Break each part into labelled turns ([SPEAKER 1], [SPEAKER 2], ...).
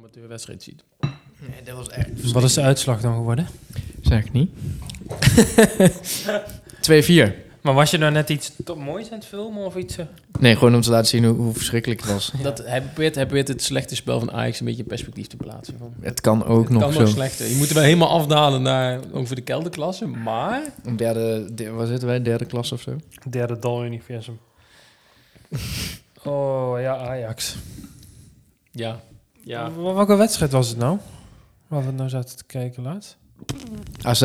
[SPEAKER 1] amateurwedstrijd ziet.
[SPEAKER 2] Nee, dat was echt...
[SPEAKER 3] Wat is de uitslag dan geworden?
[SPEAKER 2] Zeg ik niet. 2-4.
[SPEAKER 3] Maar was je nou net iets top moois aan het filmen of iets? eh?
[SPEAKER 2] Nee, gewoon om te laten zien hoe, hoe verschrikkelijk het was.
[SPEAKER 1] Dat, hij, probeert, hij probeert het slechte spel van Ajax een beetje in perspectief te plaatsen. Van.
[SPEAKER 2] Het kan ook
[SPEAKER 1] Het
[SPEAKER 2] nog
[SPEAKER 1] kan
[SPEAKER 2] zo.
[SPEAKER 1] nog slechter. Je moet er wel helemaal afdalen naar ongeveer de kelderklasse. Maar
[SPEAKER 2] Een derde, de, waar zitten wij? Derde klas of zo?
[SPEAKER 3] Derde dal-universum. oh ja, Ajax.
[SPEAKER 1] ja, ja.
[SPEAKER 3] Wel- Welke wedstrijd was het nou? Waar we nou zaten te kijken laatst?
[SPEAKER 2] AZ?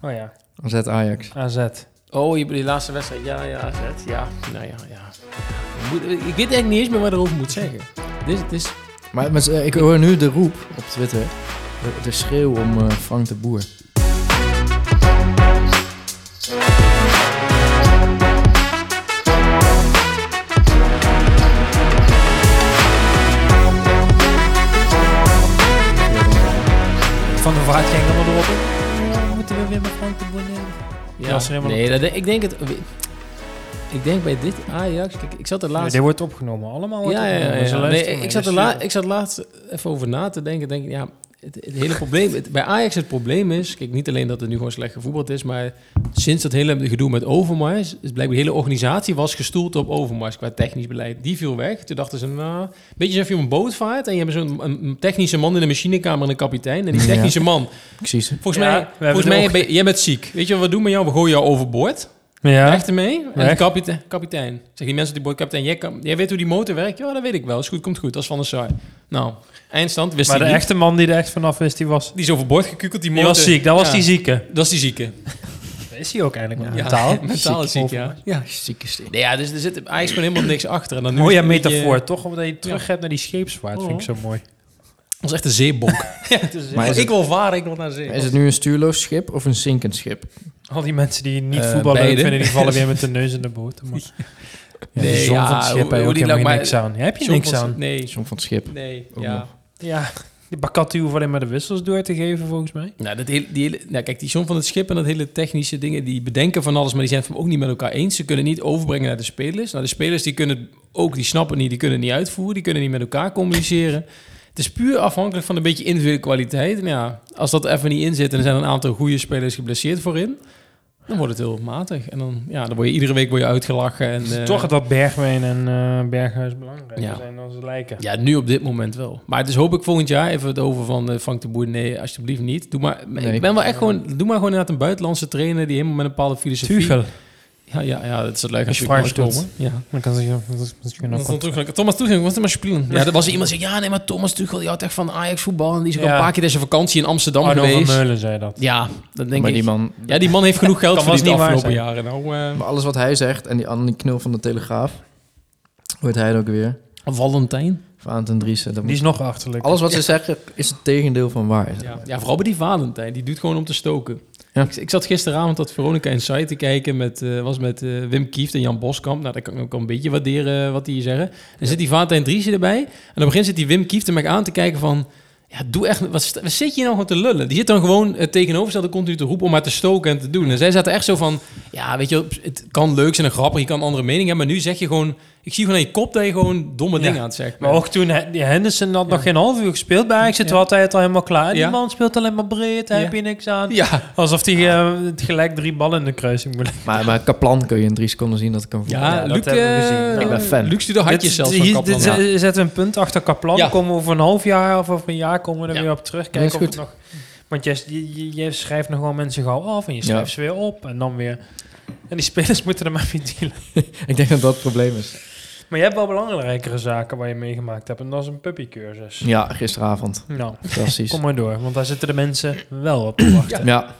[SPEAKER 3] Oh ja,
[SPEAKER 2] AZ Ajax.
[SPEAKER 3] AZ.
[SPEAKER 1] Oh, je die laatste wedstrijd. Ja, ja, zet. Ja, nou ja, ja. Ik moet- Ik weet eigenlijk niet eens meer wat ik erover moet zeggen. Dit, dit is...
[SPEAKER 2] Maar, maar eh, ik hoor nu de roep op Twitter. De, de schreeuw om eh, Frank de Boer.
[SPEAKER 3] Van de Vaart ging er erop. Oh, moeten we weer met Frank de Boer?
[SPEAKER 1] Ja,
[SPEAKER 3] er helemaal
[SPEAKER 1] nee, dat, ik denk het... Ik denk bij dit Ajax... Kijk, ik zat er laatst...
[SPEAKER 3] dit wordt opgenomen. Allemaal wordt
[SPEAKER 1] ja, ja, ja,
[SPEAKER 3] opgenomen. Ze
[SPEAKER 1] ja. Nee, ik, zat er la, ik zat laatst even over na te denken. Denk, ik, ja, het, het hele probleem... Het, bij Ajax het probleem is... Kijk, niet alleen dat het nu gewoon slecht gevoetbald is... Maar sinds dat hele gedoe met Overmars... Is blijkbaar de hele organisatie was gestoeld op Overmars... qua technisch beleid. Die viel weg. Toen dachten ze... Nou, een beetje alsof je op een boot vaart... en je hebt zo'n een, technische man in de machinekamer... en een kapitein. En die
[SPEAKER 2] Ja.
[SPEAKER 1] technische man...
[SPEAKER 2] Precies.
[SPEAKER 1] Volgens
[SPEAKER 3] Ja,
[SPEAKER 1] mij, volgens mij ben, jij bent ziek. Weet je wat we doen met jou? We gooien jou overboord.
[SPEAKER 3] Ja,
[SPEAKER 1] Weg ermee. En
[SPEAKER 3] Weg.
[SPEAKER 1] de kapitein, kapitein. Zeg die mensen op die boot, kapitein, jij, kan, jij weet hoe die motor werkt? Ja, dat weet ik wel. Is goed, komt goed. Dat is van de Saar. Nou, eindstand wist
[SPEAKER 3] maar de
[SPEAKER 1] niet.
[SPEAKER 3] echte man die er echt vanaf wist, die was,
[SPEAKER 1] Die is overboord gekukeld, die
[SPEAKER 3] die
[SPEAKER 1] motor.
[SPEAKER 3] was ziek. Dat was
[SPEAKER 1] Ja,
[SPEAKER 3] die zieke.
[SPEAKER 1] Dat is die zieke.
[SPEAKER 3] Is hij ook eigenlijk.
[SPEAKER 2] Ja.
[SPEAKER 3] Mentaal.
[SPEAKER 1] mentaal is ziek, ja. ja.
[SPEAKER 2] Zieke steen.
[SPEAKER 1] Nee, ja, dus er zit eigenlijk gewoon helemaal niks achter. En dan nu
[SPEAKER 3] Mooie
[SPEAKER 1] is
[SPEAKER 3] metafoor, toch? Omdat je terug hebt naar die scheepsvaart, vind ik zo mooi.
[SPEAKER 1] Dat is echt een zeebonk. ja,
[SPEAKER 2] Maar
[SPEAKER 1] ik wil varen, ik wil naar zee.
[SPEAKER 2] Is het nu een stuurloos schip of een zinkend schip?
[SPEAKER 3] Al die mensen die niet
[SPEAKER 1] Eh,
[SPEAKER 3] voetbal leuk vinden, die vallen weer met de neus in de boot. Maar ja,
[SPEAKER 1] Nee,
[SPEAKER 3] de zon
[SPEAKER 1] ja,
[SPEAKER 3] van het schip
[SPEAKER 1] hoe-
[SPEAKER 3] heb je
[SPEAKER 1] lag-
[SPEAKER 3] niks aan. Ja, heb je niks aan.
[SPEAKER 1] Nee,
[SPEAKER 2] John van het schip.
[SPEAKER 1] nee,
[SPEAKER 2] Ook
[SPEAKER 1] ja.
[SPEAKER 2] nog.
[SPEAKER 3] Ja, die Bakati hoeft alleen maar de wissels door te geven, volgens mij.
[SPEAKER 1] Nou, dat hele, die hele, nou, kijk, die John van het Schip en dat hele technische dingen, die bedenken van alles, maar die zijn het ook niet met elkaar eens. Ze kunnen niet overbrengen naar de spelers. Nou, de spelers die kunnen ook, die snappen niet, die kunnen niet uitvoeren, die kunnen niet met elkaar communiceren. Het is puur afhankelijk van een beetje individuele kwaliteit. En ja, als dat even niet in zit en er zijn een aantal goede spelers geblesseerd voorin, dan wordt het heel matig. En dan, ja, dan word je iedere week word je uitgelachen. En,
[SPEAKER 3] Het is
[SPEAKER 1] eh,
[SPEAKER 3] toch dat Bergwijn en eh, Berghuis belangrijker
[SPEAKER 1] Ja.
[SPEAKER 3] zijn dan ze lijken.
[SPEAKER 1] Ja, nu op dit moment wel. Maar het is hoop ik volgend jaar even het over van eh, Frank de Boer. Nee, alsjeblieft niet. Doe maar,
[SPEAKER 2] Nee.
[SPEAKER 1] ik ben wel echt gewoon, doe maar gewoon inderdaad een buitenlandse trainer die helemaal met een bepaalde filosofie.
[SPEAKER 3] Tuchel.
[SPEAKER 1] Ja, ja, ja, dat is het leuk als je
[SPEAKER 3] doet.
[SPEAKER 1] komen. Ja.
[SPEAKER 3] Dan kan ze dat is misschien
[SPEAKER 1] Dan stond
[SPEAKER 3] wat.
[SPEAKER 1] Tuchel, Thomas Tuchel, is er maar spelen? Ja, er was er iemand die zei, ja, nee, maar Thomas Tuchel, die houdt echt van Ajax voetbal. En die is ook
[SPEAKER 3] Ja.
[SPEAKER 1] al een paar keer deze vakantie in Amsterdam
[SPEAKER 3] Arno van
[SPEAKER 1] geweest.
[SPEAKER 3] Meulen zei dat.
[SPEAKER 1] Ja, dat denk
[SPEAKER 2] maar
[SPEAKER 1] ik.
[SPEAKER 2] die man,
[SPEAKER 1] Ja, die man heeft genoeg geld verdiend de afgelopen jaren. Nou, eh
[SPEAKER 2] maar alles wat hij zegt en die Annie Knul van de Telegraaf, hoort hij het ook weer.
[SPEAKER 1] Valentijn.
[SPEAKER 2] Valentin Driessen. dat
[SPEAKER 3] Die is nog achterlijk.
[SPEAKER 2] Alles wat ze zeggen is het tegendeel van waar.
[SPEAKER 1] Ja, ja, vooral bij die Valentijn. Die doet gewoon om te stoken.
[SPEAKER 2] Ja.
[SPEAKER 1] Ik, ik zat gisteravond dat Veronica Inside te kijken. Met, eh, was met eh, Wim Kieft en Jan Boskamp. Nou, dat kan ik ook een beetje waarderen eh, wat die hier zeggen. En zit die Valentijn Driessen erbij. En op het begin zit die Wim Kieft er mij aan te kijken van... Ja, doe echt... Wat, zit je nou gewoon te lullen? Die zit dan gewoon het tegenovergestelde continu te roepen om maar te stoken en te doen. En zij zaten echt zo van... Ja, weet je, het kan leuk zijn en grappig. Je kan een andere mening hebben. Maar nu zeg je gewoon... Ik zie gewoon aan je kop dat je gewoon domme
[SPEAKER 3] Ja.
[SPEAKER 1] dingen aan het zeggen
[SPEAKER 3] Maar ook toen die Henderson had
[SPEAKER 1] Ja.
[SPEAKER 3] nog geen half uur gespeeld bij Ajax, zit
[SPEAKER 1] Ja.
[SPEAKER 3] was hij het al helemaal klaar. Die
[SPEAKER 1] Ja.
[SPEAKER 3] man speelt alleen maar breed, daar
[SPEAKER 1] Ja.
[SPEAKER 3] heb je niks aan.
[SPEAKER 1] Ja,
[SPEAKER 3] Alsof hij eh, het gelijk drie ballen in de kruising moet.
[SPEAKER 2] Maar, maar Kaplan kun je in drie seconden zien dat kan voetballen.
[SPEAKER 1] ja,
[SPEAKER 3] Ja, dat
[SPEAKER 1] Luc,
[SPEAKER 3] hebben we
[SPEAKER 1] eh,
[SPEAKER 3] gezien.
[SPEAKER 2] Ik ben fan.
[SPEAKER 1] Luc stuurde hartjes zelfs van Kaplan.
[SPEAKER 3] dit
[SPEAKER 1] Ja.
[SPEAKER 3] zet- zetten we een punt achter Kaplan. Komen we over een half jaar of over een jaar komen we er
[SPEAKER 1] Ja.
[SPEAKER 3] weer op terug. Kijken of het nog... Want je, je, je schrijft nog wel mensen gauw af en je schrijft
[SPEAKER 2] Ja.
[SPEAKER 3] ze weer op en dan weer... En die spelers moeten er maar mee dealen.
[SPEAKER 2] Ik denk dat dat het probleem is.
[SPEAKER 3] Maar je hebt wel belangrijkere zaken waar je meegemaakt hebt. En dat is een puppycursus.
[SPEAKER 2] Ja, gisteravond.
[SPEAKER 3] Nou,
[SPEAKER 2] Fantastisch.
[SPEAKER 3] kom maar door. Want daar zitten de mensen wel op te wachten.
[SPEAKER 2] Ja,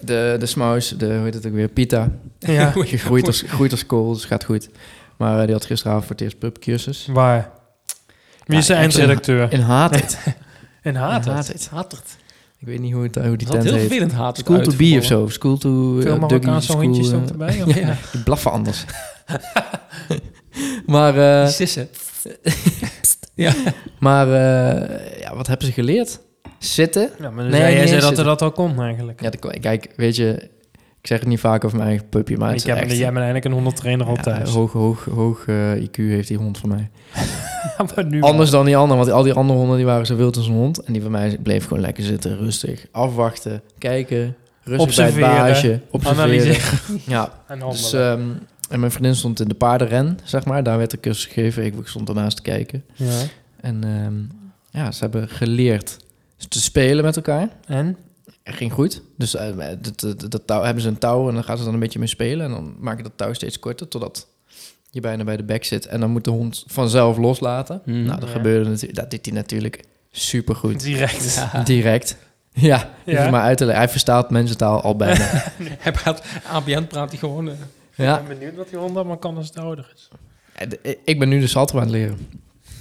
[SPEAKER 2] de, de smaus, de, hoe heet het ook weer, Pita.
[SPEAKER 3] Ja.
[SPEAKER 2] Je groeit als, groeit als kool, dus gaat goed. Maar eh, die had gisteravond voor het eerst pubcursus.
[SPEAKER 3] Waar? Wie is de
[SPEAKER 2] Ja,
[SPEAKER 3] eindredacteur?
[SPEAKER 2] In Haat.
[SPEAKER 3] In Haat.
[SPEAKER 2] In Hatert.
[SPEAKER 1] Hatert.
[SPEAKER 2] Ik weet niet hoe, het, hoe die
[SPEAKER 1] Dat is
[SPEAKER 2] tent
[SPEAKER 1] heel
[SPEAKER 2] heet.
[SPEAKER 1] vervelend haat.
[SPEAKER 2] School to be of zo. School to... eh,
[SPEAKER 3] Veel
[SPEAKER 2] Dougie
[SPEAKER 3] Marokkaanse
[SPEAKER 2] School,
[SPEAKER 3] hondjes
[SPEAKER 2] eh,
[SPEAKER 3] ook erbij? of?
[SPEAKER 1] Ja, ja.
[SPEAKER 2] Die blaffen anders. maar, eh,
[SPEAKER 1] Sissen. ja.
[SPEAKER 2] maar eh, ja, wat hebben ze geleerd? Zitten.
[SPEAKER 3] Ja, maar dan
[SPEAKER 2] Nee,
[SPEAKER 3] jij zei dat er dat al kon eigenlijk.
[SPEAKER 2] Ja, de- kijk, weet je... Ik zeg het niet vaak over mijn eigen puppy, maar
[SPEAKER 3] ik heb
[SPEAKER 2] echt...
[SPEAKER 3] jij bent eigenlijk een hondtrainer al
[SPEAKER 2] ja,
[SPEAKER 3] thuis.
[SPEAKER 2] hoog, hoog, hoog eh, IQ heeft die hond van mij.
[SPEAKER 3] nu
[SPEAKER 2] Anders dan die andere, want al die andere honden die waren zo wild als een hond. En die van mij bleef gewoon lekker zitten, rustig. Afwachten, kijken, rustig
[SPEAKER 3] Observeren,
[SPEAKER 2] bij het baasje. Observeren.
[SPEAKER 3] analyseren
[SPEAKER 2] Ja,
[SPEAKER 3] en
[SPEAKER 2] dus. En mijn vriendin stond in de paardenren, zeg maar. Daar werd de cursus gegeven. Ik stond ernaast te kijken.
[SPEAKER 3] ja.
[SPEAKER 2] En ehm, ja, ze hebben geleerd te spelen met elkaar.
[SPEAKER 3] En?
[SPEAKER 2] Het ging goed. Dus eh, dat, dat, dat touw, hebben ze een touw en dan gaan ze dan een beetje mee spelen. En dan maak je dat touw steeds korter totdat je bijna bij de bek zit. En dan moet de hond vanzelf loslaten.
[SPEAKER 1] Mhm.
[SPEAKER 2] Nou, dat
[SPEAKER 3] Ja.
[SPEAKER 2] gebeurde natuurlijk. Dat deed hij natuurlijk supergoed.
[SPEAKER 3] Direct.
[SPEAKER 2] Direct. Ja,
[SPEAKER 3] Ja.
[SPEAKER 2] maar uit te leggen. Hij verstaat mensentaal al bijna.
[SPEAKER 1] Hij praat, ABN praat hij gewoon... eh,
[SPEAKER 2] ja.
[SPEAKER 3] Ik ben benieuwd wat die hond allemaal kan als het ouder is.
[SPEAKER 2] En, eh, Ik ben nu de salto aan het leren.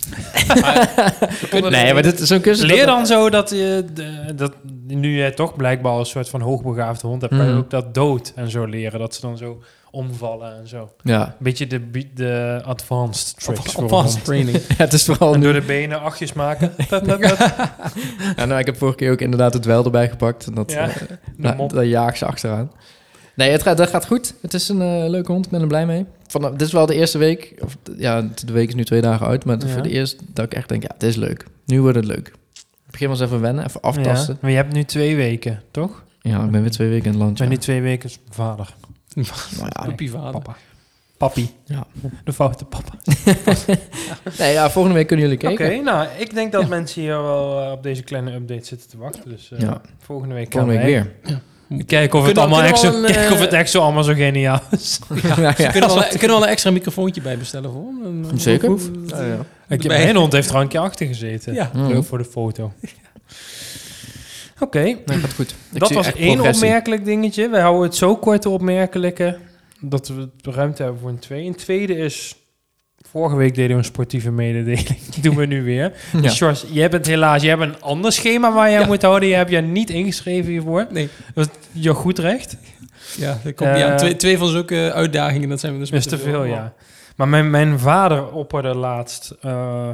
[SPEAKER 2] nee, maar dit is zo'n cursus...
[SPEAKER 3] Leer
[SPEAKER 2] dat-
[SPEAKER 3] dan zo dat je, de- dat nu jij toch blijkbaar al een soort van hoogbegaafde hond hebt, je
[SPEAKER 2] Mhm.
[SPEAKER 3] ook dat dood en zo leren. Dat ze dan zo omvallen en zo.
[SPEAKER 2] Ja.
[SPEAKER 3] Een beetje de, de advanced tricks.
[SPEAKER 1] Advanced training.
[SPEAKER 2] het is vooral
[SPEAKER 3] En door de benen achtjes maken. Pep.
[SPEAKER 2] Ja, nou, ik heb vorige keer ook inderdaad het wel erbij gepakt. En dat,
[SPEAKER 3] Ja,
[SPEAKER 2] eh,
[SPEAKER 3] de
[SPEAKER 2] nou,
[SPEAKER 3] mop.
[SPEAKER 2] daar jaag ze achteraan. Nee, het gaat, dat gaat goed. Het is een eh, leuke hond. Ik ben er blij mee. Van, dit is wel de eerste week. Of, ja, de week is nu twee dagen uit. Maar
[SPEAKER 3] Ja.
[SPEAKER 2] voor de eerste dat ik echt denk, ja, het is leuk. Nu wordt het leuk. Ik begin wel eens even wennen, even aftasten.
[SPEAKER 3] Ja, maar je hebt nu twee weken, toch?
[SPEAKER 2] Ja, ik ben weer twee weken in het land.
[SPEAKER 3] Ik ben
[SPEAKER 2] ja.
[SPEAKER 3] nu twee weken vader.
[SPEAKER 2] Nou ja,
[SPEAKER 1] Puppyvader.
[SPEAKER 3] Papa. Papi.
[SPEAKER 2] Ja.
[SPEAKER 3] De foute papa.
[SPEAKER 2] Nee, ja, volgende week kunnen jullie
[SPEAKER 3] Oké,
[SPEAKER 2] kijken.
[SPEAKER 3] nou, ik denk dat
[SPEAKER 2] Ja.
[SPEAKER 3] mensen hier wel eh, op deze kleine update zitten te wachten. Dus eh,
[SPEAKER 2] Ja.
[SPEAKER 3] volgende week
[SPEAKER 2] Volgende week
[SPEAKER 3] wij
[SPEAKER 2] weer.
[SPEAKER 3] Kijken of het
[SPEAKER 1] Kunnen
[SPEAKER 3] allemaal
[SPEAKER 1] een,
[SPEAKER 3] kijken of
[SPEAKER 1] eh,
[SPEAKER 3] het echt zo allemaal zo geniaal is.
[SPEAKER 2] Ja, ja.
[SPEAKER 1] Kunnen we, al, kunnen we al een extra microfoontje bij bestellen voor hem? Een- een-
[SPEAKER 2] Zeker.
[SPEAKER 1] een-
[SPEAKER 2] Ja.
[SPEAKER 3] Ik, mijn hond heeft er een keer achter gezeten.
[SPEAKER 1] Ja.
[SPEAKER 2] Mm.
[SPEAKER 3] Leuk voor de foto. Oké,
[SPEAKER 2] Nee, gaat goed. Ik
[SPEAKER 3] dat was één
[SPEAKER 2] progressie.
[SPEAKER 3] opmerkelijk dingetje. Wij houden het zo kort opmerkelijke dat we ruimte hebben voor een tweede. Een tweede is... Vorige week deden we een sportieve mededeling. Die doen we nu weer.
[SPEAKER 2] Ja.
[SPEAKER 3] Sjors, jij bent helaas... Jij hebt een ander schema waar je aan
[SPEAKER 1] Ja.
[SPEAKER 3] moet houden. Je hebt je niet ingeschreven hiervoor.
[SPEAKER 1] Nee.
[SPEAKER 3] Dat is je goed recht.
[SPEAKER 1] Ja, dat komt niet
[SPEAKER 3] Eh,
[SPEAKER 1] aan. Twee, twee van zulke uitdagingen, dat zijn we dus
[SPEAKER 3] is te veel, ja. Maar mijn, mijn vader opperde laatst eh,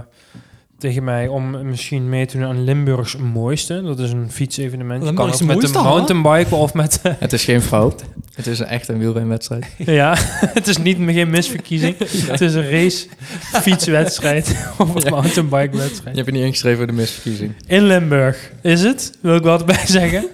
[SPEAKER 3] tegen mij om misschien mee te doen aan Limburgs Mooiste. Dat is een fietsevenement. Je kan ook met
[SPEAKER 1] hè?
[SPEAKER 3] mountainbike of met...
[SPEAKER 2] Het is geen fout. Het is echt een wielrenwedstrijd.
[SPEAKER 3] ja, het is niet geen misverkiezing. Het is een race fietswedstrijd of een
[SPEAKER 2] Ja.
[SPEAKER 3] mountainbike
[SPEAKER 2] Je
[SPEAKER 3] wedstrijd.
[SPEAKER 2] hebt je niet ingeschreven voor de misverkiezing.
[SPEAKER 3] In Limburg is het, wil ik wat bij zeggen.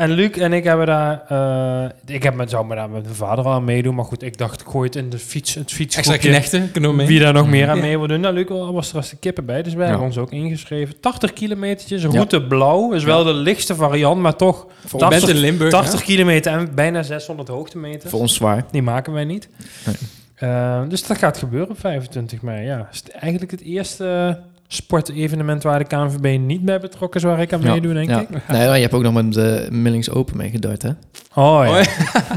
[SPEAKER 3] En Luc en ik hebben daar... eh, ik heb met, zou me daar met mijn vader al aan meedoen. Maar goed, ik dacht, ik gooi het in de fiets, het
[SPEAKER 1] Extra
[SPEAKER 3] fietsgroepje.
[SPEAKER 1] knechten, kunnen we mee.
[SPEAKER 3] Wie daar nog meer aan mee wil doen. Nou, Luc was er als de kippen bij. Dus wij
[SPEAKER 2] Ja.
[SPEAKER 3] hebben ons ook ingeschreven. 80 kilometertjes,
[SPEAKER 2] Ja.
[SPEAKER 3] route blauw. Is wel de lichtste variant, maar toch
[SPEAKER 2] Voor,
[SPEAKER 1] Je
[SPEAKER 3] Dat-
[SPEAKER 1] bent in Limburg,
[SPEAKER 3] 80 kilometer en bijna 600 hoogtemeters.
[SPEAKER 2] voor ons zwaar.
[SPEAKER 3] Die maken wij niet.
[SPEAKER 2] Nee.
[SPEAKER 3] Eh, dus dat gaat gebeuren op 25 mei. Ja, is het eigenlijk het eerste sportevenement waar de KNVB niet bij betrokken is, waar ik aan
[SPEAKER 2] Ja,
[SPEAKER 3] meedoe, denk
[SPEAKER 2] ja.
[SPEAKER 3] ik.
[SPEAKER 2] Nee, maar je hebt ook nog met de Millings Open meegedart, hè?
[SPEAKER 3] Oh ja,
[SPEAKER 1] Oh,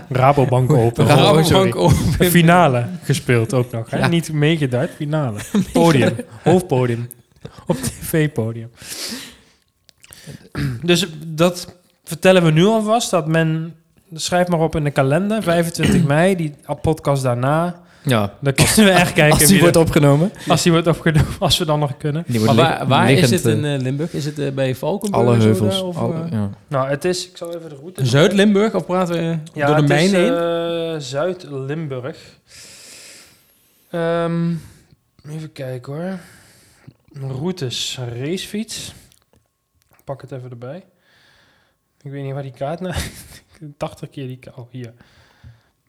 [SPEAKER 3] Rabobank Open. Oh,
[SPEAKER 1] Rabobank. Open.
[SPEAKER 3] Finale gespeeld ook nog. Hè?
[SPEAKER 2] Ja.
[SPEAKER 3] Niet meegedart, finale. Podium, hoofdpodium. Op tv-podium. Dus dat vertellen we nu alvast, dat men... Schrijf maar op in de kalender, 25 mei, die podcast daarna.
[SPEAKER 2] Ja.
[SPEAKER 3] Dan kunnen we echt kijken
[SPEAKER 2] Als die
[SPEAKER 3] wie
[SPEAKER 2] wordt opgenomen.
[SPEAKER 3] als die wordt opgenomen, als we dan nog kunnen.
[SPEAKER 1] Maar waar, waar is het in
[SPEAKER 2] eh,
[SPEAKER 1] eh, Limburg? Is het eh, bij Valkenburg?
[SPEAKER 2] alle heuvels.
[SPEAKER 1] daar, of,
[SPEAKER 2] alle- ja.
[SPEAKER 3] Nou, het is, ik zal even de route...
[SPEAKER 1] Zuid-Limburg? Of praten we
[SPEAKER 3] Ja,
[SPEAKER 1] door de mijn heen?
[SPEAKER 3] eh, Zuid-Limburg. Ehm, even kijken hoor. Routes, racefiets. Ik Pak het even erbij. Ik weet niet waar die kaart nou... 80 keer die kaart. Oh, hier.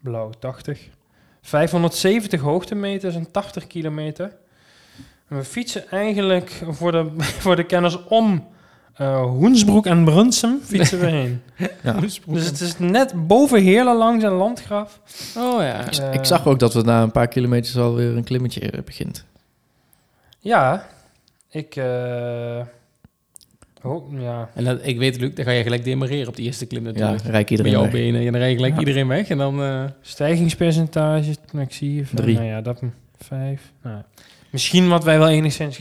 [SPEAKER 3] Blauw, 80. 570 hoogtemeters en 80 kilometer. En we fietsen eigenlijk voor de, voor de kenners om eh, Hoensbroek en Brunsum fietsen we heen.
[SPEAKER 2] Ja.
[SPEAKER 3] Dus het is net boven Heerlen langs een landgraf.
[SPEAKER 1] Oh ja.
[SPEAKER 2] Ik,
[SPEAKER 3] Eh,
[SPEAKER 2] ik zag ook dat we na een paar kilometers alweer een klimmetje eh, begint.
[SPEAKER 3] Ja, ik... eh oh, ja.
[SPEAKER 1] En dat, ik weet, Luc, dan ga je gelijk demareren op de eerste klim
[SPEAKER 2] Ja,
[SPEAKER 1] natuurlijk.
[SPEAKER 2] rijk
[SPEAKER 1] Met
[SPEAKER 2] iedereen
[SPEAKER 1] jouw
[SPEAKER 2] weg.
[SPEAKER 1] benen. En dan rij je gelijk
[SPEAKER 2] Ja.
[SPEAKER 1] iedereen weg. En dan... eh,
[SPEAKER 3] Stijgingspercentage, nou, ik zie
[SPEAKER 2] Drie.
[SPEAKER 3] Nou ja, dat... Vijf. Nou, misschien wat wij wel enigszins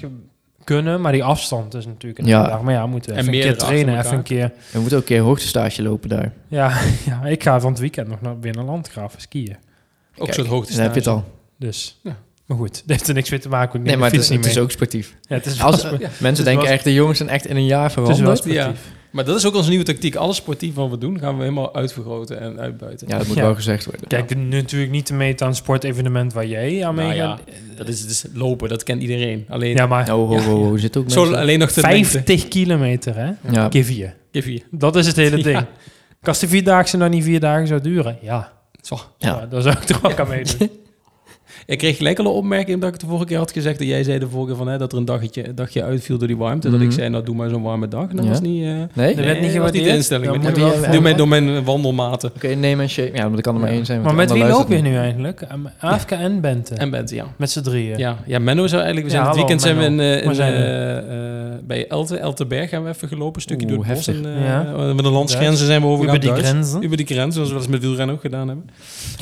[SPEAKER 3] kunnen, maar die afstand is natuurlijk een
[SPEAKER 2] Ja.
[SPEAKER 3] dag. Maar ja, we moeten
[SPEAKER 1] En
[SPEAKER 3] even een keer trainen, even een keer...
[SPEAKER 2] We moeten ook een keer een hoogtestage lopen daar.
[SPEAKER 3] Ja, ja, ik ga van het weekend nog naar binnen landgraven skiën.
[SPEAKER 1] ook zo'n hoogte
[SPEAKER 2] Dan heb je het al.
[SPEAKER 3] Dus...
[SPEAKER 1] Ja.
[SPEAKER 3] Maar goed, dat heeft er niks mee te maken. Ik
[SPEAKER 2] Nee, maar het is,
[SPEAKER 3] niet
[SPEAKER 2] het is
[SPEAKER 3] mee.
[SPEAKER 2] ook sportief.
[SPEAKER 3] Ja, het is
[SPEAKER 2] Als, Mensen
[SPEAKER 3] is
[SPEAKER 2] denken
[SPEAKER 3] wel-
[SPEAKER 2] echt, de jongens zijn echt in een jaar
[SPEAKER 3] het is wel
[SPEAKER 2] veranderd.
[SPEAKER 3] sportief.
[SPEAKER 1] Maar dat is ook onze nieuwe tactiek. Alles sportief wat we doen, gaan we helemaal uitvergroten en uitbuiten.
[SPEAKER 2] Ja, dat moet
[SPEAKER 3] Ja.
[SPEAKER 2] wel gezegd worden.
[SPEAKER 3] Kijk, natuurlijk niet te meten aan een sportevenement waar jij aan
[SPEAKER 1] Nou
[SPEAKER 3] meegaat.
[SPEAKER 1] ja, dat is dus lopen, dat kent iedereen. Alleen,
[SPEAKER 3] Ja, maar
[SPEAKER 2] Oh, ho, ho, ho, zit ook
[SPEAKER 1] zo alleen nog te denken.
[SPEAKER 3] 50 kilometer, hè?
[SPEAKER 2] Ja,
[SPEAKER 3] Keer vier. Dat is het hele
[SPEAKER 1] Ja.
[SPEAKER 3] ding. Als de vierdaagse nou niet vier dagen zou duren, ja.
[SPEAKER 1] Zo.
[SPEAKER 3] ja.
[SPEAKER 2] ja.
[SPEAKER 3] dan zou ik er ook aan meedoen.
[SPEAKER 1] Ik kreeg gelijk al een opmerking dat ik de vorige keer had gezegd dat jij zei de vorige van hè, dat er een dagje, een dagje uitviel door die warmte. Dat
[SPEAKER 2] Mhm.
[SPEAKER 1] ik zei, nou doe maar zo'n warme dag. En dat
[SPEAKER 2] Ja.
[SPEAKER 1] was niet, eh
[SPEAKER 2] Nee?
[SPEAKER 3] Dat
[SPEAKER 2] Oké,
[SPEAKER 3] werd niet
[SPEAKER 1] dat was niet de instelling. Met- door, mijn, door mijn wandelmaten.
[SPEAKER 2] neem een shake. Ja, maar dat kan er maar
[SPEAKER 1] Ja.
[SPEAKER 2] één zijn. want
[SPEAKER 3] Maar met wie loop je nu eigenlijk? Afka en Bente.
[SPEAKER 1] En Bente, ja.
[SPEAKER 3] Met z'n drieën.
[SPEAKER 1] Ja, ja, Menno zou eigenlijk... We
[SPEAKER 3] Ja,
[SPEAKER 1] zijn dit
[SPEAKER 3] hallo,
[SPEAKER 1] weekend zijn we in, eh, in,
[SPEAKER 3] zijn
[SPEAKER 1] eh, eh, bij Elte, Elteberg gaan we even gelopen. Een stukje
[SPEAKER 2] Oeh,
[SPEAKER 1] door het bos.
[SPEAKER 2] heftig.
[SPEAKER 1] En,
[SPEAKER 3] Ja.
[SPEAKER 1] eh, met de landsgrenzen zijn we
[SPEAKER 3] Over
[SPEAKER 1] overgegaan.
[SPEAKER 3] die
[SPEAKER 1] Duits.
[SPEAKER 3] grenzen.
[SPEAKER 1] Over die grens, zoals we dat eens met wielrennen ook gedaan hebben.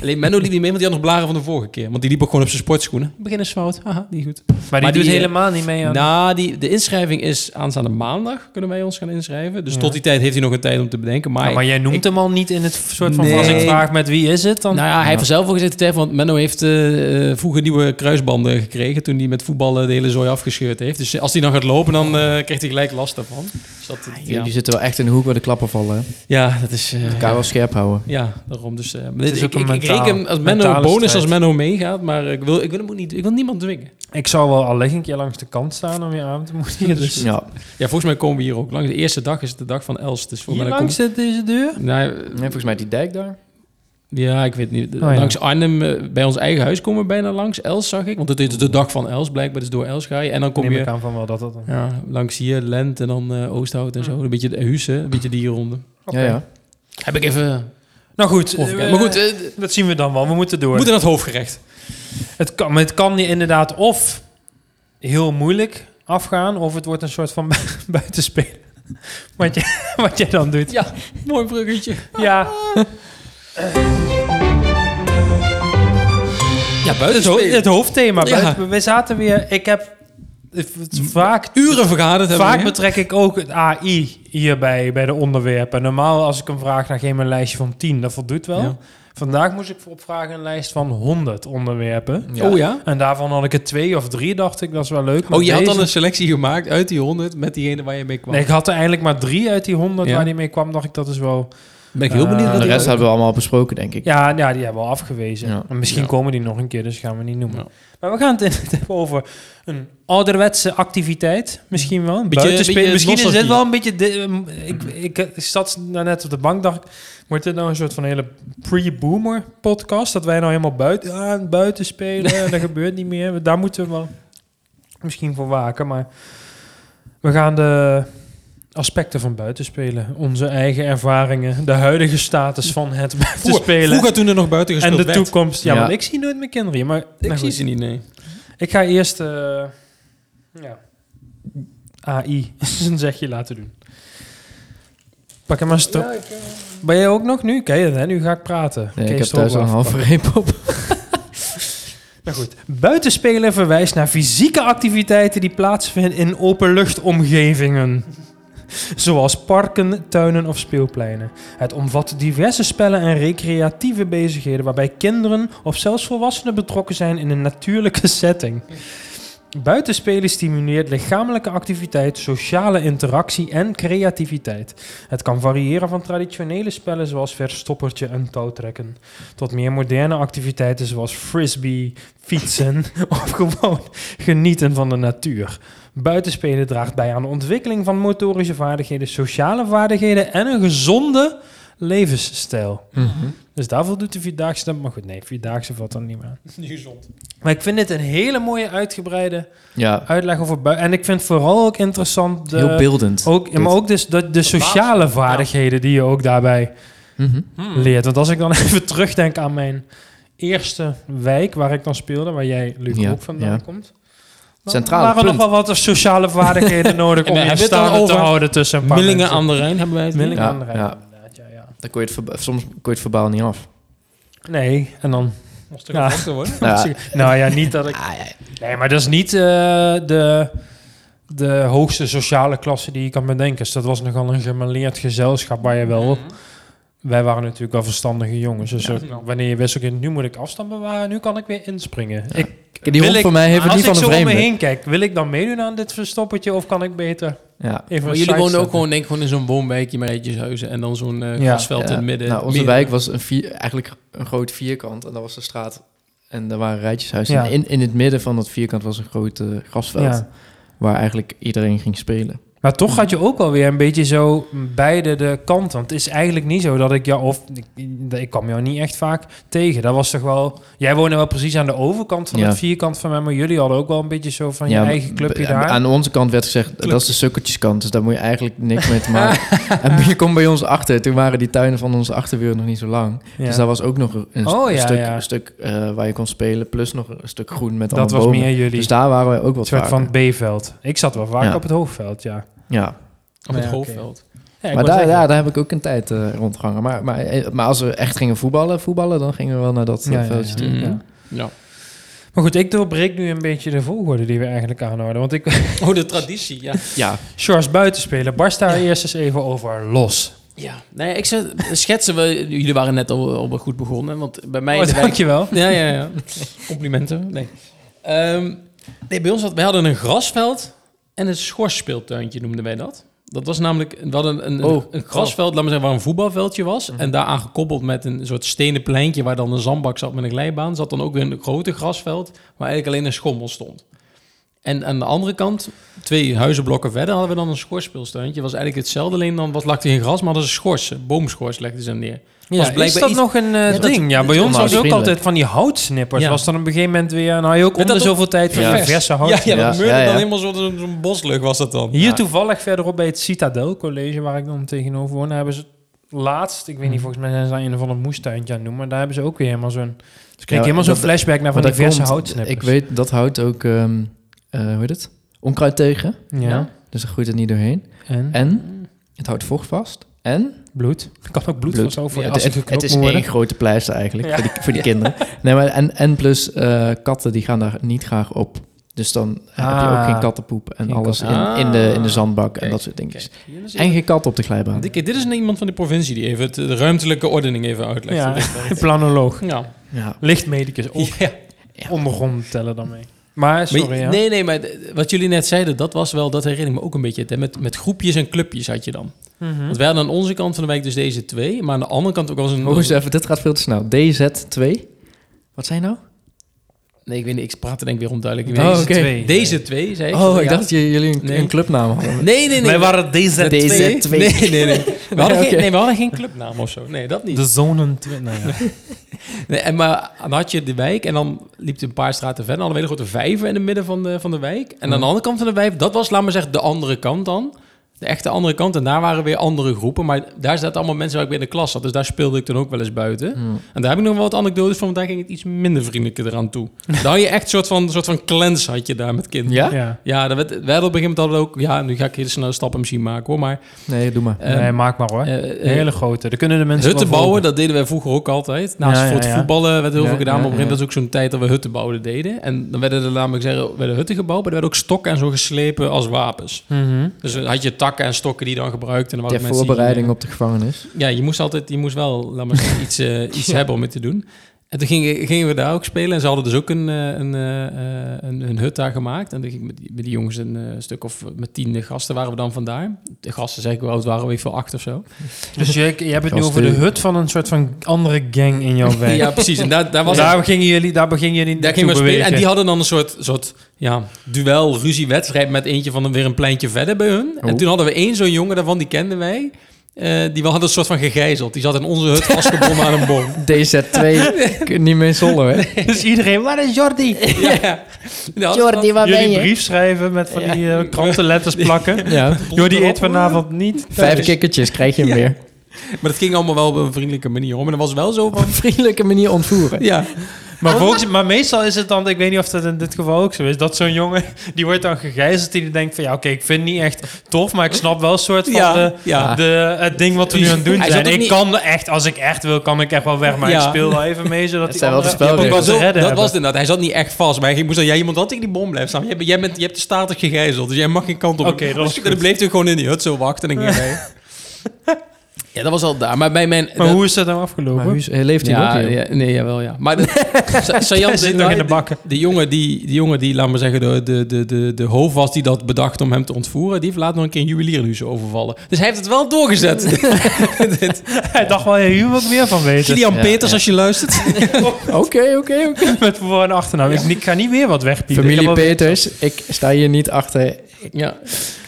[SPEAKER 1] Alleen Menno liep niet mee, want die had nog blaren van de vorige keer. Want die liep ook gewoon op zijn sportschoenen. Begin is fout. Haha, niet goed.
[SPEAKER 3] Maar die
[SPEAKER 1] Maar
[SPEAKER 3] doet
[SPEAKER 1] die, eh,
[SPEAKER 3] helemaal niet mee aan...
[SPEAKER 1] Nou, die, de inschrijving is aanstaande maandag. Kunnen wij ons gaan inschrijven. Dus
[SPEAKER 3] Ja.
[SPEAKER 1] tot die tijd heeft hij nog een tijd om te bedenken. Maar,
[SPEAKER 3] Ja, maar jij noemt hem al niet in het soort van...
[SPEAKER 1] Nee.
[SPEAKER 3] Als ik vraag met wie is het, dan...
[SPEAKER 1] nou ja, hij
[SPEAKER 2] Ja.
[SPEAKER 1] heeft er zelf voor gezegd. de tijd, Want Menno heeft eh, eh, vroeger nieuwe kruisbanden gekregen. Toen hij met voetballen de hele zooi afgescheurd heeft. Dus als hij dan gaat lopen, dan krijgt hij gelijk last daarvan. Dus dat,
[SPEAKER 2] Die,
[SPEAKER 1] ja.
[SPEAKER 2] die zitten wel echt in de hoek waar de klappen vallen. hè.
[SPEAKER 1] ja, dat is... eh,
[SPEAKER 2] Elkaar wel scherp houden.
[SPEAKER 1] Ja, daarom. Dus, eh,
[SPEAKER 3] Het is
[SPEAKER 1] dit-
[SPEAKER 3] ook
[SPEAKER 1] ik,
[SPEAKER 3] een
[SPEAKER 1] ik, ik reken als Menno bonus als. Menno meegaat. Maar ik wil, ik wil hem ook niet... Ik wil niemand dwingen.
[SPEAKER 3] Ik zou wel al een keer langs de kant staan om je aan te moedigen. Dus
[SPEAKER 2] Ja.
[SPEAKER 1] Ja, volgens mij komen we hier ook langs. De eerste dag is het de dag van Els. Dus voor
[SPEAKER 3] hier
[SPEAKER 1] mij
[SPEAKER 3] langs de- deze deur?
[SPEAKER 1] Nou,
[SPEAKER 2] Nee, volgens mij die dijk daar.
[SPEAKER 1] Ja, ik weet niet.
[SPEAKER 3] Oh, ja.
[SPEAKER 1] Langs Arnhem, eh, bij ons eigen huis komen we bijna langs. Els zag ik. Want het is de dag van Els blijkbaar. Dus door Els ga je. En dan kom
[SPEAKER 3] Neem
[SPEAKER 1] je
[SPEAKER 3] ik aan van wel dat dat dan...
[SPEAKER 1] ja, langs hier, Lent en dan eh Oosthout en zo. Een beetje de Husse, een beetje die ronde.
[SPEAKER 3] Oké.
[SPEAKER 2] Ja, ja.
[SPEAKER 1] Heb ik even
[SPEAKER 3] Nou goed, eh,
[SPEAKER 1] Maar goed,
[SPEAKER 3] dat zien we dan wel. We moeten door.
[SPEAKER 1] we moeten naar het hoofdgerecht.
[SPEAKER 3] Het kan, maar het kan je inderdaad of heel moeilijk afgaan, of het wordt een soort van buitenspelen. Wat, je, wat jij dan doet.
[SPEAKER 1] Ja, mooi bruggetje.
[SPEAKER 3] Ja,
[SPEAKER 1] Ja,
[SPEAKER 3] het,
[SPEAKER 1] buiten
[SPEAKER 3] ho- het hoofdthema.
[SPEAKER 1] Ja.
[SPEAKER 3] Buiten- we zaten weer... Ik heb vaak...
[SPEAKER 1] Uren vergaderd hebben
[SPEAKER 3] Vaak betrek ik ook het AI hierbij, bij de onderwerpen. Normaal als ik hem vraag, dan geef ik een lijstje van 10. Dat voldoet wel.
[SPEAKER 1] Ja.
[SPEAKER 3] Vandaag moest ik opvragen een lijst van 100 onderwerpen.
[SPEAKER 2] Ja.
[SPEAKER 1] Oh ja?
[SPEAKER 3] En daarvan had ik er twee of drie, dacht ik, dat is wel leuk. Maar
[SPEAKER 1] Oh, je had dan een selectie gemaakt uit die 100 met diegene waar je mee kwam.
[SPEAKER 3] Nee, ik had er eigenlijk maar drie uit die 100
[SPEAKER 1] Ja.
[SPEAKER 3] waar die mee kwam. Dacht ik, dat is wel...
[SPEAKER 1] ben ik heel
[SPEAKER 3] Eh,
[SPEAKER 1] benieuwd
[SPEAKER 2] En
[SPEAKER 1] wat
[SPEAKER 2] de rest hebben we allemaal besproken, denk ik.
[SPEAKER 3] Ja, ja die hebben we al afgewezen.
[SPEAKER 2] Ja.
[SPEAKER 3] En misschien
[SPEAKER 1] Ja.
[SPEAKER 3] komen die nog een keer, dus gaan we niet noemen. Maar we gaan het hebben over een ouderwetse activiteit. Misschien wel. Een
[SPEAKER 1] Beetje- beetje
[SPEAKER 3] Misschien is dit wel een beetje... um, ik, ik, ik zat nou net op de bank, dacht. Wordt dit nou een soort van hele pre-boomer podcast? Dat wij nou helemaal buiten, ah, buiten spelen en dat gebeurt niet meer. Daar moeten we wel misschien voor waken. Maar we gaan de aspecten van buitenspelen, onze eigen ervaringen, de huidige status van het buitenspelen
[SPEAKER 1] Vroeger toen er nog buiten
[SPEAKER 3] en
[SPEAKER 1] gespeeld
[SPEAKER 3] de
[SPEAKER 1] werd.
[SPEAKER 3] toekomst. Ja,
[SPEAKER 2] Ja.
[SPEAKER 3] want ik zie nooit mijn kinderen hier. Maar
[SPEAKER 1] Ik
[SPEAKER 3] nou
[SPEAKER 1] zie
[SPEAKER 3] goed.
[SPEAKER 1] ze niet, nee.
[SPEAKER 3] ik ga eerst eh, ja, AI een zegje laten doen. Pak hem maar stop. Ben jij ook nog nu? Kijk, hè? nu ga ik praten.
[SPEAKER 2] Nee, ik heb thuis al een halve reep op.
[SPEAKER 3] Nou goed. Buitenspelen verwijst naar fysieke activiteiten die plaatsvinden in openluchtomgevingen. Zoals parken, tuinen of speelpleinen. Het omvat diverse spellen en recreatieve bezigheden waarbij kinderen of zelfs volwassenen betrokken zijn in een natuurlijke setting. Buitenspelen stimuleert lichamelijke activiteit, sociale interactie en creativiteit. Het kan variëren van traditionele spellen zoals verstoppertje en touwtrekken, tot meer moderne activiteiten zoals frisbee, fietsen of gewoon genieten van de natuur. Buitenspelen draagt bij aan de ontwikkeling van motorische vaardigheden, sociale vaardigheden en een gezonde levensstijl. Dus daarvoor doet de Vierdaagse dan... Maar goed, nee, Vierdaagse valt dan niet meer aan.
[SPEAKER 1] Gezond.
[SPEAKER 3] Maar ik vind dit een hele mooie uitgebreide
[SPEAKER 2] Ja,
[SPEAKER 3] uitleg over buiten. En ik vind vooral ook interessant... De,
[SPEAKER 2] heel beeldend.
[SPEAKER 3] ook, maar ook dus de, de sociale vaardigheden die je ook daarbij
[SPEAKER 2] Mhm.
[SPEAKER 3] leert. Want als ik dan even terugdenk aan mijn eerste wijk waar ik dan speelde, waar jij, Luc,
[SPEAKER 2] Ja,
[SPEAKER 3] ook vandaan
[SPEAKER 2] ja.
[SPEAKER 3] komt.
[SPEAKER 2] Centrale
[SPEAKER 3] waren
[SPEAKER 2] punt.
[SPEAKER 3] nog wel wat sociale vaardigheden nodig om je staande te houden tussen een paar
[SPEAKER 1] Millingen aan de Rijn hebben wij het niet.
[SPEAKER 3] Millingen
[SPEAKER 2] Ja,
[SPEAKER 3] aan de Rijn,
[SPEAKER 2] ja.
[SPEAKER 3] inderdaad, ja, ja.
[SPEAKER 2] Dan kon je het soms kon je het verbaal niet af.
[SPEAKER 3] Nee, en dan...
[SPEAKER 1] Mocht er
[SPEAKER 3] Ja.
[SPEAKER 1] gevochten worden.
[SPEAKER 2] Ja.
[SPEAKER 3] Nou ja, niet dat ik...
[SPEAKER 2] Ah.
[SPEAKER 3] Nee, maar dat is niet eh, de, de hoogste sociale klasse die je kan bedenken. Dus dat was nogal een gemaleerd gezelschap waar je wel... Wij waren natuurlijk wel verstandige jongens. Dus ook wanneer je wist, oké, nu moet ik afstand bewaren, nu kan ik weer inspringen. Ik,
[SPEAKER 2] Die hond
[SPEAKER 3] ik-
[SPEAKER 2] van mij heeft het
[SPEAKER 3] als
[SPEAKER 2] niet van
[SPEAKER 3] ik
[SPEAKER 2] een
[SPEAKER 3] zo om me
[SPEAKER 2] vreemde.
[SPEAKER 3] heen kijk, wil ik dan meedoen aan dit verstoppertje of kan ik beter
[SPEAKER 2] Ja.
[SPEAKER 3] Even
[SPEAKER 1] Maar
[SPEAKER 3] een
[SPEAKER 1] jullie wonen ook gewoon, denk ik, gewoon in zo'n woonwijkje met Rijtjeshuizen en dan zo'n eh,
[SPEAKER 3] Ja.
[SPEAKER 1] grasveld in het midden.
[SPEAKER 2] Nou, onze
[SPEAKER 1] Midden.
[SPEAKER 2] wijk was een vier, eigenlijk een groot vierkant en dat was de straat. En daar waren rijtjeshuizen.
[SPEAKER 3] Ja.
[SPEAKER 2] En in, in het midden van dat vierkant was een groot grasveld.
[SPEAKER 3] Ja.
[SPEAKER 2] Waar eigenlijk iedereen ging spelen.
[SPEAKER 3] Maar toch had je ook alweer een beetje zo beide de kanten. Want het is eigenlijk niet zo dat ik jou... Of ik, ik kwam jou niet echt vaak tegen. Dat was toch wel... Jij woonde wel precies aan de overkant van
[SPEAKER 2] Ja.
[SPEAKER 3] het vierkant van mij. Maar jullie hadden ook wel een beetje zo van je eigen clubje daar.
[SPEAKER 2] Aan onze kant werd gezegd, dat is de sukkeltjeskant. Dus daar moet je eigenlijk niks mee te maken. en je komt bij ons achter. Toen waren die tuinen van onze achterbuur nog niet zo lang.
[SPEAKER 3] Ja.
[SPEAKER 2] Dus daar was ook nog een,
[SPEAKER 3] Oh,
[SPEAKER 2] een
[SPEAKER 3] ja,
[SPEAKER 2] stuk, een stuk eh, waar je kon spelen. Plus nog een stuk groen met
[SPEAKER 3] dat
[SPEAKER 2] allemaal
[SPEAKER 3] was meer jullie.
[SPEAKER 2] Dus daar waren wij ook wat
[SPEAKER 3] soort
[SPEAKER 2] vaker.
[SPEAKER 3] van B-veld. Ik zat wel vaak op het hoogveld, ja.
[SPEAKER 2] Ja,
[SPEAKER 1] Op het
[SPEAKER 3] Ja. Ja,
[SPEAKER 2] maar daar,
[SPEAKER 3] zeggen.
[SPEAKER 2] ja, daar heb ik ook een tijd eh, rondgehangen. Maar, maar, eh, maar als we echt gingen voetballen, voetballen, dan gingen we wel naar dat eh,
[SPEAKER 3] Ja, ja,
[SPEAKER 2] veldje
[SPEAKER 3] ja.
[SPEAKER 2] toe.
[SPEAKER 1] Mhm.
[SPEAKER 3] Ja.
[SPEAKER 1] Ja.
[SPEAKER 3] Maar goed, ik doorbreek nu een beetje de volgorde die we eigenlijk aanhouden. Want ik...
[SPEAKER 1] Oh, de traditie, ja.
[SPEAKER 2] Ja,
[SPEAKER 3] Sjors buitenspelen. Barst daar eerst eens even over los.
[SPEAKER 1] Ja, ja, ik zou schetsen, we, jullie waren net al, goed begonnen, want bij mij... in
[SPEAKER 3] Oh,
[SPEAKER 1] de wijk-
[SPEAKER 3] dankjewel.
[SPEAKER 1] Ja, ja, ja. Complimenten. Nee. Ehm, nee, bij ons had, wij hadden een grasveld en een schorspeeltuintje noemden wij dat. Dat was namelijk, we hadden een, een,
[SPEAKER 2] Oh.
[SPEAKER 1] een grasveld, laat maar zeggen, waar een voetbalveldje was. En daaraan gekoppeld met een soort stenen pleintje waar dan een zandbak zat met een glijbaan. Zat dan ook weer een grote grasveld waar eigenlijk alleen een schommel stond. En aan de andere kant, twee huizenblokken verder, hadden we dan een schorspeelstuintje. was eigenlijk hetzelfde, alleen dan was, lag er geen gras, maar hadden ze schorsen. Boomschors legden ze er neer.
[SPEAKER 3] Ja,
[SPEAKER 1] Was
[SPEAKER 3] is dat
[SPEAKER 1] iets-
[SPEAKER 3] nog een eh,
[SPEAKER 1] dat-
[SPEAKER 3] ding? Ja, bij
[SPEAKER 2] dat
[SPEAKER 3] ons
[SPEAKER 2] is
[SPEAKER 3] was ook altijd van die houtsnippers.
[SPEAKER 1] Ja.
[SPEAKER 3] Was dan op een gegeven moment weer... Nou, je ook
[SPEAKER 1] dat
[SPEAKER 3] zoveel tijd van
[SPEAKER 2] Ja.
[SPEAKER 3] die verse hout.
[SPEAKER 1] Ja, ja,
[SPEAKER 2] Ja,
[SPEAKER 1] dat meurde
[SPEAKER 2] ja, ja.
[SPEAKER 1] dan helemaal zo- zo'n boslucht was dat dan.
[SPEAKER 3] Hier
[SPEAKER 2] Ja.
[SPEAKER 3] toevallig verderop bij het Citadel College, waar ik dan tegenover woon, daar hebben ze laatst, ik weet niet, volgens mij zijn ze een of ander moestuintje aan het doen, maar daar hebben ze ook weer helemaal zo'n... Dus ik kreeg
[SPEAKER 2] Ja,
[SPEAKER 3] helemaal zo'n
[SPEAKER 2] dat-
[SPEAKER 3] flashback naar van die
[SPEAKER 2] dat
[SPEAKER 3] verse houtsnippers.
[SPEAKER 2] Ik weet, dat houdt ook, ehm, eh, hoe heet het? Onkruid tegen.
[SPEAKER 3] Ja.
[SPEAKER 1] Ja.
[SPEAKER 2] Dus daar groeit het niet doorheen.
[SPEAKER 3] En?
[SPEAKER 2] En het houdt vocht vast. En
[SPEAKER 3] Bloed. Er kan ook bloed,
[SPEAKER 2] Bloed.
[SPEAKER 3] van zo voor
[SPEAKER 1] Ja,
[SPEAKER 3] als
[SPEAKER 2] het,
[SPEAKER 3] het,
[SPEAKER 2] het, het is één
[SPEAKER 3] worden.
[SPEAKER 2] grote pleister eigenlijk
[SPEAKER 3] Ja.
[SPEAKER 2] voor die, voor die kinderen. Nee, maar en, en plus eh, katten die gaan daar niet graag op. Dus dan heb je ook
[SPEAKER 3] Ah.
[SPEAKER 2] geen kattenpoep en
[SPEAKER 3] Geen
[SPEAKER 2] alles in,
[SPEAKER 1] katten.
[SPEAKER 2] in, de, in de
[SPEAKER 1] Ah.
[SPEAKER 2] zandbak en dat soort dingetjes.
[SPEAKER 1] Kijk, hier is-
[SPEAKER 2] En geen kat op de glijbaan.
[SPEAKER 1] Dit, dit is iemand van de provincie die even het, de ruimtelijke ordening even uitlegt.
[SPEAKER 3] Ja, planoloog.
[SPEAKER 1] ja.
[SPEAKER 2] Ja.
[SPEAKER 3] Lichtmedicus. Ook
[SPEAKER 1] Ja.
[SPEAKER 3] ondergrond tellen dan mee. Maar, sorry,
[SPEAKER 1] Maar je-
[SPEAKER 3] ja.
[SPEAKER 1] Nee, nee, maar wat jullie net zeiden, dat was wel, dat herinner ik me ook een beetje. Hè? Met, met groepjes en clubjes had je dan.
[SPEAKER 3] Mhm.
[SPEAKER 1] Want wij hadden aan onze kant van de wijk dus deze twee, maar aan de andere kant ook wel eens een...
[SPEAKER 2] Oh, eens even, dit gaat veel te snel. DZ2. Wat zijn nou?
[SPEAKER 1] Nee, ik weet niet, ik praat er denk ik weer onduidelijk.
[SPEAKER 2] Oh,
[SPEAKER 3] Deze
[SPEAKER 2] oké.
[SPEAKER 3] twee.
[SPEAKER 1] Deze twee, zei ik.
[SPEAKER 2] Oh, ik
[SPEAKER 1] Ja.
[SPEAKER 2] dacht dat jullie een,
[SPEAKER 1] Nee.
[SPEAKER 2] een clubnaam hadden.
[SPEAKER 1] Nee, nee, nee.
[SPEAKER 3] Wij waren DZ2.
[SPEAKER 2] DZ2.
[SPEAKER 1] Nee, nee, nee. We hadden, geen, nee, we hadden geen clubnaam of zo. Nee, dat niet.
[SPEAKER 3] De zonen 2. Nou ja.
[SPEAKER 1] Nee, en maar dan had je de wijk en dan liep je een paar straten verder. Dan hadden we een hele grote vijver in het midden van de, van de wijk. En aan de andere kant van de wijk, dat was, laat maar zeggen, de andere kant dan. De echte andere kant. En daar waren weer andere groepen. Maar daar zaten allemaal mensen waar ik weer in de klas zat. Dus daar speelde ik dan ook wel eens buiten.
[SPEAKER 2] Hmm.
[SPEAKER 1] En daar heb ik nog wel wat anekdotes van, want daar ging het iets minder vriendelijker eraan toe. daar had je echt een soort van, soort van clans had je daar met kinderen.
[SPEAKER 2] Ja?
[SPEAKER 3] ja.
[SPEAKER 1] Ja, dat werd, wij hadden op een gegeven moment we ook... Ja, nu ga ik hele snel stappen misschien maken hoor. Maar
[SPEAKER 2] Nee, doe maar.
[SPEAKER 1] eh,
[SPEAKER 3] nee, maak maar hoor.
[SPEAKER 1] eh, eh,
[SPEAKER 3] hele grote. Daar kunnen de mensen
[SPEAKER 1] Hutten bouwen, dat deden wij vroeger ook altijd. Naast
[SPEAKER 3] Ja, ja,
[SPEAKER 1] voor het
[SPEAKER 3] ja.
[SPEAKER 1] voetballen werd heel
[SPEAKER 2] Ja,
[SPEAKER 1] veel gedaan.
[SPEAKER 2] ja,
[SPEAKER 1] maar op een gegeven moment
[SPEAKER 2] ja.
[SPEAKER 1] was ook zo'n tijd dat we hutten bouwen deden. En dan werden er namelijk zeggen, werden hutten gebouwd, maar er werden ook stokken en zo geslepen als wapens.
[SPEAKER 3] Mhm.
[SPEAKER 1] Dus dan had je en stokken die je dan gebruikte. En dan
[SPEAKER 2] Ter
[SPEAKER 1] mensen
[SPEAKER 2] voorbereiding
[SPEAKER 1] die,
[SPEAKER 2] op de gevangenis.
[SPEAKER 1] Ja, je moest altijd, je moest wel, laat maar zeggen, iets, eh, iets hebben om het te doen. En toen gingen, gingen we daar ook spelen. En ze hadden dus ook een, eh, een, eh, een, een hut daar gemaakt. En toen ging ik met die, met die jongens een eh, stuk of met tien gasten waren we dan vandaar. De gasten, zeg ik, hoe oud waren we? Veel acht of zo.
[SPEAKER 3] Dus je, je hebt het nu over de hut van een soort van andere gang in jouw wijk.
[SPEAKER 1] Ja, precies. En daar, daar was
[SPEAKER 3] daar gingen jullie, daar begingen jullie
[SPEAKER 1] Daar gingen we spelen. En die hadden dan een soort, soort ja, duel, ruzie, wedstrijd met eentje van een, weer een pleintje verder bij hun. En toen hadden we één zo'n jongen daarvan, die kenden wij. Eh, die we hadden een soort van gegijzeld. Die zat in onze hut vastgebonden aan een boom.
[SPEAKER 2] DZ2 kun niet mee zollen, hè?
[SPEAKER 3] Dus iedereen, waar is Jordi?
[SPEAKER 1] ja. Ja,
[SPEAKER 2] Jordi, waar ben
[SPEAKER 3] Jullie
[SPEAKER 2] je?
[SPEAKER 3] brief schrijven met van die eh, krantenletters plakken.
[SPEAKER 2] Ja,
[SPEAKER 3] Jordi eet vanavond niet.
[SPEAKER 2] vijf kikkertjes krijg je hem
[SPEAKER 1] Ja.
[SPEAKER 2] weer.
[SPEAKER 1] Maar dat ging allemaal wel op een vriendelijke manier om. En dat was wel zo
[SPEAKER 2] Op
[SPEAKER 1] van...
[SPEAKER 2] een vriendelijke manier ontvoeren.
[SPEAKER 1] Ja,
[SPEAKER 3] Maar, volgens, maar meestal is het dan, ik weet niet of dat in dit geval ook zo is, dat zo'n jongen, die wordt dan gegijzeld, die denkt van, ja oké, ik vind het niet echt tof, maar ik snap wel een soort van
[SPEAKER 1] Ja,
[SPEAKER 3] de,
[SPEAKER 1] ja.
[SPEAKER 3] de, het ding wat we nu aan het doen
[SPEAKER 1] Hij
[SPEAKER 3] zijn. Ik
[SPEAKER 1] niet-
[SPEAKER 3] kan echt, als ik echt wil, kan ik echt wel weg, maar
[SPEAKER 1] Ja.
[SPEAKER 3] ik speel wel even mee, zodat
[SPEAKER 2] Het
[SPEAKER 3] die
[SPEAKER 2] zijn wel de spelregels.
[SPEAKER 1] zo- dat
[SPEAKER 3] hebben.
[SPEAKER 1] was het inderdaad. Hij zat niet echt vast. Maar hij moest dan, ja, je moet altijd in die bom blijven staan. Jij, bent- jij, bent, je hebt de status gegijzeld. Dus jij mag geen kant op.
[SPEAKER 3] Oké, dat
[SPEAKER 1] Dus Dan bleef hij gewoon in die hut zo wachten. En ging hij... Ja, dat was al daar. Maar bij mijn...
[SPEAKER 3] Maar
[SPEAKER 1] dat-
[SPEAKER 3] hoe is dat nou afgelopen?
[SPEAKER 2] Leeft hij
[SPEAKER 1] ja,
[SPEAKER 2] nog?
[SPEAKER 1] ja, nee, jawel, ja. Maar de, Sa- Sajan
[SPEAKER 3] zit nog in de bakken.
[SPEAKER 1] De jongen die, die, jongen die laat maar zeggen, de, de, de, de, de hoofd was die dat bedacht om hem te ontvoeren, die heeft later nog een keer een juwelierhuis overvallen. Dus hij heeft het wel doorgezet.
[SPEAKER 3] Hij dacht wel, hier wil ik meer van weten.
[SPEAKER 1] Kilian Peters,
[SPEAKER 2] ja.
[SPEAKER 1] als je luistert.
[SPEAKER 2] Oké, oké, oké.
[SPEAKER 3] Met voor- en achternaam. Ik, ik ga niet weer wat wegpiepen. Ik
[SPEAKER 2] Familie Peters, ik sta hier niet achter.
[SPEAKER 1] Ja.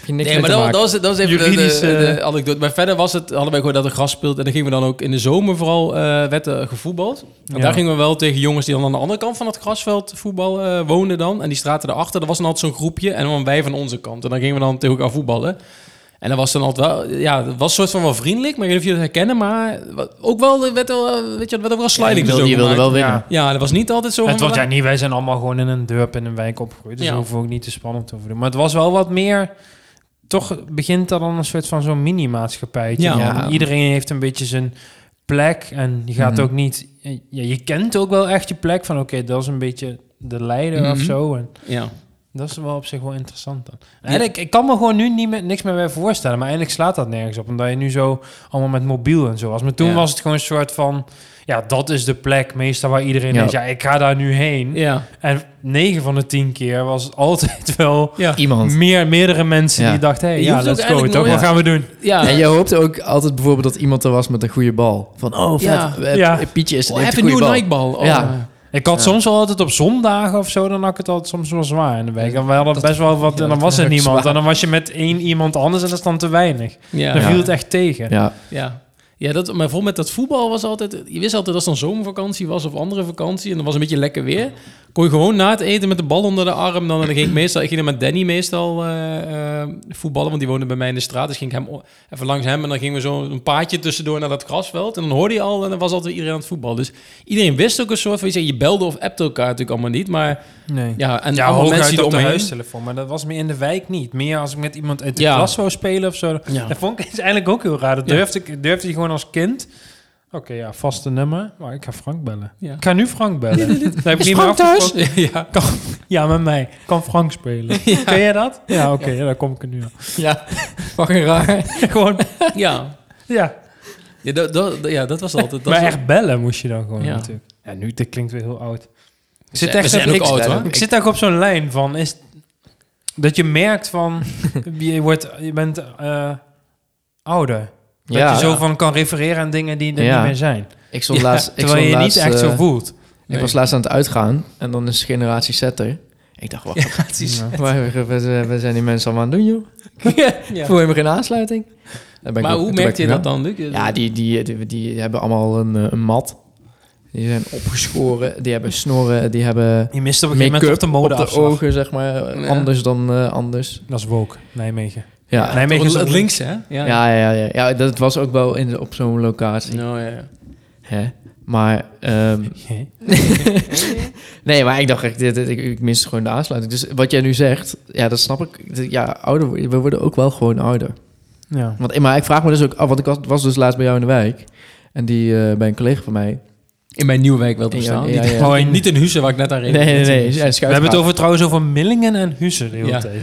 [SPEAKER 2] Heb hier niks
[SPEAKER 1] Nee, maar
[SPEAKER 2] te
[SPEAKER 1] dat, was, dat was even de-
[SPEAKER 3] Juridisch,
[SPEAKER 1] de, de,
[SPEAKER 3] eh,
[SPEAKER 1] anekdote. Maar verder was het, hadden wij gewoon dat er gras speelt. En dan gingen we dan ook in de zomer vooral, eh werd er gevoetbald. En
[SPEAKER 3] Ja.
[SPEAKER 1] daar gingen we wel tegen jongens die dan aan de andere kant van het grasveld voetbal eh, woonden dan. En die straten daarachter, dat was dan altijd zo'n groepje. En dan wij van onze kant. En dan gingen we dan tegen elkaar voetballen. En dat was dan altijd wel, ja, dat was een soort van wel vriendelijk. Maar ik weet niet of je het herkennen, maar ook wel, er werd wel, weet je, er werd ook wel
[SPEAKER 2] Ja,
[SPEAKER 1] sliding
[SPEAKER 2] je wilde, je wilde wel winnen.
[SPEAKER 3] Ja.
[SPEAKER 1] Ja, dat was niet altijd zo
[SPEAKER 3] Het was, ja, niet, wij zijn allemaal gewoon in een dorp in een wijk opgegroeid. Dus
[SPEAKER 1] Ja.
[SPEAKER 3] hoeven we ook niet te spannend over te doen. Maar het was wel wat meer... Toch begint er dan een soort van zo'n mini-maatschappijtje.
[SPEAKER 1] Ja.
[SPEAKER 3] Iedereen heeft een beetje zijn plek. En je gaat
[SPEAKER 2] Mhm.
[SPEAKER 3] ook niet... Ja, je kent ook wel echt je plek van... Oké, dat is een beetje de leider of
[SPEAKER 1] Mhm.
[SPEAKER 3] zo. En
[SPEAKER 1] Ja.
[SPEAKER 3] Dat is wel op zich wel interessant dan. Eigenlijk, ik kan me gewoon nu niet meer, niks meer bij voorstellen. Maar eigenlijk slaat dat nergens op. Omdat je nu zo allemaal met mobiel en zo was. Maar toen
[SPEAKER 1] Ja.
[SPEAKER 3] was het gewoon een soort van... Ja, dat is de plek meestal waar iedereen
[SPEAKER 2] Ja.
[SPEAKER 3] is. Ja, ik ga daar nu heen.
[SPEAKER 1] Ja.
[SPEAKER 3] En 9 van de 10 keer was het altijd wel
[SPEAKER 1] Ja.
[SPEAKER 2] Iemand.
[SPEAKER 3] meer, meerdere mensen
[SPEAKER 2] Ja.
[SPEAKER 3] die dachten... Hey, ja, let's go. Toch? Wat gaan we doen?
[SPEAKER 1] Ja.
[SPEAKER 2] En je hoopte ook altijd bijvoorbeeld dat iemand er was met een goede bal. Van, oh, vet.
[SPEAKER 1] Ja.
[SPEAKER 3] Ja.
[SPEAKER 2] Pietje is
[SPEAKER 1] Oh,
[SPEAKER 2] heeft
[SPEAKER 1] hij
[SPEAKER 2] een
[SPEAKER 1] heeft een
[SPEAKER 2] goede
[SPEAKER 1] nieuwe
[SPEAKER 2] bal.
[SPEAKER 1] Nike-bal. Oh,
[SPEAKER 2] Ja.
[SPEAKER 3] Ik had
[SPEAKER 1] Ja.
[SPEAKER 3] soms wel altijd op zondagen of zo... dan had ik het altijd soms wel zwaar in de week. En we hadden
[SPEAKER 2] Dat-
[SPEAKER 3] best wel wat...
[SPEAKER 2] ja,
[SPEAKER 3] en dan was er niemand.
[SPEAKER 2] zwaar.
[SPEAKER 3] En dan was je met één iemand anders... en dat is dan te weinig.
[SPEAKER 1] Ja.
[SPEAKER 3] Dan
[SPEAKER 2] Ja.
[SPEAKER 3] viel het echt tegen.
[SPEAKER 2] Ja,
[SPEAKER 1] Ja. Ja, dat, maar voor met dat voetbal was altijd... Je wist altijd als het dan zomervakantie was of andere vakantie... en dan was een beetje lekker weer... kon je gewoon na het eten met de bal onder de arm... dan, dan ging ik meestal... Ik ging met Danny meestal eh, eh, voetballen... want die woonde bij mij in de straat. Dus ging ik hem even langs hem... en dan gingen we zo een paadje tussendoor naar dat grasveld... en dan hoorde je al... en dan was altijd iedereen aan het voetballen. Dus iedereen wist ook een soort van... Je, zei, je belde of appte elkaar natuurlijk allemaal niet... maar
[SPEAKER 3] Nee.
[SPEAKER 1] ja... En
[SPEAKER 3] ja,
[SPEAKER 1] allemaal mensen die
[SPEAKER 3] op de huistelefoon. Maar dat was meer in de wijk niet. Meer als ik met iemand uit de
[SPEAKER 1] Ja.
[SPEAKER 3] klas zou spelen of zo.
[SPEAKER 1] Ja.
[SPEAKER 3] Dat vond ik is eigenlijk ook heel raar. Dat
[SPEAKER 1] Ja.
[SPEAKER 3] durfde, ik, durfde je gewoon als kind... Oké, ja, vaste nummer. Maar ik ga Frank bellen.
[SPEAKER 1] Ja.
[SPEAKER 3] Ik ga nu Frank bellen. Dat heb ik
[SPEAKER 1] Is
[SPEAKER 3] niet meer
[SPEAKER 1] thuis? ja.
[SPEAKER 3] Ja, met mij. Kan Frank spelen. Ken jij dat? Ja, oké. ja, daar kom ik er nu aan.
[SPEAKER 2] ja. fucking raar.
[SPEAKER 3] gewoon,
[SPEAKER 1] Ja.
[SPEAKER 3] ja.
[SPEAKER 1] Ja, dat, dat, ja, dat was altijd... Dat
[SPEAKER 3] maar echt bellen moest je dan gewoon
[SPEAKER 1] Ja.
[SPEAKER 3] natuurlijk. Ja, nu, dit klinkt weer heel oud. Ik zit echt op,
[SPEAKER 1] ook
[SPEAKER 3] ik,
[SPEAKER 1] oud, hoor.
[SPEAKER 3] ik zit echt op zo'n lijn van... Is, dat je merkt van... je, wordt, je bent eh, ouder. Dat
[SPEAKER 2] Ja,
[SPEAKER 3] je zo
[SPEAKER 1] ja.
[SPEAKER 3] van kan refereren aan dingen die er
[SPEAKER 2] Ja.
[SPEAKER 3] niet meer zijn.
[SPEAKER 2] ik stond
[SPEAKER 3] Ja,
[SPEAKER 2] laatst... Ik
[SPEAKER 3] terwijl je
[SPEAKER 2] stond
[SPEAKER 3] je niet echt
[SPEAKER 2] eh,
[SPEAKER 3] zo voelt.
[SPEAKER 2] Ik was laatst aan het uitgaan en dan is generatie setter. Ik dacht, waar, waar zijn die mensen allemaal aan het doen, joh?
[SPEAKER 1] Ja.
[SPEAKER 2] Voel je me geen aansluiting?
[SPEAKER 1] Maar
[SPEAKER 2] ook-
[SPEAKER 1] hoe merkte je dat dan, Luc?
[SPEAKER 2] Ja, die, die, die, die hebben allemaal een, eh, een mat. Die zijn opgeschoren, die hebben snoren, die hebben
[SPEAKER 3] Je mist op een gegeven moment
[SPEAKER 2] make-up
[SPEAKER 3] op de mode
[SPEAKER 2] op de ogen, zeg maar.
[SPEAKER 1] Ja.
[SPEAKER 2] Anders dan eh, anders.
[SPEAKER 3] Dat is woke, Nijmegen.
[SPEAKER 2] Ja,
[SPEAKER 3] Nijmegen is
[SPEAKER 1] het links, hè?
[SPEAKER 2] ja, ja, ja, ja. ja dat was ook wel in, op zo'n locatie.
[SPEAKER 1] Nou, ja, ja.
[SPEAKER 2] Hè? Maar, ehm, nee, maar ik dacht echt, dit, dit- ik, ik mis gewoon de aansluiting. Dus wat jij nu zegt, ja, dat snap ik. Ja, ouder, worden- we worden ook wel gewoon ouder.
[SPEAKER 3] Ja.
[SPEAKER 2] Want, maar ik vraag me dus ook af, want ik was, was dus laatst bij jou in de wijk. En die, eh, bij een collega van mij.
[SPEAKER 1] In mijn nieuwe wijk wel te
[SPEAKER 2] Ja,
[SPEAKER 1] verstaan.
[SPEAKER 2] ja,
[SPEAKER 1] niet,
[SPEAKER 2] ja.
[SPEAKER 3] Oh, in-
[SPEAKER 1] niet in Huizen, waar ik net aan
[SPEAKER 2] Nee,
[SPEAKER 1] reed.
[SPEAKER 2] nee, nee. ja,
[SPEAKER 3] We hebben het over, trouwens over Millingen en Hussen de hele
[SPEAKER 1] Ja.
[SPEAKER 3] tijd.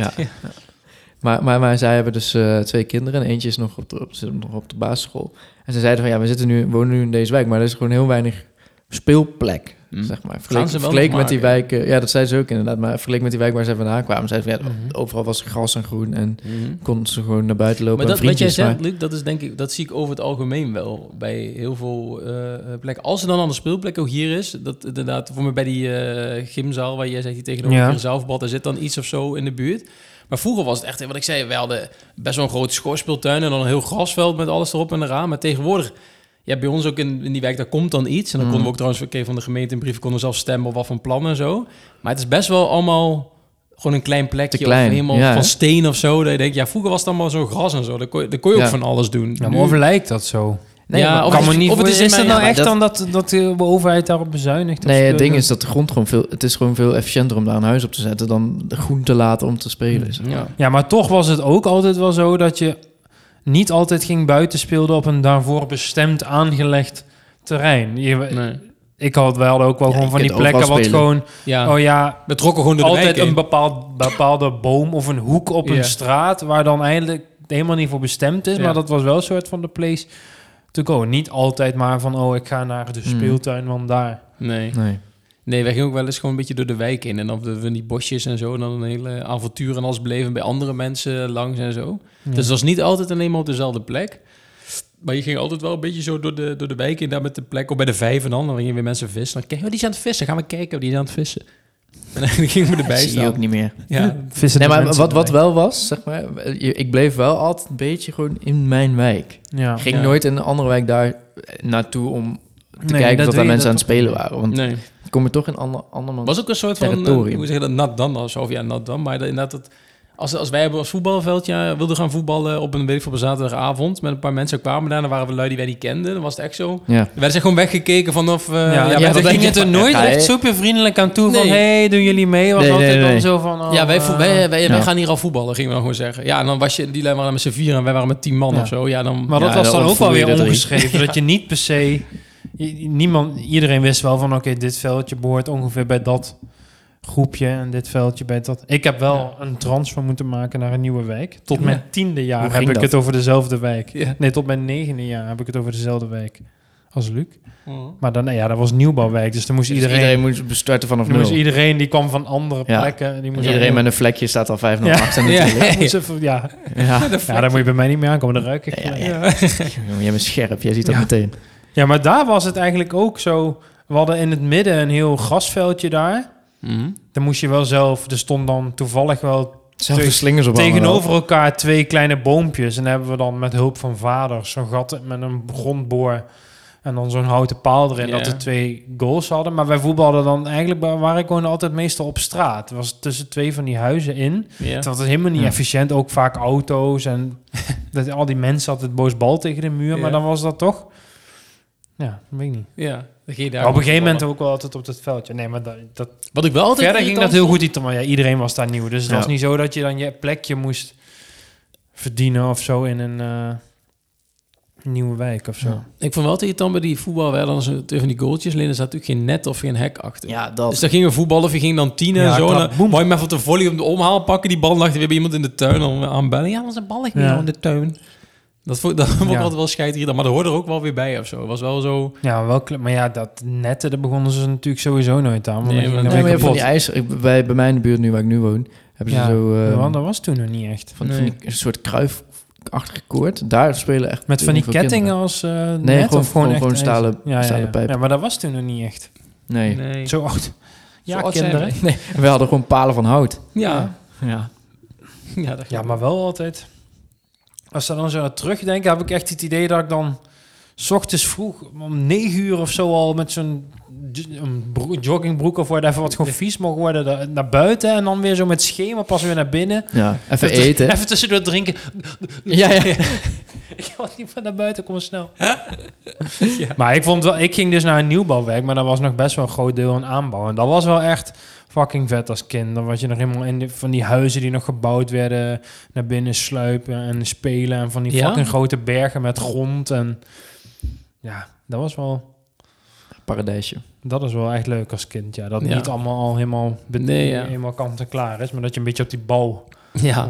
[SPEAKER 2] Maar, maar, maar zij hebben dus eh, twee kinderen en eentje is nog op de, op, zit nog op de basisschool. En ze zeiden van ja, we zitten nu, wonen nu in deze wijk, maar er is gewoon heel weinig speelplek,
[SPEAKER 1] Hm.
[SPEAKER 2] zeg maar. Vergeleken, met die wijken, ja, dat zei ze ook inderdaad, maar vergeleken met die wijk waar ze vandaan kwamen, zeiden van ja,
[SPEAKER 3] Mhm.
[SPEAKER 2] overal was gras en groen en
[SPEAKER 1] Mhm.
[SPEAKER 2] konden ze gewoon naar buiten lopen
[SPEAKER 1] Maar dat, wat jij zegt, Luc, dat is denk ik, dat zie ik over het algemeen wel bij heel veel eh, plekken. Als er dan al een speelplek ook hier is, dat inderdaad, voor me bij die eh, gymzaal waar jij zegt die tegenover
[SPEAKER 3] Ja.
[SPEAKER 1] ja. zelfbad, er zit dan iets of zo in de buurt. Maar vroeger was het echt, wat ik zei, we hadden best wel een grote schoorspeeltuin en dan een heel grasveld met alles erop en eraan. Maar tegenwoordig, ja, bij ons ook in, in die wijk, daar komt dan iets. En dan
[SPEAKER 2] Mm.
[SPEAKER 1] konden we ook trouwens oké, van de gemeente een brief konden zelf stemmen op wat voor plannen en zo. Maar het is best wel allemaal gewoon een klein plekje
[SPEAKER 2] Te klein,
[SPEAKER 1] of helemaal
[SPEAKER 2] ja,
[SPEAKER 1] van steen of zo. Dat je denkt, ja, vroeger was het allemaal zo gras en zo. Daar kon je, daar kon je ook van alles doen.
[SPEAKER 3] Ja,
[SPEAKER 1] Nu-
[SPEAKER 3] maar of lijkt dat zo?
[SPEAKER 2] Nee,
[SPEAKER 1] Ja,
[SPEAKER 2] maar-
[SPEAKER 1] of
[SPEAKER 3] kan
[SPEAKER 1] het
[SPEAKER 3] me
[SPEAKER 1] is-
[SPEAKER 3] niet
[SPEAKER 1] of het is
[SPEAKER 3] is, nou
[SPEAKER 2] ja,
[SPEAKER 3] echt
[SPEAKER 2] dat-
[SPEAKER 3] dan dat, dat de overheid daarop bezuinigt?
[SPEAKER 2] Nee, het
[SPEAKER 3] zo?
[SPEAKER 2] ding is dat de grond gewoon veel... Het is gewoon veel efficiënter om daar een huis op te zetten... dan de groen te laten om te spelen. zeg maar.
[SPEAKER 1] Ja.
[SPEAKER 3] Ja, maar toch was het ook altijd wel zo dat je niet altijd ging buiten speelden op een daarvoor bestemd aangelegd terrein. Je,
[SPEAKER 1] Nee.
[SPEAKER 3] Ik had wel ook wel
[SPEAKER 2] Ja,
[SPEAKER 3] gewoon van die plekken wat gewoon...
[SPEAKER 1] ja.
[SPEAKER 3] Oh ja,
[SPEAKER 1] We trokken gewoon door de
[SPEAKER 3] altijd een bepaald, bepaalde boom of een hoek op
[SPEAKER 1] Ja.
[SPEAKER 3] een straat... waar dan eigenlijk helemaal niet voor bestemd is.
[SPEAKER 1] Ja.
[SPEAKER 3] Maar dat was wel een soort van de place te go. Niet altijd maar van, oh, ik ga naar de
[SPEAKER 2] Hmm.
[SPEAKER 3] speeltuin, want daar...
[SPEAKER 1] Nee.
[SPEAKER 2] Nee.
[SPEAKER 1] Nee, wij gingen ook wel eens gewoon een beetje door de wijk in. En dan we van die bosjes en zo. En dan een hele avontuur en alles beleven bij andere mensen langs en zo.
[SPEAKER 3] Ja.
[SPEAKER 1] Dus dat was niet altijd alleen maar op dezelfde plek. Maar je ging altijd wel een beetje zo door de, door de wijk in, daar met de plek. Of bij de vijf en dan, dan gingen weer mensen vissen. Dan kijk, oh, die zijn aan het vissen. Gaan we kijken, oh, die zijn aan het vissen. En dan gingen we erbij
[SPEAKER 2] Dat zie je
[SPEAKER 1] staan.
[SPEAKER 2] ook niet meer.
[SPEAKER 1] Ja,
[SPEAKER 3] Vissen
[SPEAKER 2] Nee,
[SPEAKER 3] de
[SPEAKER 2] maar wat, wat wel was, zeg maar, je- ik bleef wel altijd een beetje gewoon in mijn wijk.
[SPEAKER 3] Ja.
[SPEAKER 2] Ik ging
[SPEAKER 1] Ja.
[SPEAKER 2] nooit in een andere wijk daar naartoe om te
[SPEAKER 3] Nee,
[SPEAKER 2] kijken
[SPEAKER 3] dat
[SPEAKER 2] of daar mensen aan het spelen waren. Want
[SPEAKER 1] nee.
[SPEAKER 2] kom je toch in ander, andermans...
[SPEAKER 1] was ook een soort van, eh,
[SPEAKER 2] Territorium.
[SPEAKER 1] hoe zeg je dat, nat dan of zo. Ja, nat dan. Maar dat, inderdaad, dat, als, als wij hebben als voetbalveldje wilden gaan voetballen op een, weet ik veel, op een zaterdagavond met een paar mensen kwamen daar, dan waren we lui die wij niet kenden. Dan was het echt zo.
[SPEAKER 2] Ja.
[SPEAKER 1] We werden zeg gewoon weggekeken vanaf... eh,
[SPEAKER 3] Ja,
[SPEAKER 1] ja,
[SPEAKER 3] ging het er
[SPEAKER 2] van,
[SPEAKER 3] nooit echt super vriendelijk aan toe van...
[SPEAKER 1] Nee.
[SPEAKER 3] hey, doen jullie mee? Was
[SPEAKER 2] Nee,
[SPEAKER 3] altijd
[SPEAKER 2] nee,
[SPEAKER 3] dan zo van... oh,
[SPEAKER 1] ja, wij,
[SPEAKER 3] eh,
[SPEAKER 1] wij, wij, wij
[SPEAKER 2] Ja.
[SPEAKER 1] gaan hier al voetballen, gingen we dan gewoon zeggen. Ja, en dan was je, die lui waren met z'n vier en wij waren met tien man
[SPEAKER 3] Ja.
[SPEAKER 1] of zo. Ja, dan...
[SPEAKER 3] Maar dat
[SPEAKER 2] Ja,
[SPEAKER 3] was
[SPEAKER 2] dan
[SPEAKER 3] dan ook wel weer
[SPEAKER 2] er drie.
[SPEAKER 3] omgeschreven. Dat je niet per se... Niemand, iedereen wist wel van... Oké, dit veldje behoort ongeveer bij dat groepje... en dit veldje bij dat... Ik heb wel een transfer moeten maken naar een nieuwe wijk. Tot
[SPEAKER 1] Ja.
[SPEAKER 3] mijn tiende jaar heb ik
[SPEAKER 2] dat?
[SPEAKER 3] het over dezelfde wijk.
[SPEAKER 1] Ja.
[SPEAKER 3] Nee, tot mijn negende jaar heb ik het over dezelfde wijk als Luc.
[SPEAKER 1] Mhm.
[SPEAKER 3] Maar dan, ja, dat was nieuwbouwwijk. Dus dan moest
[SPEAKER 2] Dus
[SPEAKER 3] iedereen...
[SPEAKER 2] iedereen moet bestarten vanaf
[SPEAKER 3] dan moest
[SPEAKER 2] nul.
[SPEAKER 3] iedereen die kwam van andere plekken. Die moest
[SPEAKER 2] Iedereen met een vlekje staat al 5
[SPEAKER 3] Ja.
[SPEAKER 2] achter
[SPEAKER 1] Ja.
[SPEAKER 2] natuurlijk.
[SPEAKER 3] Ja, moest ja. Daar moet je bij mij niet meer aankomen. Dan ruik ik.
[SPEAKER 2] Ja. Jij bent scherp, jij ziet dat
[SPEAKER 3] Ja.
[SPEAKER 2] meteen.
[SPEAKER 3] Ja, maar daar was het eigenlijk ook zo. We hadden in het midden een heel grasveldje daar.
[SPEAKER 1] Mhm.
[SPEAKER 3] Dan moest je wel zelf... Er stond dan toevallig wel
[SPEAKER 2] slingers op
[SPEAKER 3] tegenover elkaar twee kleine boompjes. En dan hebben we dan met hulp van vader zo'n gat met een grondboor... En dan zo'n houten paal erin, dat we twee goals hadden. Maar wij voetbalden dan eigenlijk... waren ik gewoon altijd meestal op straat. Het was tussen twee van die huizen in.
[SPEAKER 1] Ja.
[SPEAKER 3] Het was helemaal niet
[SPEAKER 2] Ja.
[SPEAKER 3] efficiënt. Ook vaak auto's en dat, al die mensen hadden het boos bal tegen de muur. Maar dan was dat toch... Ja, dat weet ik niet.
[SPEAKER 1] Ja, daar
[SPEAKER 3] Maar op een gegeven moment ook wel altijd op dat veldje. Nee, maar dat, dat,
[SPEAKER 1] Wat ik wel altijd
[SPEAKER 3] verder ging dat heel goed. iets- Maar ja, iedereen was daar nieuw. Dus het
[SPEAKER 2] Ja.
[SPEAKER 3] was niet zo dat je dan je plekje moest verdienen of zo in een eh, nieuwe wijk of zo.
[SPEAKER 2] Ja.
[SPEAKER 1] Ik vond wel tegen dan bij die voetbal wel dan zo tegen die goaltjes. Alleen er zat natuurlijk geen net of geen hek achter.
[SPEAKER 2] Ja, dat.
[SPEAKER 1] Dus dan gingen we voetballen of je ging dan tien en
[SPEAKER 3] Ja,
[SPEAKER 1] zo. Je hem even op de volley om de omhaal pakken. Die bal lag er weer bij iemand in de tuin. Dan aanbellen. Ja, dat is een bal
[SPEAKER 3] Ja.
[SPEAKER 1] in de tuin. Dat vond, dat vond ik
[SPEAKER 3] Ja.
[SPEAKER 1] altijd wel scheidrig. Maar dat hoorde er ook wel weer bij of zo. Het was wel zo...
[SPEAKER 3] Ja, wel maar ja, dat netten, daar begonnen ze natuurlijk sowieso nooit aan. Want
[SPEAKER 1] Nee, maar-
[SPEAKER 2] Nee, maar
[SPEAKER 3] weer
[SPEAKER 2] je hebt van
[SPEAKER 3] kapot.
[SPEAKER 2] die ijzer... ik- Bij, bij mij in de buurt, nu waar ik nu woon, hebben ze
[SPEAKER 3] Ja,
[SPEAKER 2] zo... eh,
[SPEAKER 3] want dat was toen nog niet echt.
[SPEAKER 2] van,
[SPEAKER 1] Nee.
[SPEAKER 2] van die een soort kruifachtige koord. Daar spelen echt
[SPEAKER 3] Met van die kettingen
[SPEAKER 2] kinderen.
[SPEAKER 3] als eh
[SPEAKER 2] Nee,
[SPEAKER 3] net
[SPEAKER 2] gewoon-
[SPEAKER 3] of gewoon,
[SPEAKER 2] gewoon- stalen-
[SPEAKER 3] ja, ja,
[SPEAKER 2] stalen
[SPEAKER 3] ja.
[SPEAKER 2] pijp.
[SPEAKER 3] Ja, maar dat was toen nog niet echt.
[SPEAKER 2] Nee.
[SPEAKER 1] Nee.
[SPEAKER 3] Zo oud. Ja,
[SPEAKER 1] Zo oud zijn
[SPEAKER 3] kinderen.
[SPEAKER 1] wij.
[SPEAKER 2] We hadden gewoon palen van hout.
[SPEAKER 1] Ja.
[SPEAKER 2] Ja.
[SPEAKER 1] Ja, dat
[SPEAKER 3] Ja, maar wel altijd. Als ze dan zo aan terugdenken, heb ik echt het idee dat ik dan... S ochtends vroeg, om negen uur of zo al met zo'n joggingbroek of whatever, wat gewoon vies mocht worden, naar buiten en dan weer zo met schema pas weer naar binnen.
[SPEAKER 2] Ja, even eten.
[SPEAKER 3] Even tussendoor drinken.
[SPEAKER 2] Ja, ja.
[SPEAKER 3] ik was niet van naar buiten, kom snel. Maar ik vond wel, ik ging dus naar een nieuwbouwwerk, maar dat was nog best wel een groot deel aan aanbouw. En dat was wel echt fucking vet als kind. Dan was je nog helemaal in die- van die huizen die nog gebouwd werden, naar binnen sluipen en spelen. En van die
[SPEAKER 1] Ja?
[SPEAKER 3] fucking grote bergen met grond. En ja, dat was wel,
[SPEAKER 2] Paradijsje.
[SPEAKER 3] dat is wel echt leuk als kind. Ja, dat
[SPEAKER 1] Ja.
[SPEAKER 3] niet allemaal al helemaal,
[SPEAKER 1] Nee, ja.
[SPEAKER 3] helemaal kant en klaar is, maar dat je een beetje op die bouw
[SPEAKER 1] Ja.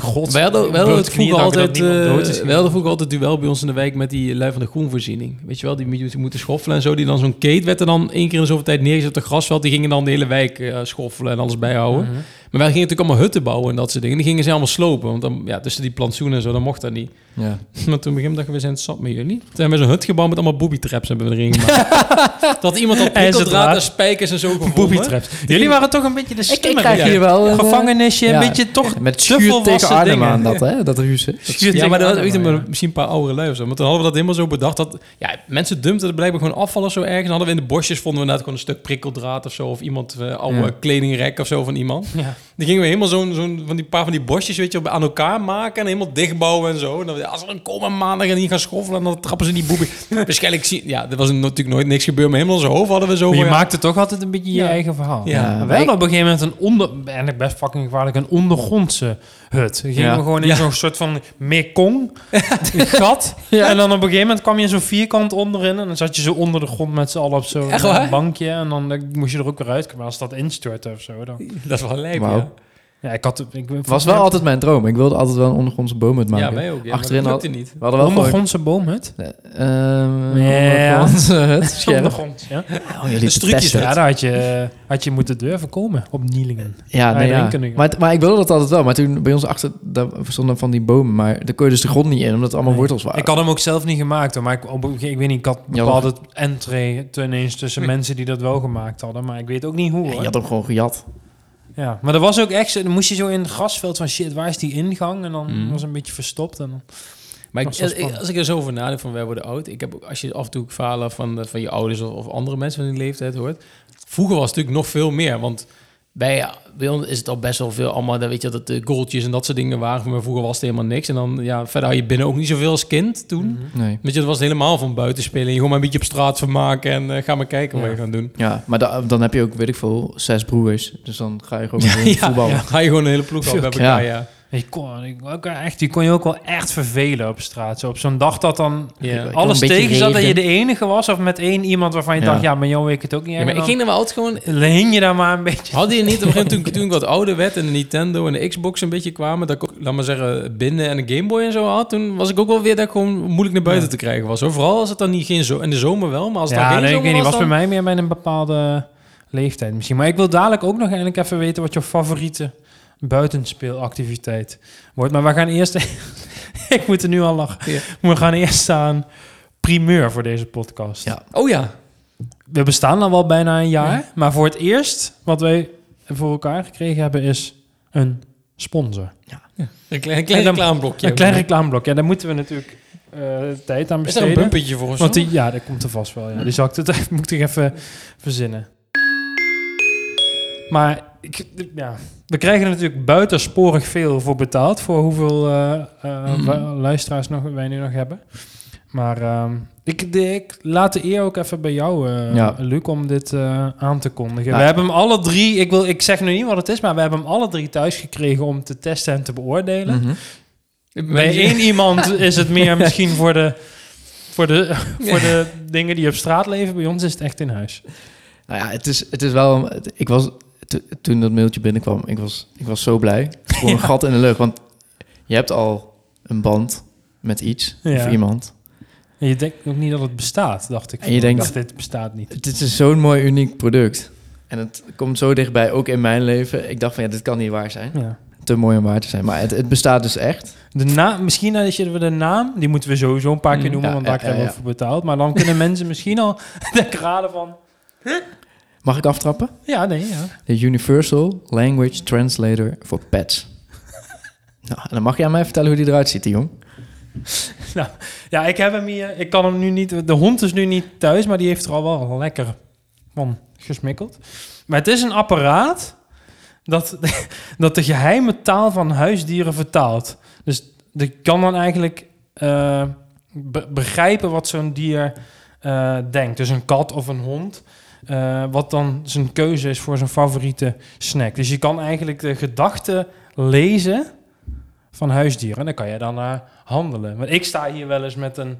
[SPEAKER 3] God,
[SPEAKER 1] Wij hadden, wij hadden
[SPEAKER 3] knieën,
[SPEAKER 1] vroeger altijd, eh, wij hadden vroeger altijd duel bij ons in de wijk met die lui van de groenvoorziening. Weet je wel, die moeten- schoffelen en zo. Die dan zo'n keet werd er dan één keer in de zoveel tijd neergezet op het grasveld. Die gingen dan de hele wijk eh, schoffelen en alles bijhouden.
[SPEAKER 3] Mhm.
[SPEAKER 1] Maar wij gingen natuurlijk allemaal hutten bouwen en dat soort dingen. Die gingen ze allemaal slopen, want dan, ja, tussen die plantsoenen en zo, dan mocht dat niet.
[SPEAKER 2] Ja.
[SPEAKER 1] Maar toen begin ik, we zijn het zat met jullie. Toen hebben we zo'n hut gebouwd met allemaal booby traps hebben we erin gemaakt. dat iemand al prikkeldraad en spijkers en zo gevonden.
[SPEAKER 3] Booby traps. Jullie waren toch een beetje de
[SPEAKER 2] Ik, ik krijg hier wel een... eh,
[SPEAKER 3] gevangenisje,
[SPEAKER 2] ja.
[SPEAKER 3] een beetje toch
[SPEAKER 2] Met schuur tegen Arnhem aan dat, hè? Dat ruzie.
[SPEAKER 1] Ja, maar dat was
[SPEAKER 3] weet
[SPEAKER 1] maar misschien een paar oude lui of zo. Maar toen hadden we dat helemaal zo bedacht dat... Ja, mensen dumpten er blijkbaar gewoon afval of zo ergens. Dan hadden we in de bosjes, vonden we net gewoon een stuk prikkeldraad of zo. Of iemand, eh, oude
[SPEAKER 2] Ja.
[SPEAKER 1] kledingrek of zo van iemand.
[SPEAKER 3] Ja.
[SPEAKER 1] Die gingen we helemaal zo'n zo'n van die paar van die bosjes, weet je, op- aan elkaar maken. En helemaal dichtbouwen en zo. En dan, als we dan komen maandag en die gaan schoffelen, en dan trappen ze die boebi. Waarschijnlijk zien... Ja, er was natuurlijk nooit niks gebeurd. Maar helemaal in zijn hoofd hadden we zo
[SPEAKER 3] Maar je
[SPEAKER 1] van, ja,
[SPEAKER 3] maakte toch altijd een beetje je
[SPEAKER 1] Ja.
[SPEAKER 3] eigen verhaal.
[SPEAKER 1] Ja.
[SPEAKER 3] Maar
[SPEAKER 2] wij-
[SPEAKER 3] hadden op een gegeven moment een onder... Eigenlijk best fucking gevaarlijk, een ondergrondse hut. We gingen
[SPEAKER 2] Ja.
[SPEAKER 3] gewoon in
[SPEAKER 1] Ja.
[SPEAKER 3] zo'n soort van mekong, een gat. En dan op een gegeven moment kwam je in zo'n vierkant onderin. En dan zat je zo onder de grond met z'n allen op zo'n bankje. En dan moest je er ook weer uit. Maar als dat instortte of zo, dan...
[SPEAKER 1] Dat is wel lijp,
[SPEAKER 2] Wauw.
[SPEAKER 1] ja.
[SPEAKER 3] Ja, ik had... Ik,
[SPEAKER 2] Het was wel altijd mijn droom. Ik wilde altijd wel een ondergrondse boomhut maken.
[SPEAKER 1] Ja, ook. Ja,
[SPEAKER 2] Achterin
[SPEAKER 1] maar
[SPEAKER 2] al-
[SPEAKER 1] dat lukte niet.
[SPEAKER 2] We hadden wel.
[SPEAKER 3] Ondergrondse boomhut?
[SPEAKER 2] Ehm
[SPEAKER 3] Ja.
[SPEAKER 2] ondergrondse hut, scherp.
[SPEAKER 3] Ondergrond, ja.
[SPEAKER 2] Oh, jullie
[SPEAKER 3] Ja, daar had je, had je moeten durven komen op Nielingen.
[SPEAKER 2] Ja, nee,
[SPEAKER 3] Ja.
[SPEAKER 2] Maar, maar ik wilde dat altijd wel. Maar toen bij ons achter daar stonden van die bomen. Maar daar kon je dus de grond niet in, omdat het allemaal
[SPEAKER 3] Nee.
[SPEAKER 2] wortels waren.
[SPEAKER 3] Ik had hem ook zelf niet gemaakt hoor, maar ik, op, ik weet niet, ik had bepaalde entree ineens tussen
[SPEAKER 1] Nee.
[SPEAKER 3] mensen die dat wel gemaakt hadden, maar ik weet ook niet hoe
[SPEAKER 2] Ja,
[SPEAKER 3] hoor.
[SPEAKER 2] je had hem gewoon gejat.
[SPEAKER 3] Ja, maar er was ook echt, dan moest je zo in het grasveld van shit, waar is die ingang? En dan
[SPEAKER 1] Mm.
[SPEAKER 3] was het een beetje verstopt en dan...
[SPEAKER 1] Maar ik,
[SPEAKER 3] Dat
[SPEAKER 1] als, ik-
[SPEAKER 3] spannend.
[SPEAKER 1] als ik er zo over nadenk van wij worden oud. Ik heb ook, als je af en toe verhalen van, van je ouders of, of andere mensen van die leeftijd hoort. Vroeger was het natuurlijk nog veel meer. Want bij, bij ons is het al best wel veel allemaal, dan weet je dat de goaltjes en dat soort dingen waren. Maar vroeger was het helemaal niks. En dan, ja, verder had je binnen ook niet zoveel als kind toen.
[SPEAKER 3] Mhm.
[SPEAKER 2] Nee.
[SPEAKER 1] Weet je, het was helemaal van buiten spelen. En je gewoon maar een beetje op straat vermaken en eh, ga maar kijken wat
[SPEAKER 3] Ja.
[SPEAKER 1] je gaat doen.
[SPEAKER 2] Ja, maar da- dan heb je ook, weet ik veel, zes broers. Dus dan ga je gewoon met hun voetballen.
[SPEAKER 1] ja, ga je gewoon een hele ploeg op elkaar,
[SPEAKER 2] ja.
[SPEAKER 3] Je kon, ik, ook echt, je kon je ook wel echt vervelen op straat. Zo op zo'n dag dat dan
[SPEAKER 1] Ja.
[SPEAKER 2] Ik-
[SPEAKER 3] alles tegen zat dat je de enige was. Of met één iemand waarvan je
[SPEAKER 2] Ja.
[SPEAKER 3] dacht, ja, maar jou weet ik het ook niet.
[SPEAKER 1] Ja, maar ik ging er wel altijd gewoon...
[SPEAKER 3] hing je daar maar een beetje.
[SPEAKER 1] Hadden je niet op een gegeven moment, toen, toen ik wat ouder werd en de Nintendo en de Xbox een beetje kwamen, dat ik ook, laat maar zeggen, binnen en een Game Boy en zo had, toen was ik ook wel weer dat ik gewoon moeilijk naar buiten te krijgen was. Hoor. Vooral als het dan niet geen zo in de zomer wel, maar als het dan geen
[SPEAKER 3] nee, ik weet niet.
[SPEAKER 1] was,
[SPEAKER 3] Was bij mij meer bij een bepaalde leeftijd misschien. Maar ik wil dadelijk ook nog eigenlijk even weten wat je favoriete buitenspeelactiviteit wordt. Maar we gaan eerst... ik moet er nu al lachen.
[SPEAKER 1] Ja.
[SPEAKER 3] We gaan eerst aan primeur voor deze podcast.
[SPEAKER 2] Ja.
[SPEAKER 1] Oh ja.
[SPEAKER 3] We bestaan al wel bijna een jaar.
[SPEAKER 1] Ja.
[SPEAKER 3] Maar voor het eerst wat wij voor elkaar gekregen hebben is een sponsor.
[SPEAKER 1] Een klein, een klein
[SPEAKER 3] dan-
[SPEAKER 1] reclameblokje.
[SPEAKER 3] Een klein reclameblok. Ja, daar moeten we natuurlijk eh, tijd aan
[SPEAKER 1] Is er
[SPEAKER 3] besteden.
[SPEAKER 1] een bumpertje voor ons?
[SPEAKER 3] Want die, ja, dat komt er vast wel. Ja. Die zal ik het moet ik even verzinnen. Maar ik, ja, we krijgen er natuurlijk buitensporig veel voor betaald. Voor hoeveel eh, eh,
[SPEAKER 1] Mhm.
[SPEAKER 3] luisteraars nog, wij nu nog hebben. Maar ehm, ik, de, ik laat de eer ook even bij jou, eh,
[SPEAKER 2] Ja.
[SPEAKER 3] Luc, om dit aan te kondigen. We hebben hem alle drie, ik, wil, ik zeg nu niet wat het is, maar we hebben hem alle drie thuis gekregen om te testen en te beoordelen.
[SPEAKER 2] Mhm.
[SPEAKER 3] Bij één iemand is het meer misschien voor de, voor, de, voor de dingen die op straat leven. Bij ons is het echt in huis.
[SPEAKER 2] Nou ja, het is, het is wel... Ik was, toen dat mailtje binnenkwam, ik was, ik was zo blij. Gewoon een gat in de lucht. Want je hebt al een band met iets
[SPEAKER 3] Ja.
[SPEAKER 2] of iemand.
[SPEAKER 3] En je denkt ook niet dat het bestaat, dacht ik.
[SPEAKER 2] En je denkt-
[SPEAKER 3] dacht, dit bestaat niet.
[SPEAKER 2] Het is zo'n mooi, uniek product. En het komt zo dichtbij, ook in mijn leven. Ik dacht van, ja, dit kan niet waar zijn.
[SPEAKER 3] Ja.
[SPEAKER 2] Te mooi om waar te zijn. Maar het, het bestaat dus echt.
[SPEAKER 3] De naam, misschien als je de naam, die moeten we sowieso een paar keer
[SPEAKER 1] Mm,
[SPEAKER 3] noemen,
[SPEAKER 2] ja,
[SPEAKER 3] want daar krijgen we voor betaald. Maar dan kunnen mensen misschien al denken raden van...
[SPEAKER 2] Mag ik aftrappen?
[SPEAKER 3] Ja, nee, ja.
[SPEAKER 2] De Universal Language Translator voor pets. nou, dan mag jij mij vertellen hoe die eruit ziet, die jong.
[SPEAKER 3] Ja, ik heb hem hier. Ik kan hem nu niet. De hond is nu niet thuis, maar die heeft er al wel lekker van gesmikkeld. Maar het is een apparaat dat, dat de geheime taal van huisdieren vertaalt. Dus je kan dan eigenlijk eh, be- begrijpen wat zo'n dier eh, denkt. Dus een kat of een hond. Eh, wat dan zijn keuze is voor zijn favoriete snack. Dus je kan eigenlijk de gedachten lezen van huisdieren. En dan kan je dan naar handelen. Want ik sta hier wel eens met, een,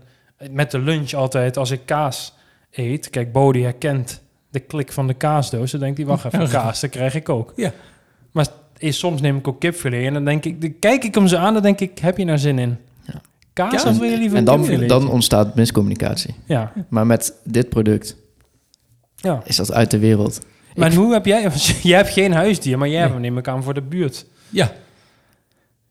[SPEAKER 3] met de lunch altijd als ik kaas eet. Kijk, Bodie herkent de klik van de kaasdoos. Dan denkt hij, wacht even, kaas, dat krijg ik ook.
[SPEAKER 1] Ja.
[SPEAKER 3] Maar is, soms neem ik ook kipfilet en dan denk ik, dan kijk ik hem zo aan, dan denk ik, heb je nou zin in?
[SPEAKER 2] Ja.
[SPEAKER 3] Kaas
[SPEAKER 1] Ja,
[SPEAKER 3] of wil je liever
[SPEAKER 2] en dan, dan ontstaat miscommunicatie.
[SPEAKER 3] Ja,
[SPEAKER 2] Maar met dit product
[SPEAKER 3] ja.
[SPEAKER 2] is dat uit de wereld.
[SPEAKER 3] Maar
[SPEAKER 2] Ik-
[SPEAKER 3] hoe heb jij... jij hebt geen huisdier, maar jij
[SPEAKER 1] Nee.
[SPEAKER 3] hebt hem neem ik aan voor de buurt.
[SPEAKER 1] Ja.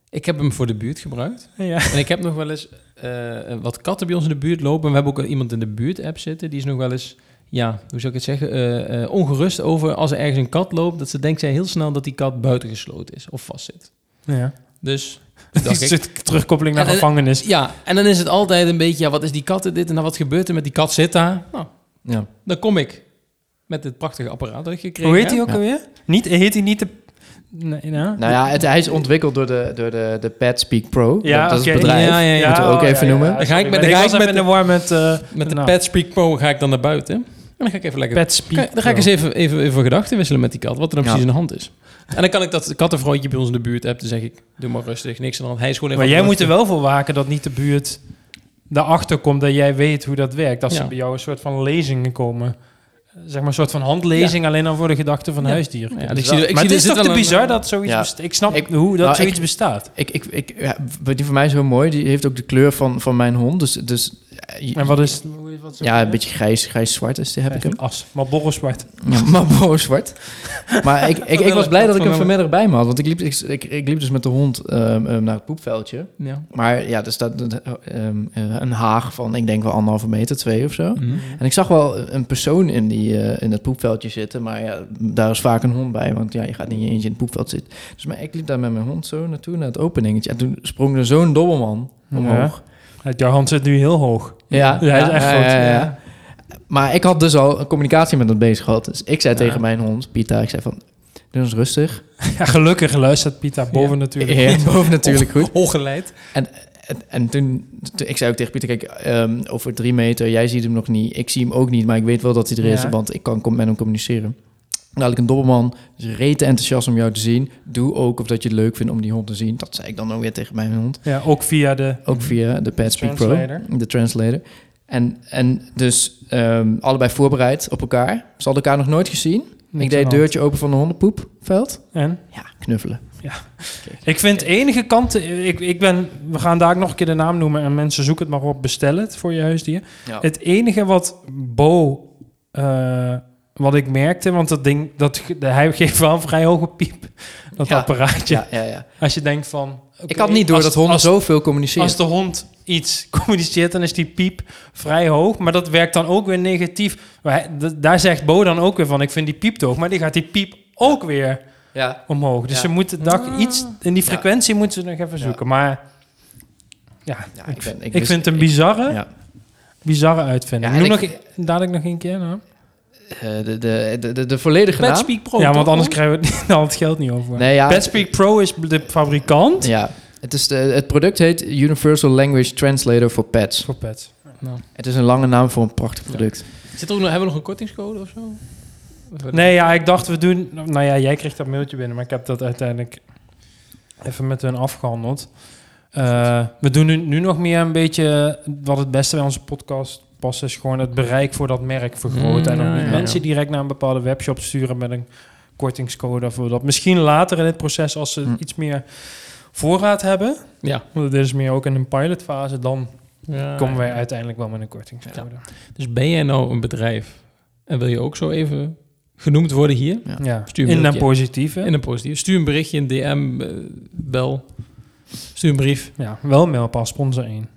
[SPEAKER 1] Ik heb hem voor de buurt gebruikt.
[SPEAKER 3] Ja.
[SPEAKER 1] En ik heb nog wel eens eh, wat katten bij ons in de buurt lopen. En we hebben ook iemand in de buurt-app zitten. Die is nog wel eens, ja, hoe zou ik het zeggen, eh, eh, ongerust over als er ergens een kat loopt. Dat ze denkt zij heel snel dat die kat buitengesloten is of vastzit.
[SPEAKER 3] ja.
[SPEAKER 1] Dus
[SPEAKER 3] Dat is terugkoppeling naar
[SPEAKER 1] En- en-
[SPEAKER 3] gevangenis.
[SPEAKER 1] ja, en dan is het altijd een beetje, ja, wat is die kat dit en dan wat gebeurt er met die kat zit daar? Nou,
[SPEAKER 2] Ja.
[SPEAKER 1] dan kom ik met dit prachtige apparaat dat ik gekregen
[SPEAKER 3] Hoe heet hij ook
[SPEAKER 2] Ja.
[SPEAKER 3] alweer? Niet, heet hij niet de... Nee, nou,
[SPEAKER 2] Nou ja, het, hij is ontwikkeld door de, door de, de Pet Speak Pro.
[SPEAKER 3] Ja,
[SPEAKER 2] dat, is het bedrijf.
[SPEAKER 1] Ja, ja, ja.
[SPEAKER 2] Moeten we ook
[SPEAKER 3] oh,
[SPEAKER 2] even noemen.
[SPEAKER 1] Dan ga ik met- dan ga ik met
[SPEAKER 3] de war met... eh
[SPEAKER 1] Met de
[SPEAKER 3] naam.
[SPEAKER 1] Pet Speak Pro ga ik dan naar buiten. En dan ga ik even lekker
[SPEAKER 3] Pet Speak
[SPEAKER 1] Kijk, dan ga ik eens even, even, even gedachten wisselen met die kat. Wat er dan
[SPEAKER 2] Ja.
[SPEAKER 1] precies in de hand is. En dan kan ik dat kattenvrouwtje bij ons in de buurt hebben. Dan zeg ik, doe maar rustig, niks aan de hand. Hij is gewoon even
[SPEAKER 3] Maar jij moet er wel voor waken dat niet de buurt daarachter komt dat jij weet hoe dat werkt. Dat ze bij jou een soort van lezingen komen zeg maar een soort van handlezing alleen al voor de gedachte van
[SPEAKER 1] Ja.
[SPEAKER 3] huisdier.
[SPEAKER 1] Ja,
[SPEAKER 2] dus
[SPEAKER 1] ik zie,
[SPEAKER 2] wel-
[SPEAKER 1] ik
[SPEAKER 3] maar
[SPEAKER 1] zie
[SPEAKER 3] het is toch te
[SPEAKER 1] een-
[SPEAKER 3] bizar dat zoiets
[SPEAKER 2] Ja.
[SPEAKER 3] bestaat. Ik snap
[SPEAKER 2] Ik-
[SPEAKER 3] hoe dat
[SPEAKER 2] nou,
[SPEAKER 3] zoiets
[SPEAKER 2] ik-
[SPEAKER 3] bestaat.
[SPEAKER 2] Ik, ik, ik, ja, die voor mij is heel mooi. Die heeft ook de kleur van, van mijn hond. Dus, dus
[SPEAKER 3] En wat is... Wat
[SPEAKER 2] ja, een beetje grijs, grijs-zwart is die, heb ik hem.
[SPEAKER 3] As, maar borrelzwart.
[SPEAKER 2] Ja, Marlboro zwart. Maar ik, ik, ik was blij dat ik hem
[SPEAKER 1] Van-
[SPEAKER 2] vanmiddag bij me had. Want ik liep, ik, ik, ik liep dus met de hond ehm, ehm, naar het poepveldje.
[SPEAKER 1] Ja.
[SPEAKER 2] Maar ja, er staat een, ehm, eh, een haag van, ik denk wel anderhalve meter, twee of zo.
[SPEAKER 1] Mhm.
[SPEAKER 2] En ik zag wel een persoon in, die, eh, in het poepveldje zitten. Maar ja, daar is vaak een hond bij. Want ja, je gaat niet eentje in het poepveld zitten. Dus maar ik liep daar met mijn hond zo naartoe, naar het openingetje. En toen sprong er zo'n dobbelman omhoog.
[SPEAKER 3] Jouw hand zit nu heel hoog.
[SPEAKER 2] Ja,
[SPEAKER 3] Ja, hij is echt groot, ja.
[SPEAKER 2] Maar ik had dus al een communicatie met hem bezig gehad. Dus ik zei tegen mijn hond, Pita, ik zei van... Doe eens rustig.
[SPEAKER 3] Ja, gelukkig luistert Pita boven natuurlijk.
[SPEAKER 2] Ja, boven natuurlijk goed.
[SPEAKER 1] Ongeleid.
[SPEAKER 2] En, en toen, toen- ik zei ook tegen Pieter, kijk, ehm, over drie meter, jij ziet hem nog niet, ik zie hem ook niet, maar ik weet wel dat hij er is, want ik kan met hem communiceren. Dadelijk een dobbelman, is rete enthousiast om jou te zien. Doe ook of dat je het leuk vindt om die hond te zien. Dat zei ik dan ook weer tegen mijn hond.
[SPEAKER 3] Ja, ook via de...
[SPEAKER 2] Ook via de Pet Speak Pro, de translator. En, en dus ehm, allebei voorbereid op elkaar. Ze hadden elkaar nog nooit gezien.
[SPEAKER 3] Niks
[SPEAKER 2] ik deed het
[SPEAKER 3] de
[SPEAKER 2] deurtje open van de hondenpoepveld.
[SPEAKER 3] En?
[SPEAKER 2] Ja, knuffelen.
[SPEAKER 3] Ik vind de enige kant... Ik, ik ben... We gaan daar ook nog een keer de naam noemen en mensen zoeken het maar op. Bestel het voor je huisdier.
[SPEAKER 2] Ja.
[SPEAKER 3] Het enige wat Bo... eh, wat ik merkte, want dat ding... Dat, hij geeft wel een vrij hoge piep. Dat
[SPEAKER 2] Ja.
[SPEAKER 3] apparaatje.
[SPEAKER 2] ja, ja, ja.
[SPEAKER 3] Als je denkt van...
[SPEAKER 2] Ik had niet door
[SPEAKER 3] als-
[SPEAKER 2] dat honden
[SPEAKER 3] als-
[SPEAKER 2] zoveel communiceren.
[SPEAKER 3] Als de hond iets communiceert, dan is die piep vrij hoog. Maar dat werkt dan ook weer negatief. Maar hij- d- daar zegt Bo dan ook weer van, ik vind die piep te hoog. Maar die gaat die piep ook weer
[SPEAKER 2] ja.
[SPEAKER 3] omhoog. Dus
[SPEAKER 2] Ja.
[SPEAKER 3] ze moeten dag iets... In die frequentie moeten ze nog even
[SPEAKER 2] Ja.
[SPEAKER 3] zoeken. Maar ja,
[SPEAKER 2] Ja,
[SPEAKER 3] ik,
[SPEAKER 2] ik ben- ik
[SPEAKER 3] ik
[SPEAKER 2] wist-
[SPEAKER 3] vind het een
[SPEAKER 2] ik-
[SPEAKER 3] bizarre,
[SPEAKER 2] ja.
[SPEAKER 3] bizarre uitvinding.
[SPEAKER 2] Ja, en
[SPEAKER 3] Noem
[SPEAKER 2] ik-
[SPEAKER 3] nog, e- dadelijk nog een keer. Nou.
[SPEAKER 2] Eh, de, de, de, de, volledige naam.
[SPEAKER 1] Pro.
[SPEAKER 3] ja, want anders krijgen we dan het geld niet over.
[SPEAKER 2] Nee, ja,
[SPEAKER 3] Petspeak Pro is de fabrikant
[SPEAKER 2] Ja, het, is de, het product heet Universal Language Translator for Pets.
[SPEAKER 3] voor pets.
[SPEAKER 1] Nou.
[SPEAKER 2] Het is een lange naam voor een prachtig product.
[SPEAKER 1] Zit er ook nog, hebben we nog een kortingscode of zo?
[SPEAKER 3] Nee, ja, ik dacht we doen... Nou ja, jij kreeg dat mailtje binnen, maar ik heb dat uiteindelijk even met hun afgehandeld. Eh, we doen nu, nu nog meer een beetje... Wat het beste bij onze podcast past, is gewoon het bereik voor dat merk vergroten.
[SPEAKER 1] Mm,
[SPEAKER 3] en dan
[SPEAKER 1] ja, ja,
[SPEAKER 3] mensen
[SPEAKER 1] ja.
[SPEAKER 3] direct naar een bepaalde webshop sturen met een kortingscode. Of dat misschien later in het proces, als ze
[SPEAKER 2] Hm.
[SPEAKER 3] iets meer voorraad hebben...
[SPEAKER 1] Ja.
[SPEAKER 3] Want dit is meer ook in een pilotfase, dan
[SPEAKER 1] Ja,
[SPEAKER 3] komen wij
[SPEAKER 1] ja.
[SPEAKER 3] uiteindelijk wel met een kortingscode.
[SPEAKER 1] Dus ben jij nou een bedrijf en wil je ook zo even genoemd worden hier?
[SPEAKER 2] Ja.
[SPEAKER 3] Ja,
[SPEAKER 1] Stuur een
[SPEAKER 3] in een positieve.
[SPEAKER 1] In een positief. Stuur een berichtje, een DM, eh, bel. Stuur een brief.
[SPEAKER 3] Ja, wel mailpaal, sponsor 1.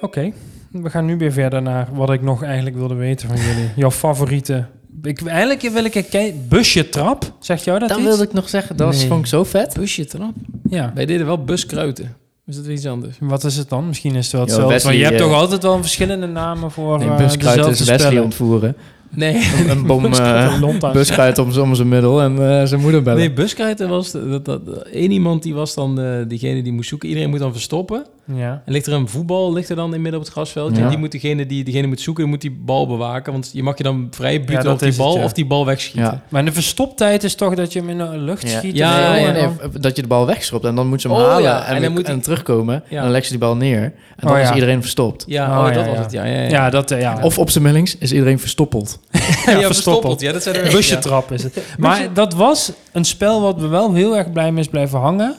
[SPEAKER 3] Oké, we gaan nu weer verder naar wat ik nog eigenlijk wilde weten van jullie. Jouw favoriete... Ik, eigenlijk wil ik een busje trap. Zegt jou dat
[SPEAKER 2] Dat
[SPEAKER 3] iets?
[SPEAKER 2] wilde ik nog zeggen. Dat was-
[SPEAKER 1] Nee.
[SPEAKER 2] vond ik zo vet.
[SPEAKER 1] Busje trap.
[SPEAKER 3] Ja.
[SPEAKER 1] Wij deden wel buskruiten. Is dat iets anders?
[SPEAKER 3] Wat is het dan? Misschien is het wel hetzelfde.
[SPEAKER 2] Wesley,
[SPEAKER 3] want je hebt
[SPEAKER 2] eh,
[SPEAKER 3] toch altijd wel verschillende namen voor
[SPEAKER 2] Nee,
[SPEAKER 3] eh,
[SPEAKER 2] buskruid is
[SPEAKER 3] dezelfde
[SPEAKER 2] Wesley
[SPEAKER 3] spellen.
[SPEAKER 2] ontvoeren.
[SPEAKER 1] Nee.
[SPEAKER 2] Een, een bom
[SPEAKER 3] Buskruid
[SPEAKER 2] eh buskruid om, om zijn middel en eh, zijn moeder bellen.
[SPEAKER 1] Nee, buskruiten was... Dat, dat, één iemand die was dan eh, diegene die moest zoeken. Iedereen moet dan verstoppen.
[SPEAKER 3] Ja.
[SPEAKER 1] En ligt er een voetbal ligt er dan in midden op het grasveld.
[SPEAKER 2] Ja.
[SPEAKER 1] En die moet degene die diegene moet zoeken, die moet die bal bewaken. Want je mag je dan vrij buiten op die
[SPEAKER 3] het,
[SPEAKER 1] bal
[SPEAKER 3] ja.
[SPEAKER 1] of die bal wegschieten.
[SPEAKER 2] Ja.
[SPEAKER 3] Maar de verstoptijd is toch dat je hem in de lucht
[SPEAKER 2] Ja.
[SPEAKER 3] schiet?
[SPEAKER 1] Ja, ja,
[SPEAKER 3] en
[SPEAKER 2] nee,
[SPEAKER 3] dan-
[SPEAKER 2] nee, dat je de bal wegschopt en dan moet ze hem
[SPEAKER 1] Oh,
[SPEAKER 2] halen
[SPEAKER 1] ja,
[SPEAKER 2] en,
[SPEAKER 1] en dan moet
[SPEAKER 2] en
[SPEAKER 1] hij-
[SPEAKER 2] terugkomen.
[SPEAKER 1] Ja.
[SPEAKER 2] En dan legt ze die bal neer. En dan
[SPEAKER 3] Oh,
[SPEAKER 2] is iedereen verstopt.
[SPEAKER 1] Ja,
[SPEAKER 3] Oh,
[SPEAKER 1] oh,
[SPEAKER 3] ja,
[SPEAKER 1] dat
[SPEAKER 3] ja.
[SPEAKER 1] was het. Ja, ja, ja.
[SPEAKER 3] Ja, dat... eh, Ja.
[SPEAKER 2] Of op zijn Millings is iedereen verstoppeld.
[SPEAKER 1] ja,
[SPEAKER 3] verstoppeld.
[SPEAKER 1] Ja, dat zijn er
[SPEAKER 3] busje trap is het. Maar dat was een spel wat me wel heel erg blij mee is blijven hangen.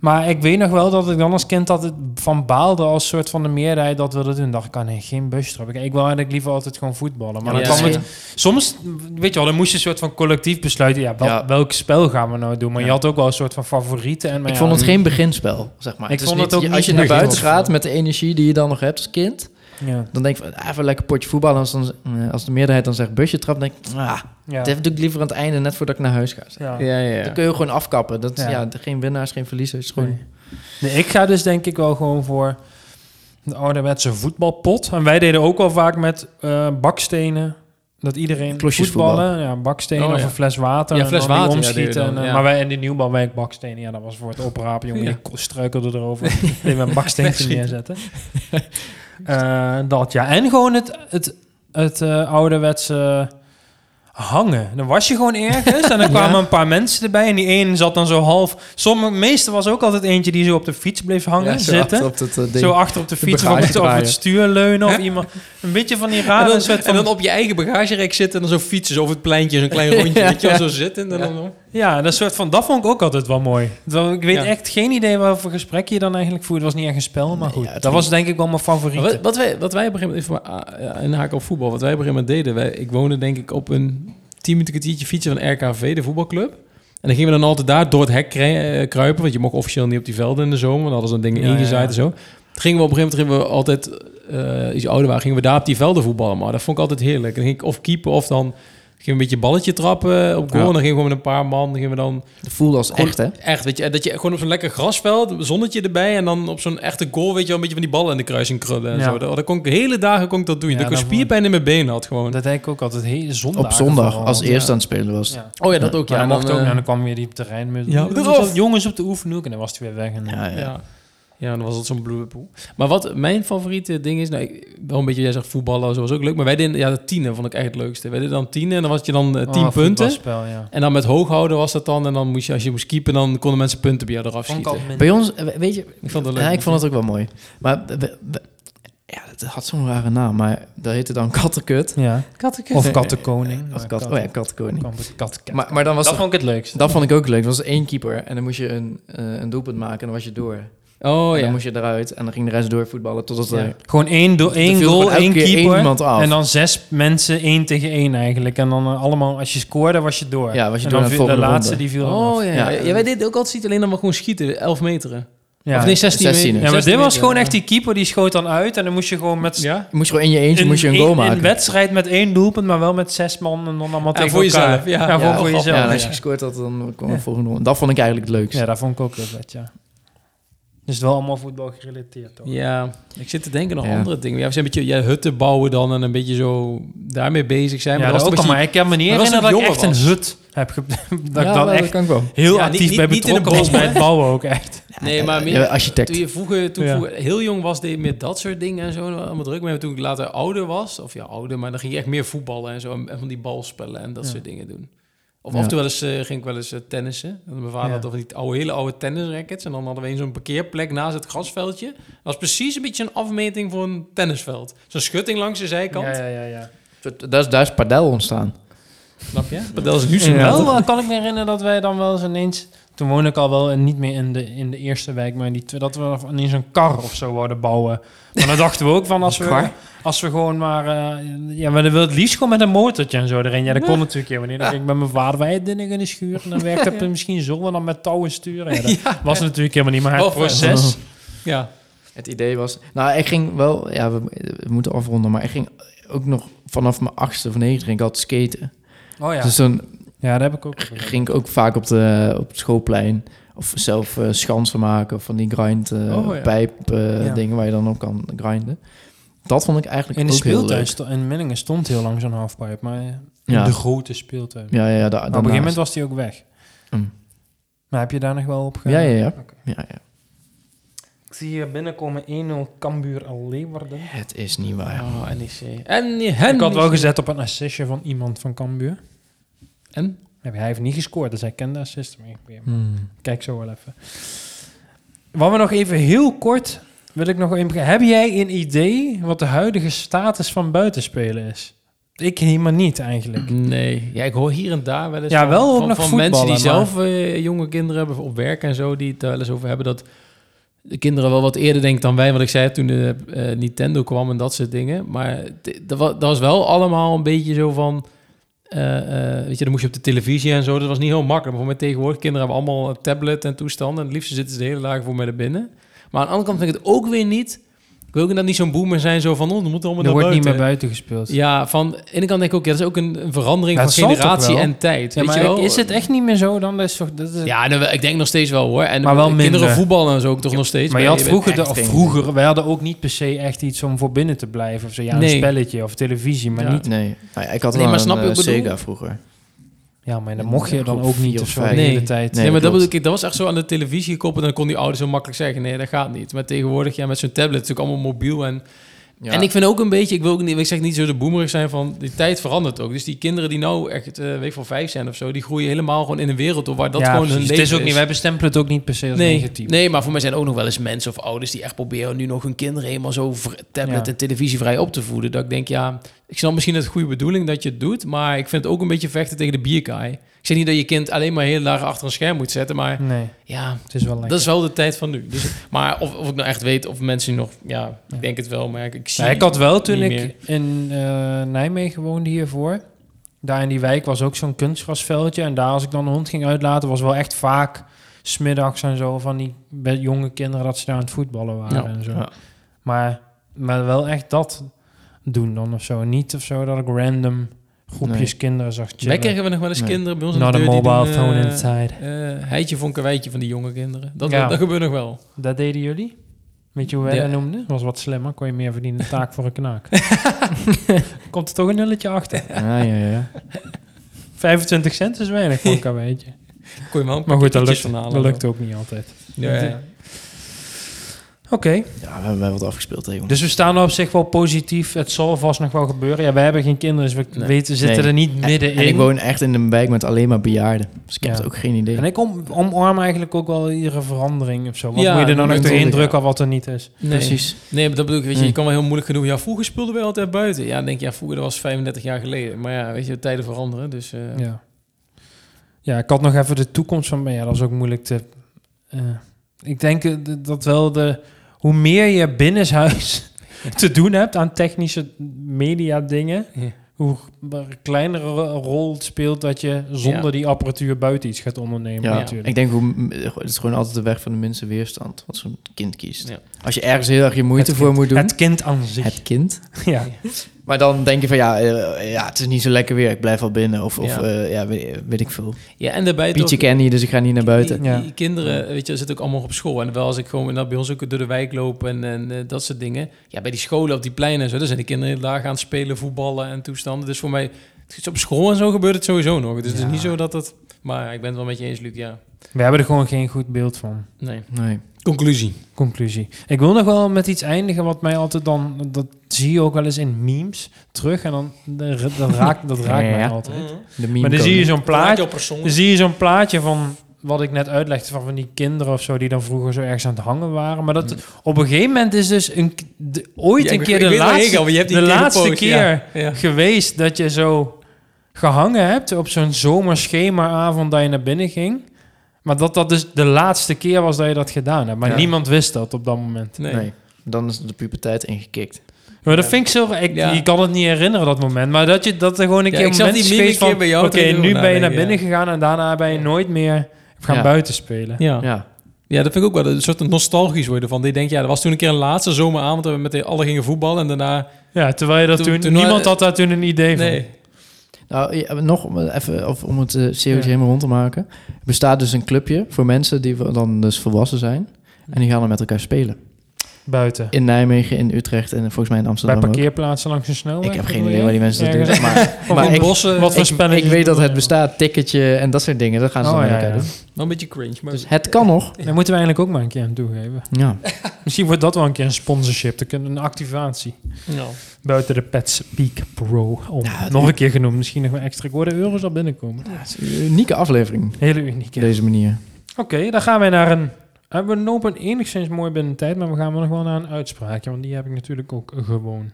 [SPEAKER 3] Maar ik weet nog wel dat ik dan als kind altijd van baalde als soort van de meerderheid dat we dat doen. dacht ik, ah nee, geen bustrap. Ik, ik wil eigenlijk liever altijd gewoon voetballen. Maar
[SPEAKER 2] Ja,
[SPEAKER 3] dan
[SPEAKER 1] ja,
[SPEAKER 3] kwam
[SPEAKER 1] ja.
[SPEAKER 3] het, soms, weet je wel, dan moest je een soort van collectief besluiten. Ja, wel,
[SPEAKER 2] Ja.
[SPEAKER 3] welk spel gaan we nou doen? Maar
[SPEAKER 2] Ja.
[SPEAKER 3] je had ook wel een soort van favorieten. En, maar
[SPEAKER 2] ik
[SPEAKER 3] ja,
[SPEAKER 2] vond het geen beginspel, zeg maar.
[SPEAKER 3] Ik
[SPEAKER 2] is
[SPEAKER 3] vond het
[SPEAKER 2] niet-
[SPEAKER 3] ook
[SPEAKER 2] Als je naar buiten gaat met de energie die je dan nog hebt als kind...
[SPEAKER 3] Ja,
[SPEAKER 2] dan denk ik van, ah, even lekker potje voetballen. Als, dan, eh, als de meerderheid dan zegt busje trap, dan denk ik... Ah,
[SPEAKER 3] ja.
[SPEAKER 2] dat doe ik liever aan het einde, net voordat ik naar huis ga.
[SPEAKER 3] ja.
[SPEAKER 1] Ja, ja, ja.
[SPEAKER 2] Dan kun je gewoon afkappen. Dat,
[SPEAKER 3] Ja.
[SPEAKER 2] ja. geen winnaars, geen verliezers. Gewoon,
[SPEAKER 3] Nee. Nee, ik ga dus denk ik wel gewoon voor de ouderwetse voetbalpot. En wij deden ook wel vaak met eh, bakstenen. Dat iedereen voetballen, ja, bakstenen
[SPEAKER 1] Oh,
[SPEAKER 3] of
[SPEAKER 1] ja.
[SPEAKER 3] een fles water.
[SPEAKER 1] Ja,
[SPEAKER 3] en
[SPEAKER 1] fles water, ja,
[SPEAKER 3] omschieten. en,
[SPEAKER 1] ja.
[SPEAKER 3] Maar wij in de nieuwbouwwijk bakstenen, ja, dat was voor het oprapen, jongen.
[SPEAKER 1] Ja.
[SPEAKER 3] Ik struikelde erover. Even een baksteentje neerzetten. Eh, dat ja. En gewoon het, het, het eh, ouderwetse... hangen. Dan was je gewoon ergens en dan kwamen een paar mensen erbij en die ene zat dan zo half. Sommige meeste was ook altijd eentje die zo op de fiets bleef hangen,
[SPEAKER 2] Ja, zo
[SPEAKER 3] zitten.
[SPEAKER 2] achter op dat, eh, ding.
[SPEAKER 3] Zo achter op de fiets of het, op het stuur leunen of iemand. Een beetje van die
[SPEAKER 1] En
[SPEAKER 3] rare
[SPEAKER 1] dan,
[SPEAKER 3] soort
[SPEAKER 1] en dan op je eigen bagagerek zitten en dan zo fietsen zo over het pleintje, zo'n klein rondje,
[SPEAKER 2] Ja,
[SPEAKER 1] weet je wel,
[SPEAKER 2] ja.
[SPEAKER 1] zo zitten. En dan,
[SPEAKER 3] Ja, dat soort van... Dat vond ik ook altijd wel mooi. Ik weet
[SPEAKER 1] Ja.
[SPEAKER 3] echt geen idee wat voor gesprek je dan eigenlijk voert. Het was niet echt een spel, maar
[SPEAKER 2] Nee,
[SPEAKER 3] goed.
[SPEAKER 2] ja,
[SPEAKER 3] dat was denk ik wel mijn favoriete.
[SPEAKER 1] Wat, wat, wij, wat wij op een gegeven moment, ah, ja, inhaken op voetbal, wat wij op een gegeven moment deden, wij, ik woonde denk ik op een 10 minuten kwartiertje fietsen van RKV, de voetbalclub. En dan gingen we dan altijd daar door het hek eh, kruipen, want je mocht officieel niet op die velden in de zomer, want dan hadden ze dan dingen
[SPEAKER 3] Ja,
[SPEAKER 1] ingezaaid en zo. Toen gingen we op een gegeven moment, gingen we altijd, eh, iets ouder waren, gingen we daar op die velden voetballen, maar dat vond ik altijd heerlijk. En dan ging ik of keeper of dan gingen we een beetje balletje trappen op goal,
[SPEAKER 2] Ja.
[SPEAKER 1] en dan gingen we gewoon met een paar man, dan gingen we dan
[SPEAKER 2] Het voelde als
[SPEAKER 1] gewoon-
[SPEAKER 2] echt, hè?
[SPEAKER 1] Echt, weet je, dat je gewoon op zo'n lekker grasveld, zonnetje erbij en dan op zo'n echte goal, weet je wel, een beetje van die ballen in de kruising krullen en
[SPEAKER 3] Ja.
[SPEAKER 1] zo. Dat, dat kon ik de hele dagen kon ik dat doen.
[SPEAKER 3] Ja,
[SPEAKER 1] dat ik een
[SPEAKER 3] dat
[SPEAKER 1] spierpijn in mijn benen had gewoon.
[SPEAKER 3] Dat deed ik ook altijd heel zondag.
[SPEAKER 2] Op zondag, als eerste aan het spelen was.
[SPEAKER 3] Ja.
[SPEAKER 1] oh ja, dat ook.
[SPEAKER 3] Ja,
[SPEAKER 1] Ja,
[SPEAKER 3] dat mocht
[SPEAKER 1] dan,
[SPEAKER 3] ook.
[SPEAKER 1] eh,
[SPEAKER 3] En dan kwam weer die terrein met
[SPEAKER 1] Ja,
[SPEAKER 3] jongens,
[SPEAKER 1] eraf.
[SPEAKER 3] op- jongens op de oefenhoek en dan was hij weer weg. En,
[SPEAKER 2] Ja, ja.
[SPEAKER 1] Ja. dan was het zo'n bloemenpoel. Maar wat mijn favoriete ding is, nou, ik- wel een beetje, jij zegt voetballen, zo was ook leuk. Maar wij deden, ja, de tienen vond ik echt het leukste. Wij deden dan tienen en dan was je dan eh, tien
[SPEAKER 3] Oh,
[SPEAKER 1] punten.
[SPEAKER 3] ja.
[SPEAKER 1] En dan met hooghouden was dat dan. En dan moest je, als je moest keepen, dan konden mensen punten bij jou eraf schieten.
[SPEAKER 2] Bij ons, eh, weet je,
[SPEAKER 1] Ik vond het leuk.
[SPEAKER 2] ja, ik vond het ook wel mooi. Maar we- we- ja, het had zo'n rare naam, maar dat heette dan Kattenkut.
[SPEAKER 3] Ja. Of kattenkoning.
[SPEAKER 2] Of kat, oh ja, Kattenkoning.
[SPEAKER 3] Kat, kat,
[SPEAKER 2] Maar, maar dan was
[SPEAKER 3] dat
[SPEAKER 2] dat,
[SPEAKER 3] vond ik het leukste.
[SPEAKER 2] dat vond ik ook leuk. Er was één keeper en dan moest je een, eh, een doelpunt maken en dan was je door.
[SPEAKER 1] Oh
[SPEAKER 2] en
[SPEAKER 1] ja.
[SPEAKER 2] dan moest je eruit en dan ging de rest door voetballen totdat
[SPEAKER 1] Ja.
[SPEAKER 2] er...
[SPEAKER 3] Gewoon één, do-
[SPEAKER 2] er
[SPEAKER 3] één goal, één keeper.
[SPEAKER 2] af.
[SPEAKER 3] En dan zes mensen, één tegen één eigenlijk. En dan eh, allemaal, als je scoorde, was je door.
[SPEAKER 2] Ja, was je
[SPEAKER 3] en
[SPEAKER 2] door
[SPEAKER 3] dan
[SPEAKER 2] naar de
[SPEAKER 3] laatste,
[SPEAKER 2] ronde.
[SPEAKER 3] die viel
[SPEAKER 1] Oh
[SPEAKER 3] af.
[SPEAKER 1] ja.
[SPEAKER 2] Ja.
[SPEAKER 1] ja. ja. wij deden ook altijd niet alleen dan maar gewoon schieten, 11 meteren.
[SPEAKER 3] Ja.
[SPEAKER 1] Of nee, 16
[SPEAKER 2] 16.
[SPEAKER 1] meter.
[SPEAKER 3] Ja, maar
[SPEAKER 1] 16
[SPEAKER 3] dit was gewoon echt die keeper, die schoot dan uit. En dan moest je gewoon met...
[SPEAKER 1] Ja?
[SPEAKER 2] Je moest gewoon in je eentje
[SPEAKER 3] in,
[SPEAKER 2] moest je een goal
[SPEAKER 3] in
[SPEAKER 2] maken.
[SPEAKER 3] een wedstrijd met één doelpunt, maar wel met zes man en dan allemaal
[SPEAKER 1] Ja,
[SPEAKER 3] tegen
[SPEAKER 1] voor
[SPEAKER 3] elkaar.
[SPEAKER 1] jezelf, ja.
[SPEAKER 3] Ja, voor,
[SPEAKER 1] Ja,
[SPEAKER 3] voor
[SPEAKER 1] oh,
[SPEAKER 3] jezelf.
[SPEAKER 2] als je gescoord had, dan kwam de
[SPEAKER 3] Ja.
[SPEAKER 2] volgende ronde. Dat vond ik eigenlijk het leukste.
[SPEAKER 3] Ja, dat vond ik ook heel vet, ja. Dus het wel allemaal voetbal gerelateerd, toch?
[SPEAKER 1] Ja, ik zit te denken nog
[SPEAKER 2] Ja.
[SPEAKER 1] andere dingen. Ja, we zijn een beetje ja, hutten bouwen dan en een beetje zo daarmee bezig zijn.
[SPEAKER 3] Ja,
[SPEAKER 1] maar
[SPEAKER 3] dat
[SPEAKER 1] was
[SPEAKER 3] ook al,
[SPEAKER 1] met
[SPEAKER 3] maar ik kan me niet herinneren dat ik echt een hut heb ge... dat
[SPEAKER 2] Ja,
[SPEAKER 3] ik dan
[SPEAKER 2] dat
[SPEAKER 3] echt
[SPEAKER 2] kan ik wel.
[SPEAKER 3] heel
[SPEAKER 1] Ja,
[SPEAKER 3] actief
[SPEAKER 1] niet-
[SPEAKER 3] bij
[SPEAKER 1] niet- niet in
[SPEAKER 3] betrokken was bij het bouwen ook echt.
[SPEAKER 1] Nee, maar meer,
[SPEAKER 2] Ja, architect.
[SPEAKER 1] toen je vroeger, toen
[SPEAKER 3] Ja.
[SPEAKER 1] vroeger heel jong was, deed je meer dat soort dingen en zo. Allemaal druk. Maar toen ik later ouder was, of ja, ouder, maar dan ging je echt meer voetballen en zo. En en van die balspellen en dat
[SPEAKER 3] Ja.
[SPEAKER 1] soort dingen doen. Of
[SPEAKER 2] Ja.
[SPEAKER 1] af en toe wel eens, ging ik wel eens eh, tennissen. Want Mijn vader
[SPEAKER 3] Ja.
[SPEAKER 1] had toch van die oude, hele oude tennisrackets. En dan hadden we een zo'n parkeerplek naast het grasveldje. Dat was precies een beetje een afmeting voor een tennisveld. Zo'n schutting langs de zijkant.
[SPEAKER 3] Ja, ja, ja. ja.
[SPEAKER 2] Daar is, daar is padel ontstaan.
[SPEAKER 1] Snap je? Maar dat is nu zo
[SPEAKER 3] Wel eh, kan ik me herinneren dat wij dan wel eens ineens... Toen woonde ik al wel en niet meer in de, in de eerste wijk, maar in die, dat we ineens een kar of zo wouden bouwen. Maar dan dachten we ook van als we, als we gewoon maar... eh, ja, maar dan wil het liefst gewoon met een motortje en zo erin. Ja, dat kon natuurlijk helemaal niet. Dan ging ik met mijn vader, wij dingen in de schuur. En dan werkte het misschien zo en dan met touwen sturen. Ja, dat was natuurlijk helemaal niet, maar het
[SPEAKER 1] Oh,
[SPEAKER 3] proces...
[SPEAKER 1] Ja.
[SPEAKER 2] Het idee was... Nou, ik ging wel... Ja, we, we moeten afronden, maar ik ging ook nog vanaf mijn achtste of negende ging ik altijd skaten.
[SPEAKER 3] Oh ja,
[SPEAKER 2] Dus dan
[SPEAKER 3] ja dat heb ik ook.
[SPEAKER 2] ging ik ook vaak op, de, op het schoolplein of zelf eh, schansen maken of van die grind eh,
[SPEAKER 1] Oh, ja.
[SPEAKER 2] pijp eh,
[SPEAKER 3] Ja.
[SPEAKER 2] dingen waar je dan op kan grinden. Dat vond ik eigenlijk
[SPEAKER 3] In de
[SPEAKER 2] ook heel
[SPEAKER 3] speeltuin in Millingen stond heel lang zo'n halfpipe, maar in
[SPEAKER 2] Ja.
[SPEAKER 3] de grote speeltuin.
[SPEAKER 2] Ja, ja, ja. Da,
[SPEAKER 3] Maar op een gegeven moment was die ook weg.
[SPEAKER 2] Mm.
[SPEAKER 3] Maar heb je daar nog wel op ge-
[SPEAKER 2] Ja, ja, ja. Ja, ja.
[SPEAKER 3] Ik zie hier binnenkomen 1-0 Cambuur al Leeuwarden.
[SPEAKER 2] Het is niet waar.
[SPEAKER 1] Oh, NEC. En
[SPEAKER 3] Ik had wel gezet op een assistje van iemand van Cambuur.
[SPEAKER 1] En?
[SPEAKER 3] Hij heeft niet gescoord, dus hij kende de assist. Maar ik weet-
[SPEAKER 2] Hmm.
[SPEAKER 3] Kijk zo wel even. Wat we nog even heel kort wil ik nog even. Heb jij een idee wat de huidige status van buitenspelen is? Ik helemaal niet eigenlijk.
[SPEAKER 1] Nee. Ja, ik hoor hier en daar wel eens
[SPEAKER 3] Ja,
[SPEAKER 1] van,
[SPEAKER 3] wel ook
[SPEAKER 1] van,
[SPEAKER 3] nog
[SPEAKER 1] van mensen die zelf eh, jonge kinderen hebben op werk en zo, die het daar wel eens over hebben dat de kinderen wel wat eerder denken dan wij. Wat ik zei toen de eh, Nintendo kwam en dat soort dingen. Maar dat was wel allemaal een beetje zo van... eh, eh, weet je, dan moest je op de televisie en zo. Dat was niet heel makkelijk. Maar mij tegenwoordig, kinderen hebben allemaal tablet en toestanden. En het liefst zitten ze de hele dagen voor mij naar binnen. Maar aan de andere kant vind ik het ook weer niet... Ik wil ook dat niet zo'n boomer zijn zo van... Oh, dan moet allemaal
[SPEAKER 3] Er
[SPEAKER 1] naar
[SPEAKER 3] wordt niet meer
[SPEAKER 1] buiten.
[SPEAKER 3] gespeeld.
[SPEAKER 1] Ja, van de ene kant denk ik ook, ja, dat is ook een, een verandering
[SPEAKER 3] Ja,
[SPEAKER 1] van generatie en tijd.
[SPEAKER 3] Ja,
[SPEAKER 1] weet
[SPEAKER 3] maar
[SPEAKER 1] je wel?
[SPEAKER 3] is het echt niet meer zo dan? Dat is toch, dat is,
[SPEAKER 1] Ja, nou, ik denk nog steeds wel hoor. En
[SPEAKER 3] Maar wel
[SPEAKER 1] kinderen
[SPEAKER 3] minder.
[SPEAKER 1] voetballen en zo ook toch nog steeds.
[SPEAKER 3] maar je had vroeger, de, of vroeger, wij hadden ook niet per se echt iets om voor binnen te blijven. Of zo. Ja, een
[SPEAKER 1] Nee.
[SPEAKER 3] spelletje of televisie, maar
[SPEAKER 1] Ja.
[SPEAKER 3] niet.
[SPEAKER 2] Nee, nou ja, ik had
[SPEAKER 1] Nee,
[SPEAKER 2] wel
[SPEAKER 1] maar
[SPEAKER 2] een
[SPEAKER 1] snap je
[SPEAKER 2] eh,
[SPEAKER 1] ik?
[SPEAKER 2] Sega vroeger.
[SPEAKER 3] Ja, maar dan mocht je dan ook niet of zo de hele tijd.
[SPEAKER 2] Nee,
[SPEAKER 1] Nee, maar dat, bedoel ik, dat was echt zo aan de televisie gekoppeld. En dan kon die ouders zo makkelijk zeggen, nee, dat gaat niet. Maar tegenwoordig, ja, met zo'n tablet, is het ook allemaal mobiel. En
[SPEAKER 2] Ja.
[SPEAKER 1] En ik vind ook een beetje, ik wil ook niet, ik zeg niet zo de boemerig zijn van, die tijd verandert ook. Dus die kinderen die nou echt, eh weet ik wel, vijf zijn of zo, die groeien helemaal gewoon in een wereld op waar dat
[SPEAKER 3] ja,
[SPEAKER 1] gewoon hun leven
[SPEAKER 3] Het is ook niet, wij bestempelen het ook niet per se als
[SPEAKER 1] Nee,
[SPEAKER 3] negatief.
[SPEAKER 1] nee, maar voor mij zijn ook nog wel eens mensen of ouders die echt proberen nu nog hun kinderen helemaal zo tablet
[SPEAKER 3] Ja.
[SPEAKER 1] en televisievrij op te voeden. Dat ik denk, ja, ik snap misschien het goede bedoeling dat je het doet, maar ik vind het ook een beetje vechten tegen de bierkaai. Ik zeg niet dat je kind alleen maar heel laag achter een scherm moet zetten, maar
[SPEAKER 3] Nee,
[SPEAKER 1] ja,
[SPEAKER 3] het is wel lekker.
[SPEAKER 1] dat is wel de tijd van nu. Dus, maar of, of ik nou echt weet of mensen nog, ja, ik
[SPEAKER 3] Ja.
[SPEAKER 1] denk het wel, maar ik, ik zie
[SPEAKER 3] Ja, ik had wel toen ik
[SPEAKER 1] meer.
[SPEAKER 3] in eh, Nijmegen woonde hiervoor. Daar in die wijk was ook zo'n kunstgrasveldje. En daar als ik dan een hond ging uitlaten, was wel echt vaak smiddags en zo van die jonge kinderen dat ze daar aan het voetballen waren
[SPEAKER 1] Ja.
[SPEAKER 3] en zo.
[SPEAKER 2] Ja.
[SPEAKER 3] Maar, maar wel echt dat doen dan of zo. Niet of zo dat ik random groepjes kinderen zag chillen.
[SPEAKER 1] Wij kregen we nog wel eens
[SPEAKER 2] Nee.
[SPEAKER 1] kinderen bij ons
[SPEAKER 3] Not
[SPEAKER 1] de
[SPEAKER 3] a
[SPEAKER 1] deur die
[SPEAKER 3] mobile
[SPEAKER 1] doen,
[SPEAKER 3] phone
[SPEAKER 1] eh,
[SPEAKER 3] inside.
[SPEAKER 1] eh, heitje voor een karweitje van die jonge kinderen. Dat,
[SPEAKER 3] Ja.
[SPEAKER 1] dat gebeurt nog wel.
[SPEAKER 3] Dat deden jullie? Weet je hoe wij
[SPEAKER 1] Ja.
[SPEAKER 3] dat noemden? was wat slimmer. Kon je meer verdienen. Taak voor een knaak. Komt er toch een nulletje achter.
[SPEAKER 2] Ja, ja, ja.
[SPEAKER 3] 25 cent is weinig voor een.
[SPEAKER 1] Kon je wel een
[SPEAKER 3] Maar goed, dat lukt,
[SPEAKER 1] van halen.
[SPEAKER 3] dat lukt ook niet altijd.
[SPEAKER 1] Ja, ja.
[SPEAKER 3] Oké,
[SPEAKER 2] Ja, we hebben wel wat afgespeeld, hè, jongen.
[SPEAKER 3] dus we staan er op zich wel positief. Het zal vast nog wel gebeuren. Ja, wij hebben geen kinderen, dus we
[SPEAKER 1] Nee.
[SPEAKER 3] weten, zitten
[SPEAKER 2] Nee.
[SPEAKER 3] er niet middenin.
[SPEAKER 2] En ik woon echt in een wijk met alleen maar bejaarden. Dus ik heb ook geen idee.
[SPEAKER 3] En ik om, omarm eigenlijk ook wel iedere verandering of zo. Wat
[SPEAKER 1] Ja,
[SPEAKER 3] moet je er nou nog doorheen
[SPEAKER 2] ja.
[SPEAKER 3] drukken wat er niet is?
[SPEAKER 1] Nee.
[SPEAKER 2] Precies.
[SPEAKER 1] Nee, maar dat bedoel ik, weet je,
[SPEAKER 2] Hmm.
[SPEAKER 1] je kan wel heel moeilijk genoeg... Ja, vroeger speelden wij altijd buiten. Ja, dan denk je, ja, vroeger, dat was 35 jaar geleden. Maar ja, weet je, de tijden veranderen, dus... eh,
[SPEAKER 3] Ja. ja, ik had nog even de toekomst van... Maar ja, dat is ook moeilijk te... eh, ik denk dat wel de... Hoe meer je binnenshuis te doen hebt aan technische media dingen...
[SPEAKER 1] Ja.
[SPEAKER 3] hoe kleinere ro- rol speelt dat je zonder
[SPEAKER 1] Ja.
[SPEAKER 3] die apparatuur buiten iets gaat ondernemen
[SPEAKER 2] Ja,
[SPEAKER 3] natuurlijk.
[SPEAKER 2] ik denk hoe, het is gewoon altijd de weg van de minste weerstand wat zo'n kind kiest. Als je ergens heel erg je moeite
[SPEAKER 3] Het
[SPEAKER 2] voor
[SPEAKER 3] kind-
[SPEAKER 2] moet doen,
[SPEAKER 3] Het kind aan zich.
[SPEAKER 2] het kind.
[SPEAKER 3] ja.
[SPEAKER 2] Maar dan denk je van ja, eh, ja, het is niet zo lekker weer, ik blijf wel binnen. Of, of
[SPEAKER 1] Ja.
[SPEAKER 2] eh, ja, weet, weet ik veel.
[SPEAKER 1] ja, en daarbij
[SPEAKER 2] Pietje ken niet, dus ik ga niet naar buiten.
[SPEAKER 1] Die,
[SPEAKER 3] Ja.
[SPEAKER 1] kinderen, weet je, zitten ook allemaal op school. En wel als ik gewoon bij ons ook door de wijk loop en, en eh, dat soort dingen. Ja, bij die scholen op die pleinen en zo, daar zijn die kinderen heel laag aan het spelen, voetballen en toestanden. Dus voor mij, op school en zo gebeurt het sowieso nog. Dus het is niet zo dat het... Maar ik ben het wel met je eens, Luc, ja.
[SPEAKER 3] We hebben er gewoon geen goed beeld van.
[SPEAKER 1] Nee.
[SPEAKER 2] Nee.
[SPEAKER 1] Conclusie.
[SPEAKER 3] Conclusie. Ik wil nog wel met iets eindigen wat mij altijd dan... Dat zie je ook wel eens in memes terug. En dan dat raakt, dat raakt mij
[SPEAKER 2] Ja.
[SPEAKER 3] altijd.
[SPEAKER 2] De meme
[SPEAKER 3] Maar dan zie je zo'n plaatje... Dan zie je zo'n plaatje van wat ik net uitlegde van, van die kinderen of zo die dan vroeger zo ergens aan het hangen waren. Maar dat op een gegeven moment is dus een, de, ooit
[SPEAKER 1] Ja,
[SPEAKER 3] een keer de laatste,
[SPEAKER 1] gaat, want je hebt die
[SPEAKER 3] de
[SPEAKER 1] keer
[SPEAKER 3] laatste
[SPEAKER 1] gepost,
[SPEAKER 3] keer geweest dat je zo gehangen hebt op zo'n zomerschemaavond dat je naar binnen ging. Maar dat dat dus de laatste keer was dat je dat gedaan hebt. Maar
[SPEAKER 2] Ja.
[SPEAKER 3] niemand wist dat op dat moment.
[SPEAKER 1] Nee.
[SPEAKER 2] Nee. Dan is de puberteit ingekikt.
[SPEAKER 3] Maar dat vind ik zo... Ik,
[SPEAKER 1] Ja.
[SPEAKER 3] Je kan het niet herinneren, dat moment. Maar dat je dat er gewoon een
[SPEAKER 1] Ja,
[SPEAKER 3] keer
[SPEAKER 1] ik
[SPEAKER 3] moment is geweest van...
[SPEAKER 1] bij jou
[SPEAKER 3] Oké, nu ben je naar binnen gegaan en daarna ben je nooit meer gaan
[SPEAKER 2] Ja.
[SPEAKER 3] buiten spelen.
[SPEAKER 1] Ja.
[SPEAKER 2] Ja.
[SPEAKER 1] Ja, dat vind ik ook wel een soort nostalgisch worden van. Die denk ja, dat was toen een keer een laatste zomeravond dat we met de alle gingen voetballen en daarna
[SPEAKER 3] Ja, terwijl je dat
[SPEAKER 1] Toen-
[SPEAKER 3] toen...
[SPEAKER 1] toen-
[SPEAKER 3] niemand had daar toen een idee van.
[SPEAKER 1] nee.
[SPEAKER 2] Nou, ja, nog om, even of om het uh, serieus
[SPEAKER 3] Ja.
[SPEAKER 2] helemaal rond te maken. Er bestaat dus een clubje voor mensen die dan dus volwassen zijn. En die gaan dan met elkaar spelen.
[SPEAKER 3] Buiten.
[SPEAKER 2] In Nijmegen, in Utrecht en volgens mij in
[SPEAKER 3] Bij
[SPEAKER 2] Amsterdam ook.
[SPEAKER 3] parkeerplaatsen langs een snelweg.
[SPEAKER 2] Ik heb geen idee waar die mensen dat doen. Maar, maar ik,
[SPEAKER 3] bossen. Wat voor
[SPEAKER 2] ik,
[SPEAKER 3] spelletjes
[SPEAKER 2] ik weet dat het
[SPEAKER 3] we?
[SPEAKER 2] bestaat. Ticketje en dat soort dingen. Dat gaan ze
[SPEAKER 3] Oh, ja,
[SPEAKER 2] elkaar
[SPEAKER 3] ja.
[SPEAKER 2] doen.
[SPEAKER 1] Wel een beetje cringe, maar
[SPEAKER 2] Dus het kan nog.
[SPEAKER 3] Daar moeten we eigenlijk ook maar een keer aan toegeven.
[SPEAKER 2] Ja.
[SPEAKER 3] Misschien wordt dat wel een keer een sponsorship. Een activatie.
[SPEAKER 1] ja.
[SPEAKER 3] Buiten de Pets Peak Pro. Om.
[SPEAKER 2] Ja,
[SPEAKER 3] nog een keer genoemd. Misschien nog wel extra. De euro's al binnenkomen.
[SPEAKER 2] Het is een unieke aflevering.
[SPEAKER 3] Hele uniek.
[SPEAKER 2] Op deze manier.
[SPEAKER 3] Oké, dan gaan wij naar een... eh, We lopen enigszins mooi binnen de tijd, maar we gaan wel nog wel naar een uitspraakje, want die heb ik natuurlijk ook gewoon.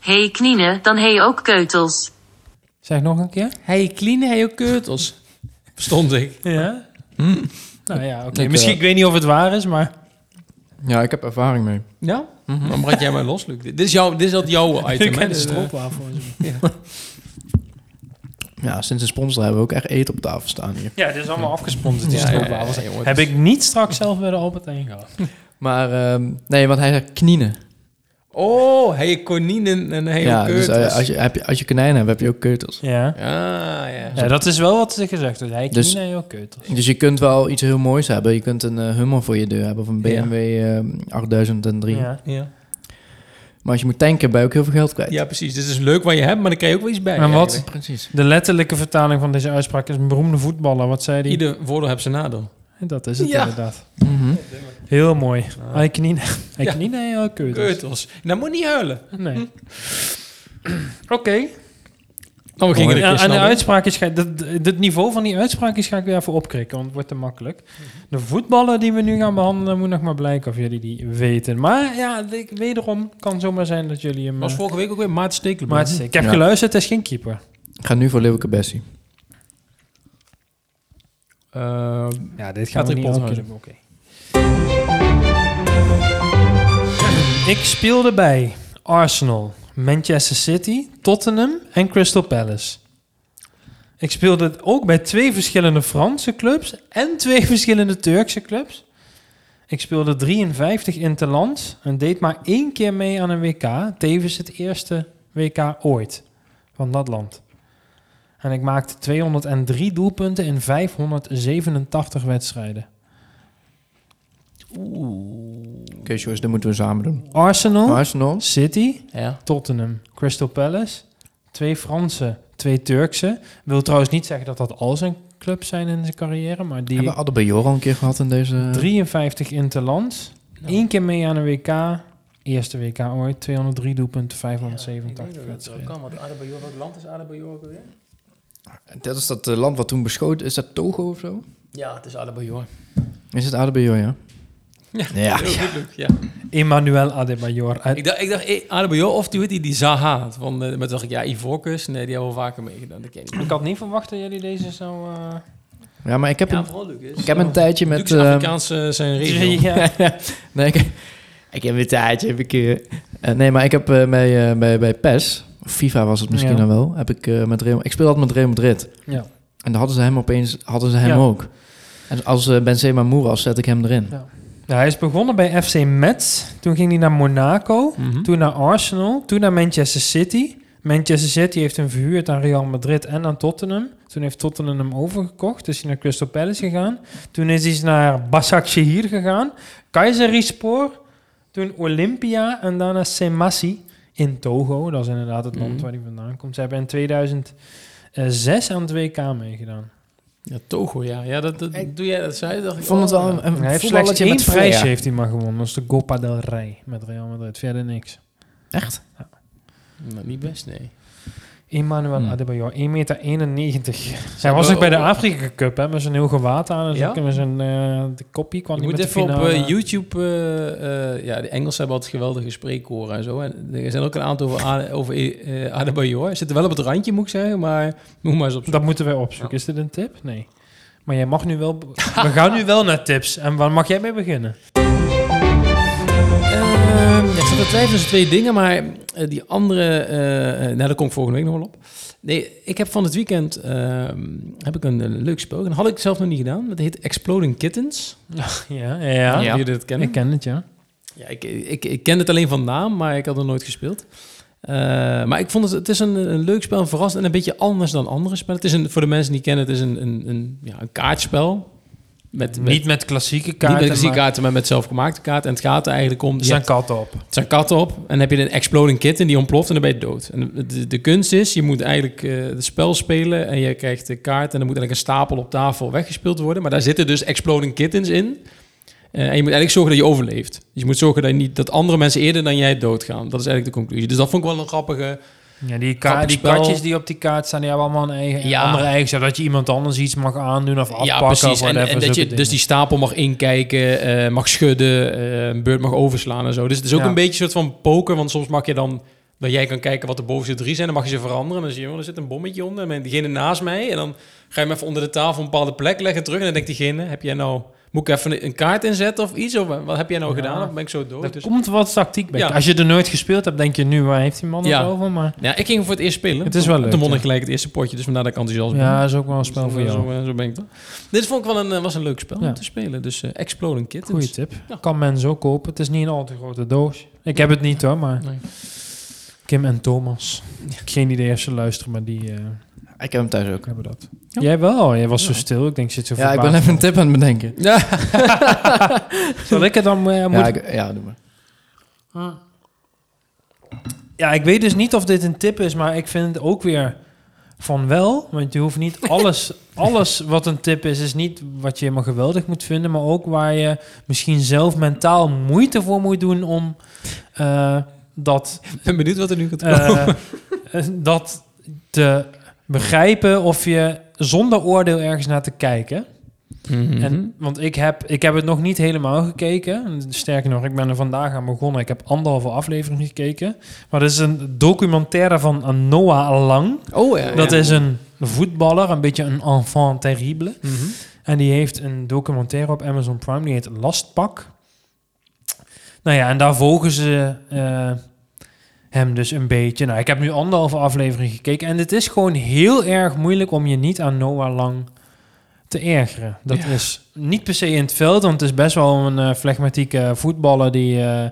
[SPEAKER 4] Hey Knine, dan hey ook keutels.
[SPEAKER 3] Zeg nog een keer.
[SPEAKER 1] Hij clean, hij ook keutels. Verstond ik.
[SPEAKER 3] Ja?
[SPEAKER 1] Hm.
[SPEAKER 3] Nou ja, oké.
[SPEAKER 2] Ik,
[SPEAKER 3] Misschien,
[SPEAKER 2] eh,
[SPEAKER 3] ik weet niet of het waar is, maar...
[SPEAKER 2] Ja, ik heb ervaring mee.
[SPEAKER 1] Ja? Dan brand jij mij los, Luc. Dit is, jouw, dit is dat jouw item,
[SPEAKER 3] Ik
[SPEAKER 1] hè?
[SPEAKER 3] ken de
[SPEAKER 1] Dus, eh,
[SPEAKER 3] stroopwafel.
[SPEAKER 2] Ja, sinds de sponsor hebben we ook echt eten op tafel staan hier.
[SPEAKER 3] Ja, dit is allemaal afgesponsord,
[SPEAKER 1] Ja, ja, ja, ja,
[SPEAKER 3] Heb ik niet straks zelf bij de Albert Heijn gehad.
[SPEAKER 2] Maar ehm, nee, want hij zegt knienen.
[SPEAKER 1] Oh, hij konijnen en hij
[SPEAKER 2] ja, dus
[SPEAKER 1] keutels.
[SPEAKER 2] eh, als, je, heb je, als je konijnen hebt, heb je ook keutels.
[SPEAKER 3] Ja.
[SPEAKER 1] Ja, ja.
[SPEAKER 3] ja, dat is wel wat ze gezegd heeft. Hij
[SPEAKER 2] Dus-
[SPEAKER 3] dus, ook keutels.
[SPEAKER 2] Dus je kunt wel iets heel moois hebben. Je kunt een eh, Hummer voor je deur hebben of een
[SPEAKER 1] Ja.
[SPEAKER 2] BMW ehm, 8003.
[SPEAKER 3] Ja.
[SPEAKER 1] Ja.
[SPEAKER 2] Maar als je moet tanken, ben je ook heel veel geld kwijt.
[SPEAKER 1] ja, precies. Dit is leuk wat je hebt, maar dan krijg je ook wel iets bij.
[SPEAKER 3] En wat?
[SPEAKER 2] precies.
[SPEAKER 3] De letterlijke vertaling van deze uitspraak is een beroemde voetballer. Wat zei hij?
[SPEAKER 1] Ieder voordeel heeft zijn nadeel.
[SPEAKER 3] Dat is het
[SPEAKER 1] Ja.
[SPEAKER 3] inderdaad.
[SPEAKER 2] Mhm.
[SPEAKER 3] Heel mooi.
[SPEAKER 1] Ah.
[SPEAKER 3] Hij knie, hij
[SPEAKER 1] Ja.
[SPEAKER 3] knie, nee, uh, keutels.
[SPEAKER 1] Keutels. Nou, moet niet huilen.
[SPEAKER 3] Nee. Oké.
[SPEAKER 1] Oh, we gingen
[SPEAKER 3] Ja, en de uitspraak is... ga- dat- Het niveau van die uitspraakjes ga ik weer even opkrikken, want het wordt te makkelijk. De voetballen die we nu gaan behandelen, moet nog maar blijken of jullie die weten. Maar ja, ik, wederom kan zomaar zijn dat jullie hem...
[SPEAKER 1] was
[SPEAKER 3] eh,
[SPEAKER 1] vorige week ook weer Maarten Stekelenburg.
[SPEAKER 3] is- ik heb
[SPEAKER 2] Ja.
[SPEAKER 3] geluisterd, het is geen keeper.
[SPEAKER 2] Ik ga nu voor Leeuwke Bessie.
[SPEAKER 1] Eh,
[SPEAKER 3] Ja, dit gaat
[SPEAKER 1] Patrick
[SPEAKER 3] niet Oké. Ik speelde bij Arsenal, Manchester City, Tottenham en Crystal Palace. Ik speelde ook bij twee verschillende Franse clubs en twee verschillende Turkse clubs. Ik speelde 53 interlands en deed maar één keer mee aan een WK. Tevens het eerste WK ooit van dat land. En ik maakte 203 doelpunten in 587 wedstrijden.
[SPEAKER 2] Oké, Joyce, dat moeten we samen doen.
[SPEAKER 3] Arsenal,
[SPEAKER 2] Arsenal.
[SPEAKER 3] City,
[SPEAKER 1] ja.
[SPEAKER 3] Tottenham, Crystal Palace. Twee Franse, twee Turkse. Wil trouwens niet zeggen dat dat al zijn clubs zijn in zijn carrière, maar die
[SPEAKER 2] Hebben Jor al een keer gehad in deze...
[SPEAKER 3] 53 interlands.
[SPEAKER 1] Nou.
[SPEAKER 3] Eén keer mee aan een WK. Eerste WK ooit. 203 doelpunten, 587 wedstrijden.
[SPEAKER 1] kan, want Adebayor, welk land is Adebayor ook weer?
[SPEAKER 2] Dat is dat eh, land wat toen beschoten... Is dat Togo of zo?
[SPEAKER 1] Ja, het is Adebayor.
[SPEAKER 2] Is het Adebayor, ja?
[SPEAKER 1] Ja.
[SPEAKER 2] Ja.
[SPEAKER 1] Heel goed, Luc, ja.
[SPEAKER 3] Emmanuel Adebayor. Uit,
[SPEAKER 1] Ik dacht, ik dacht eh, Adebayor of die, die, die Zaha. Van, eh, maar toen dacht ik, ja, Ivorcus, nee, die hebben wel vaker meegedaan. Dat ken ik
[SPEAKER 3] had niet verwacht dat jullie deze zo... eh,
[SPEAKER 2] Ja, maar ik heb,
[SPEAKER 1] Ja,
[SPEAKER 2] een, ik heb een tijdje met...
[SPEAKER 1] Lucas
[SPEAKER 2] eh,
[SPEAKER 1] Afrikaans eh, zijn regio.
[SPEAKER 3] ja.
[SPEAKER 2] nee, ik, ik heb een tijdje... Heb ik, eh, eh, nee, maar ik heb eh, bij, eh, bij, bij PES... of FIFA was het misschien
[SPEAKER 3] Ja.
[SPEAKER 2] dan wel. Heb ik, eh, met Real, ik speel altijd met Real Madrid.
[SPEAKER 3] ja.
[SPEAKER 2] En dan hadden ze hem opeens... Hadden ze hem
[SPEAKER 3] Ja.
[SPEAKER 2] ook. En als eh, Benzema moe was, zet ik hem erin.
[SPEAKER 3] Ja. Ja, hij is begonnen bij FC Metz. Toen ging hij naar Monaco.
[SPEAKER 1] Mhm.
[SPEAKER 3] Toen naar Arsenal. Toen naar Manchester City. Manchester City heeft hem verhuurd aan Real Madrid en aan Tottenham. Toen heeft Tottenham hem overgekocht. Dus hij naar Crystal Palace gegaan. Toen is hij naar Başakşehir gegaan. Kayserispor. Toen Olympia en daarna Semasi in Togo. Dat is inderdaad het land
[SPEAKER 1] Mhm.
[SPEAKER 3] waar hij vandaan komt. Ze hebben in 2006 aan het WK meegedaan.
[SPEAKER 1] Ja, Togo, ja. Ja, dat, dat doe jij dat zei. Dacht ik,
[SPEAKER 2] Ik vond het
[SPEAKER 1] oh,
[SPEAKER 2] wel een, een
[SPEAKER 3] hij heeft slechts
[SPEAKER 2] voetballetje
[SPEAKER 3] één
[SPEAKER 2] met
[SPEAKER 3] prijs
[SPEAKER 2] flair.
[SPEAKER 3] heeft hij maar gewonnen. Dat is de Copa del Rey met Real Madrid. Verder niks.
[SPEAKER 2] Echt?
[SPEAKER 1] Nou, niet best, nee.
[SPEAKER 3] Emmanuel
[SPEAKER 2] Hmm.
[SPEAKER 3] Adebayor, 1,91 meter. Hij
[SPEAKER 1] Zijn
[SPEAKER 3] was ook bij de Afrika Cup, hè, met zijn heel gewaad aan. En
[SPEAKER 1] Ja?
[SPEAKER 3] met zijn eh, de kopie kwam
[SPEAKER 1] Je
[SPEAKER 3] hij
[SPEAKER 1] moet
[SPEAKER 3] met de
[SPEAKER 1] even op eh, YouTube... eh, ja, de Engelsen hebben altijd geweldige spreekkoren en zo. En er zijn ook een aantal over, over eh, Adebayor. Hij zit er wel op het randje, moet ik zeggen. Maar moet maar eens op
[SPEAKER 3] Dat moeten wij opzoeken. Is dit een tip? Nee. Maar jij mag nu wel... We gaan nu wel naar tips. En waar mag jij mee beginnen?
[SPEAKER 1] Zat te twijfelen tussen twee dingen, maar eh, die andere, eh, eh, nou, daar kom ik volgende week nog wel op. Nee, ik heb van het weekend ehm, heb ik een, een leuk spel. En dat had ik zelf nog niet gedaan. Dat heet Exploding Kittens.
[SPEAKER 3] Ja, ja.
[SPEAKER 1] Ja. Jullie dat kennen?
[SPEAKER 3] Ik ken het, ja.
[SPEAKER 1] Ja, ik, ik, ik ken het alleen van naam, maar ik had er nooit gespeeld. Eh, maar ik vond het, het is een, een leuk spel, een verrassend en een beetje anders dan andere spellen. Het is een, voor de mensen die kennen, het is een, een, een, ja, een kaartspel. Met, met,
[SPEAKER 3] Niet met klassieke
[SPEAKER 1] niet
[SPEAKER 3] kaarten,
[SPEAKER 1] met klassieke
[SPEAKER 3] maar
[SPEAKER 1] kaarten, maar met zelfgemaakte kaarten. En het gaat er eigenlijk om...
[SPEAKER 3] er
[SPEAKER 1] je
[SPEAKER 3] zijn katten op.
[SPEAKER 1] het zijn katten op. En dan heb je een exploding kitten die ontploft en dan ben je dood. En de, de kunst is, je moet eigenlijk eh, het spel spelen en je krijgt de kaart en dan moet eigenlijk een stapel op tafel weggespeeld worden. Maar daar zitten dus exploding kittens in. Eh, en je moet eigenlijk zorgen dat je overleeft. Dus je moet zorgen dat, je niet, dat andere mensen eerder dan jij doodgaan. Dat is eigenlijk de conclusie. Dus dat vond ik wel een grappige...
[SPEAKER 3] Ja, die, die katjes die op die kaart staan, die hebben allemaal een eigen,
[SPEAKER 1] Ja.
[SPEAKER 3] andere eigenschap. Dat je iemand anders iets mag aandoen of afpakken.
[SPEAKER 1] ja, precies.
[SPEAKER 3] Of
[SPEAKER 1] En, dat je dus die stapel mag inkijken, eh, mag schudden, eh, een beurt mag overslaan en zo. Dus het is ook
[SPEAKER 3] Ja.
[SPEAKER 1] een beetje een soort van poker, want soms mag je dan... Dat jij kan kijken wat de bovenste drie zijn, dan mag je ze veranderen. En dan zie je, oh, er zit een bommetje onder. En diegene naast mij. En dan ga je hem even onder de tafel een bepaalde plek leggen terug. En dan denkt diegene, heb jij nou... Moet ik even een kaart inzetten of iets? Of wat heb jij nou
[SPEAKER 3] Ja.
[SPEAKER 1] gedaan? Of ben ik zo dood?
[SPEAKER 3] Er
[SPEAKER 1] Dus,
[SPEAKER 3] komt wat tactiek bij.
[SPEAKER 1] Ja.
[SPEAKER 3] Als je er nooit gespeeld hebt, denk je nu, waar heeft die man het
[SPEAKER 1] Ja.
[SPEAKER 3] over? Maar
[SPEAKER 1] ja, ik ging voor het eerst spelen.
[SPEAKER 3] Het is wel leuk,
[SPEAKER 1] Toen won gelijk het eerste potje. Dus vandaar dat ik enthousiast ben.
[SPEAKER 3] ja, is ook wel een spel voor jou.
[SPEAKER 1] Zo, zo ben ik dan. Dit vond ik wel een, eh, was een leuk spel om te spelen. Dus eh, Exploding Kittens.
[SPEAKER 3] Goeie tip. Kan men zo kopen. Het is niet een al te grote doos. Ik heb het niet hoor, maar
[SPEAKER 1] Nee.
[SPEAKER 3] Kim en Thomas. Geen idee als ze luisteren, maar die eh,
[SPEAKER 2] Ik heb hem thuis ook.
[SPEAKER 3] hebben dat.
[SPEAKER 1] Ja.
[SPEAKER 3] Jij wel? Jij was zo stil. Ik denk, zit zo
[SPEAKER 2] Ja, ik ben even een tip aan het bedenken.
[SPEAKER 1] Ja.
[SPEAKER 3] Zal ik het dan... eh, moet...
[SPEAKER 2] Ja,
[SPEAKER 3] ja, ik...
[SPEAKER 2] ik, ja, doe maar.
[SPEAKER 3] weet dus niet of dit een tip is, maar ik vind het ook weer van wel, want je hoeft niet alles, alles wat een tip is, is niet wat je helemaal geweldig moet vinden, maar ook waar je misschien zelf mentaal moeite voor moet doen om eh, dat,
[SPEAKER 1] Ik ben benieuwd wat er nu gaat komen.
[SPEAKER 3] eh, dat te begrijpen of je zonder oordeel ergens naar te kijken.
[SPEAKER 1] Mhm.
[SPEAKER 3] En, want ik heb, ik heb het nog niet helemaal gekeken. Sterker nog, ik ben er vandaag aan begonnen. Ik heb anderhalve aflevering gekeken. Maar dat is een documentaire van Noah Lang.
[SPEAKER 1] oh ja.
[SPEAKER 3] Dat
[SPEAKER 1] ja.
[SPEAKER 3] is een voetballer, een beetje een enfant terrible.
[SPEAKER 1] Mhm.
[SPEAKER 3] En die heeft een documentaire op Amazon Prime, die heet Lastpak. Nou ja, en daar volgen ze eh, hem dus een beetje. Nou, ik heb nu anderhalve aflevering gekeken. En het is gewoon heel erg moeilijk om je niet aan Noah Lang te ergeren. Dat
[SPEAKER 1] Ja.
[SPEAKER 3] is niet per se in het veld, want het is best wel een eh flegmatieke voetballer die eh,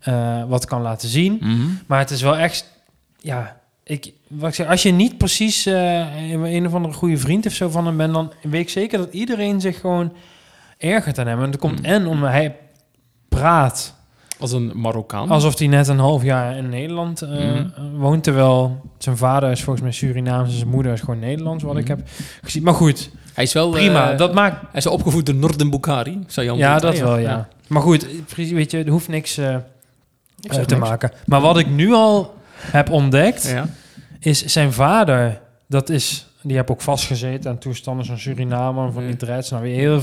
[SPEAKER 3] eh, wat kan laten zien.
[SPEAKER 1] Mhm.
[SPEAKER 3] Maar het is wel echt, ja, ik, wat ik zeg, als je niet precies een of andere goede vriend of zo van hem bent, dan weet ik zeker dat iedereen zich gewoon ergert aan hem. En dat komt
[SPEAKER 1] Mm.
[SPEAKER 3] en omdat hij praat
[SPEAKER 1] Als een Marokkaan.
[SPEAKER 3] alsof hij net een half jaar in Nederland eh,
[SPEAKER 1] Mhm.
[SPEAKER 3] woont, terwijl zijn vader is volgens mij Surinaams en zijn moeder is gewoon Nederlands, wat ik
[SPEAKER 1] Mhm.
[SPEAKER 3] heb gezien. Maar goed,
[SPEAKER 1] hij is wel...
[SPEAKER 3] prima.
[SPEAKER 1] eh,
[SPEAKER 3] dat maakt,
[SPEAKER 1] Hij is opgevoed door Norden Bukhari. Zou Jan
[SPEAKER 3] ja, dat wel, ja. Maar goed, precies, weet je, er hoeft niks
[SPEAKER 1] Ik zeg
[SPEAKER 3] te
[SPEAKER 1] niks.
[SPEAKER 3] maken. Maar wat ik nu al heb ontdekt,
[SPEAKER 1] Ja.
[SPEAKER 3] is zijn vader, dat is, die heb ook vastgezeten en toestanden van Suriname van die dreads. Nou, weer heel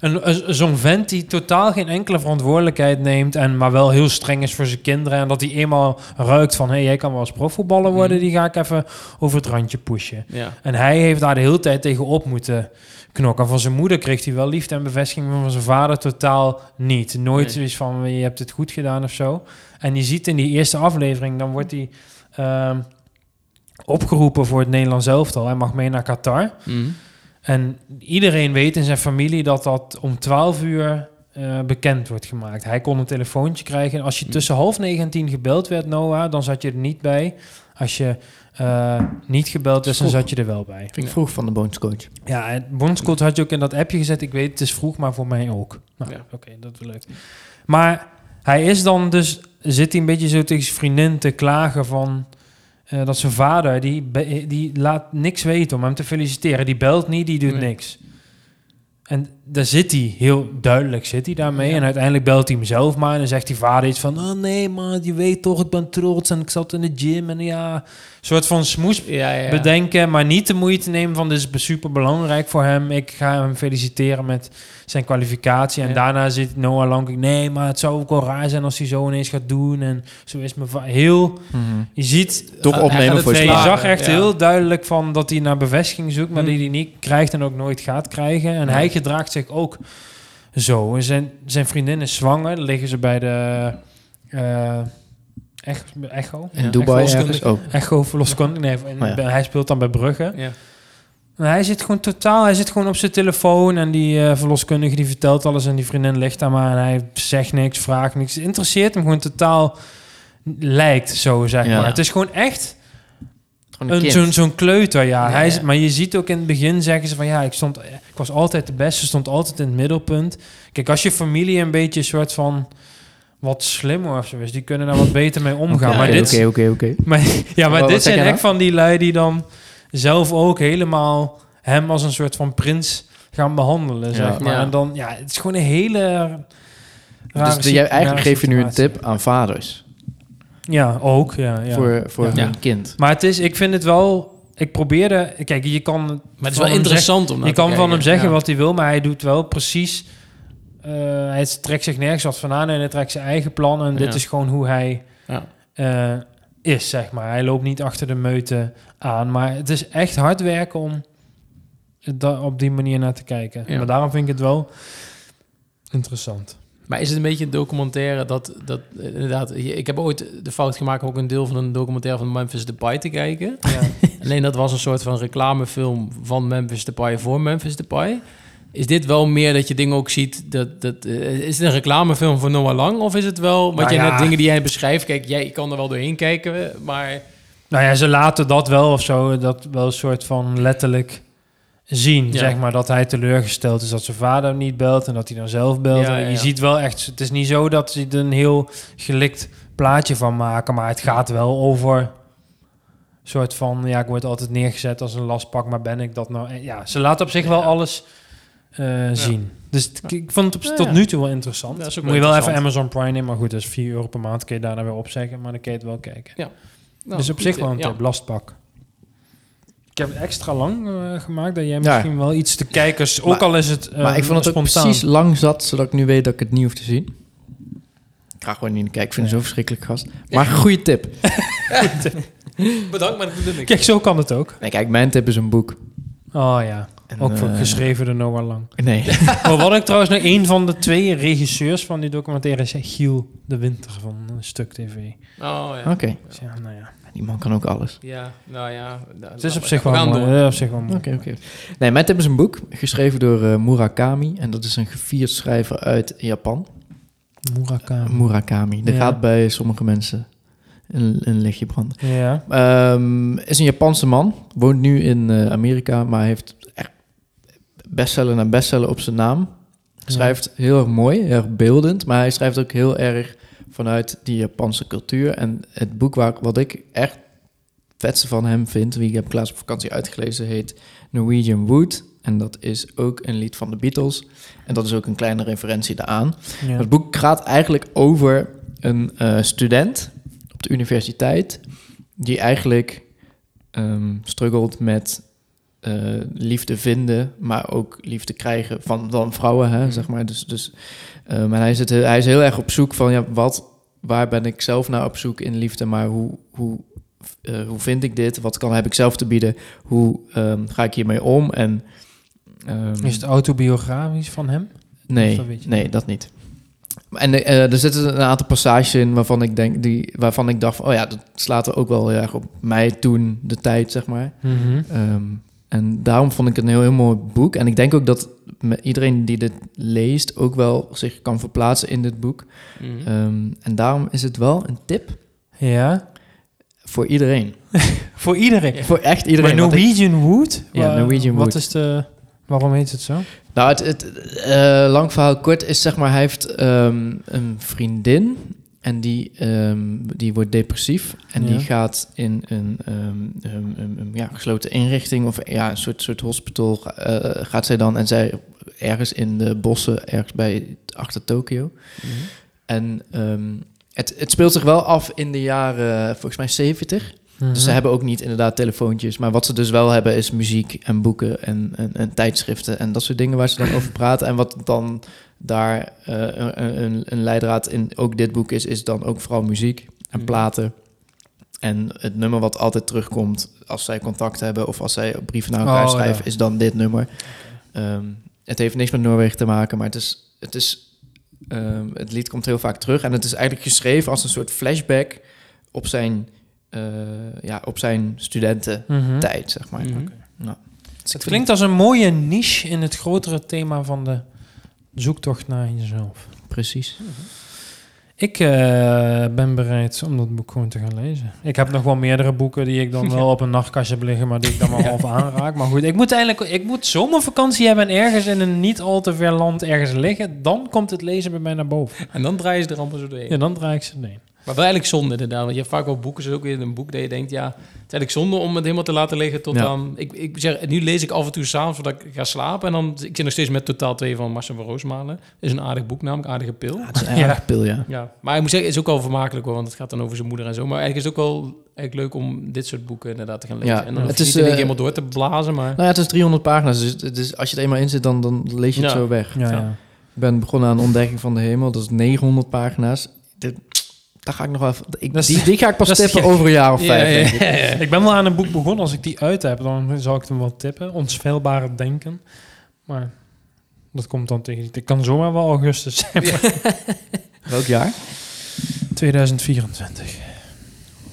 [SPEAKER 3] een- zo'n vent die totaal geen enkele verantwoordelijkheid neemt en maar wel heel streng is voor zijn kinderen en dat hij eenmaal ruikt van, hé, hey, jij kan wel eens profvoetballer worden,
[SPEAKER 1] Mhm.
[SPEAKER 3] die ga ik even over het randje pushen.
[SPEAKER 1] Ja.
[SPEAKER 3] En hij heeft daar de hele tijd tegen op moeten knokken. Van zijn moeder kreeg hij wel liefde en bevestiging, maar van zijn vader totaal niet. Nooit
[SPEAKER 1] Nee.
[SPEAKER 3] zoiets van, je hebt het goed gedaan of zo. En je ziet in die eerste aflevering, dan wordt hij ehm, opgeroepen voor het Nederlands elftal. Hij mag mee naar Qatar.
[SPEAKER 1] Mhm.
[SPEAKER 3] En iedereen weet in zijn familie dat dat om 12 uur eh, bekend wordt gemaakt. Hij kon een telefoontje krijgen. Als je
[SPEAKER 1] Mm.
[SPEAKER 3] tussen half negen en tien gebeld werd, Noah, dan zat je er niet bij. Als je eh, niet gebeld werd, dan zat je er wel bij.
[SPEAKER 2] Vind ik vroeg van de bondscoach.
[SPEAKER 3] Ja, het bondscoach had je ook in dat appje gezet. Ik weet, het is vroeg, maar voor mij ook. Nou,
[SPEAKER 1] Ja.
[SPEAKER 3] oké, dat is leuk. Maar hij is dan dus, zit hij een beetje zo tegen zijn vriendin te klagen van... eh, dat zijn vader, die, be- die laat niks weten om hem te feliciteren. Die belt niet, die doet
[SPEAKER 1] Nee.
[SPEAKER 3] niks. En daar zit hij, heel duidelijk zit hij daarmee.
[SPEAKER 1] Ja.
[SPEAKER 3] En uiteindelijk belt hij hem zelf maar. En dan zegt die vader iets van... Oh nee man, je weet toch, ik ben trots en ik zat in de gym. En ja, een soort van smoes
[SPEAKER 1] Ja, ja.
[SPEAKER 3] bedenken, maar niet de moeite nemen van dit is super belangrijk voor hem. Ik ga hem feliciteren met zijn kwalificatie. En daarna zit Noah Lang. Nee, maar het zou ook wel raar zijn als hij zo ineens gaat doen. En zo is mijn heel. Je ziet
[SPEAKER 2] Toch
[SPEAKER 1] Hij
[SPEAKER 2] opnemen voor
[SPEAKER 3] je zag echt heel duidelijk van dat hij naar bevestiging zoekt, maar
[SPEAKER 1] Hm.
[SPEAKER 3] die hij niet krijgt en ook nooit gaat krijgen. En hij gedraagt zich ook zo. En zijn, zijn vriendin is zwanger. Dan liggen ze bij de eh, Ech- Echo.
[SPEAKER 2] In
[SPEAKER 1] Ja,
[SPEAKER 2] Dubai
[SPEAKER 1] echt
[SPEAKER 2] ergens ook.
[SPEAKER 3] Echo verloskundige. Nee, in-
[SPEAKER 2] Oh ja.
[SPEAKER 3] hij speelt dan bij Brugge.
[SPEAKER 1] Ja.
[SPEAKER 3] En hij zit gewoon totaal, hij zit gewoon op zijn telefoon en die eh, verloskundige die vertelt alles en die vriendin ligt daar maar en hij zegt niks, vraagt niks. Het interesseert hem gewoon totaal, lijkt zo zeg
[SPEAKER 2] Ja.
[SPEAKER 3] maar. Het is gewoon echt
[SPEAKER 2] een
[SPEAKER 3] zo'n, kleuter, ja.
[SPEAKER 1] Ja,
[SPEAKER 3] Hij is,
[SPEAKER 1] ja.
[SPEAKER 3] Maar je ziet ook in het begin zeggen ze van ja, ik, stond, ik was altijd de beste, stond altijd in het middelpunt. Kijk, als je familie een beetje een soort van wat slimmer of zo is, die kunnen daar wat beter mee omgaan.
[SPEAKER 2] Oké,
[SPEAKER 3] maar dit,
[SPEAKER 2] Oké, oké,
[SPEAKER 3] maar, ja, maar
[SPEAKER 2] Wat-
[SPEAKER 3] dit zijn echt van die lui die dan zelf ook helemaal hem als een soort van prins gaan behandelen,
[SPEAKER 2] Ja.
[SPEAKER 3] zeg maar. En dan, ja, het is gewoon een hele rare
[SPEAKER 2] Dus jij, eigenlijk geef je nu een tip aan vaders.
[SPEAKER 3] Ja, ook, ja. ja.
[SPEAKER 2] Voor, voor
[SPEAKER 3] Ja.
[SPEAKER 2] hun kind.
[SPEAKER 3] Maar het is, ik vind het wel... Ik probeerde... Kijk, je kan...
[SPEAKER 1] Maar het is wel interessant om naar
[SPEAKER 3] Je kan van hem zeggen
[SPEAKER 1] Ja.
[SPEAKER 3] wat hij wil, maar hij doet wel precies... eh, hij trekt zich nergens wat van aan en hij trekt zijn eigen plan. En dit is gewoon hoe hij
[SPEAKER 1] Ja.
[SPEAKER 3] eh, is, zeg maar. Hij loopt niet achter de meute aan. Maar het is echt hard werken om da- op die manier naar te kijken.
[SPEAKER 1] Ja.
[SPEAKER 3] Maar daarom vind ik het wel interessant.
[SPEAKER 1] Maar is het een beetje een documentaire dat, dat eh, inderdaad... Ik heb ooit de fout gemaakt om ook een deel van een documentaire van Memphis Depay te kijken.
[SPEAKER 3] Ja.
[SPEAKER 1] Alleen dat was een soort van reclamefilm van Memphis Depay voor Memphis Depay. Is dit wel meer dat je dingen ook ziet? Dat, dat, eh, is het een reclamefilm voor Noah Lang? Of is het wel, wat
[SPEAKER 3] Nou
[SPEAKER 1] je
[SPEAKER 3] ja.
[SPEAKER 1] net dingen die jij beschrijft... Kijk, jij kan er wel doorheen kijken, maar...
[SPEAKER 3] Nou ja, ze laten dat wel of zo, dat wel een soort van letterlijk zien,
[SPEAKER 1] Ja.
[SPEAKER 3] zeg maar, dat hij teleurgesteld is dat zijn vader hem niet belt en dat hij dan zelf belt.
[SPEAKER 1] Ja,
[SPEAKER 3] En
[SPEAKER 1] ja,
[SPEAKER 3] je
[SPEAKER 1] ja.
[SPEAKER 3] ziet wel echt, het is niet zo dat ze er een heel gelikt plaatje van maken, maar het gaat wel over soort van, ja, ik word altijd neergezet als een lastpak, maar ben ik dat nou? Eh, Ja, ze laten op zich wel alles eh, zien. Dus ik vond het op-
[SPEAKER 1] Ja,
[SPEAKER 3] tot
[SPEAKER 1] ja.
[SPEAKER 3] nu toe wel interessant. Moet je wel even. Amazon Prime nemen, maar goed, dat is 4 euro per maand, kun je daar dan weer opzeggen, maar dan kun je het wel kijken.
[SPEAKER 1] Nou,
[SPEAKER 3] dus op
[SPEAKER 1] goed,
[SPEAKER 3] zich wel een
[SPEAKER 1] ja.
[SPEAKER 3] tip, lastpak. Ik heb het extra lang eh, gemaakt, dat jij
[SPEAKER 2] Ja.
[SPEAKER 3] misschien wel iets de kijkers, ook
[SPEAKER 2] Maar-
[SPEAKER 3] al is het eh,
[SPEAKER 2] maar ik vond het ook
[SPEAKER 3] spontaan.
[SPEAKER 2] precies lang zat, zodat ik nu weet dat ik het niet hoef te zien. Ik ga gewoon niet naar kijken, ik vind het zo verschrikkelijk gast. Maar goede tip.
[SPEAKER 1] Bedankt, maar dat niks.
[SPEAKER 3] Kijk, zo kan het ook.
[SPEAKER 2] Nee, kijk, mijn tip is een boek.
[SPEAKER 3] Oh ja,
[SPEAKER 2] En,
[SPEAKER 3] ook voor
[SPEAKER 2] eh,
[SPEAKER 3] geschreven door Noah Lang.
[SPEAKER 2] Nee.
[SPEAKER 3] Oh, wat ik trouwens nog een van de twee regisseurs van die documentaire is, Giel de Winter van een stuk tv.
[SPEAKER 1] Oh ja.
[SPEAKER 2] Oké,
[SPEAKER 3] Dus ja, nou ja.
[SPEAKER 2] Die man kan ook alles.
[SPEAKER 1] Ja, nou ja.
[SPEAKER 3] Het is op zich wel mooi. Ja, op zich wel mooi.
[SPEAKER 2] Oké, oké. Nee, mijn tip is een boek, geschreven door eh, Murakami. En dat is een gevierd schrijver uit Japan.
[SPEAKER 3] Murakami.
[SPEAKER 2] Murakami.
[SPEAKER 3] Ja.
[SPEAKER 2] gaat bij sommige mensen een, een lichtje branden.
[SPEAKER 3] Ja.
[SPEAKER 2] Ehm, is een Japanse man, woont nu in eh, Amerika, maar heeft echt bestseller na bestseller op zijn naam. Schrijft heel erg mooi, heel erg beeldend, maar hij schrijft ook heel erg vanuit die Japanse cultuur. En het boek waar, wat ik echt het vetste van hem vind, wie ik heb laatst op vakantie uitgelezen, heet Norwegian Wood. En dat is ook een lied van de Beatles. En dat is ook een kleine referentie daaraan.
[SPEAKER 3] Ja.
[SPEAKER 2] Het boek gaat eigenlijk over een eh, student op de universiteit die eigenlijk ehm struggelt met eh, liefde vinden, maar ook liefde krijgen van, van vrouwen, hè, zeg maar. Dus, dus ehm, en hij, zit, hij is heel erg op zoek van, ja, wat, waar ben ik zelf naar op zoek in liefde, maar hoe, hoe, eh, hoe vind ik dit? Wat kan, heb ik zelf te bieden? Hoe ehm, ga ik hiermee om? En, ehm,
[SPEAKER 3] Is het autobiografisch van hem?
[SPEAKER 2] Nee,
[SPEAKER 3] Dat
[SPEAKER 2] nee, dat niet. En eh, er zitten een aantal passages in waarvan ik denk, die, waarvan ik dacht, van, oh ja, dat slaat er ook wel heel erg op mij toen de tijd, zeg maar. Ehm, en daarom vond ik het een heel, heel mooi boek. En ik denk ook dat iedereen die dit leest ook wel zich kan verplaatsen in dit boek.
[SPEAKER 1] Mhm.
[SPEAKER 2] Ehm, en daarom is het wel een tip
[SPEAKER 3] Ja.
[SPEAKER 2] voor iedereen.
[SPEAKER 3] Voor iedereen.
[SPEAKER 1] Ja.
[SPEAKER 2] Voor echt iedereen.
[SPEAKER 3] Maar
[SPEAKER 2] ik-
[SPEAKER 3] Norwegian Wood?
[SPEAKER 2] Ja, Norwegian
[SPEAKER 3] Wat
[SPEAKER 2] Wood.
[SPEAKER 3] is de... Waarom heet het zo?
[SPEAKER 2] Nou, het, het eh, lang verhaal kort is zeg maar, hij heeft ehm, een vriendin en die, ehm, die wordt depressief en
[SPEAKER 3] Ja.
[SPEAKER 2] die gaat in een, ehm, een- ja, gesloten inrichting of ja, een soort, soort hospital eh, gaat zij dan en zij ergens in de bossen, ergens bij achter Tokio.
[SPEAKER 1] Mhm.
[SPEAKER 2] En ehm, het, het speelt zich wel af in de jaren volgens mij 70.
[SPEAKER 3] Mhm.
[SPEAKER 2] Dus ze hebben ook niet inderdaad telefoontjes. Maar wat ze dus wel hebben is muziek en boeken en, en, en tijdschriften en dat soort dingen waar ze dan over praten. En wat dan daar eh, een, een, leidraad in ook dit boek is, is dan ook vooral muziek en
[SPEAKER 1] Mhm.
[SPEAKER 2] platen. En het nummer wat altijd terugkomt als zij contact hebben of als zij brieven naar elkaar
[SPEAKER 3] Oh,
[SPEAKER 2] schrijven,
[SPEAKER 3] ja.
[SPEAKER 2] is dan dit nummer. Ehm, het heeft niks met Noorwegen te maken, maar het is, het is ehm, het lied komt heel vaak terug en het is eigenlijk geschreven als een soort flashback op zijn, eh, ja, op zijn studententijd,
[SPEAKER 3] Mhm.
[SPEAKER 2] zeg maar.
[SPEAKER 1] Mhm.
[SPEAKER 2] Nou, dus
[SPEAKER 3] Het klinkt als een mooie niche in het grotere thema van de zoektocht naar jezelf.
[SPEAKER 2] precies.
[SPEAKER 3] Ik eh, ben bereid om dat boek gewoon te gaan lezen. Ik heb nog wel meerdere boeken die ik dan wel op een nachtkastje heb liggen, maar die ik dan maar half aanraak. Maar goed, ik moet eigenlijk, ik moet zomervakantie hebben en ergens in een niet al te ver land ergens liggen. Dan komt het lezen bij mij naar boven.
[SPEAKER 1] En dan draai je ze er allemaal zo doorheen.
[SPEAKER 3] Ja, dan draai ik ze nee.
[SPEAKER 1] Maar wel eigenlijk zonde inderdaad. Want je hebt vaak wel boeken, zoals ook weer een boek dat je denkt, ja, het is eigenlijk zonde om het helemaal te laten liggen tot
[SPEAKER 2] Ja.
[SPEAKER 1] aan... Ik, ik zeg, nu lees ik af en toe s'avonds voordat ik ga slapen. En dan, ik zit nog steeds met Totaal 2 van Marcel van Roosmalen. is een aardig boek namelijk, aardige pil.
[SPEAKER 2] Ja, het is een
[SPEAKER 3] Ja.
[SPEAKER 2] erg pil, ja.
[SPEAKER 1] Ja, maar ik moet zeggen, het is ook wel vermakelijk hoor, want het gaat dan over zijn moeder en zo. Maar eigenlijk is het ook wel eigenlijk leuk om dit soort boeken inderdaad te gaan lezen.
[SPEAKER 2] Ja,
[SPEAKER 1] en dan
[SPEAKER 2] het
[SPEAKER 1] het is niet keer helemaal door te blazen, maar...
[SPEAKER 2] Nou ja, het is 300 pagina's, dus, het is, als je er eenmaal in zit, dan, dan lees je het
[SPEAKER 1] Ja.
[SPEAKER 2] zo weg.
[SPEAKER 3] Ja,
[SPEAKER 1] Ja.
[SPEAKER 3] ja.
[SPEAKER 2] Ik ben begonnen aan Ontdekking van de Hemel, dat is 900 pagina's. Dit, daar ga ik nog wel. Ik,
[SPEAKER 3] is-
[SPEAKER 2] die, die ga ik pas tippen over een jaar of vijf,
[SPEAKER 1] ja,
[SPEAKER 2] ik.
[SPEAKER 1] ja, ja.
[SPEAKER 3] Ik ben wel aan een boek begonnen. Als ik die uit heb, dan zou ik hem wel tippen. Onsveilbare denken. Maar dat komt dan tegen. Het kan zomaar wel augustus zijn.
[SPEAKER 2] Welk jaar?
[SPEAKER 3] 2024.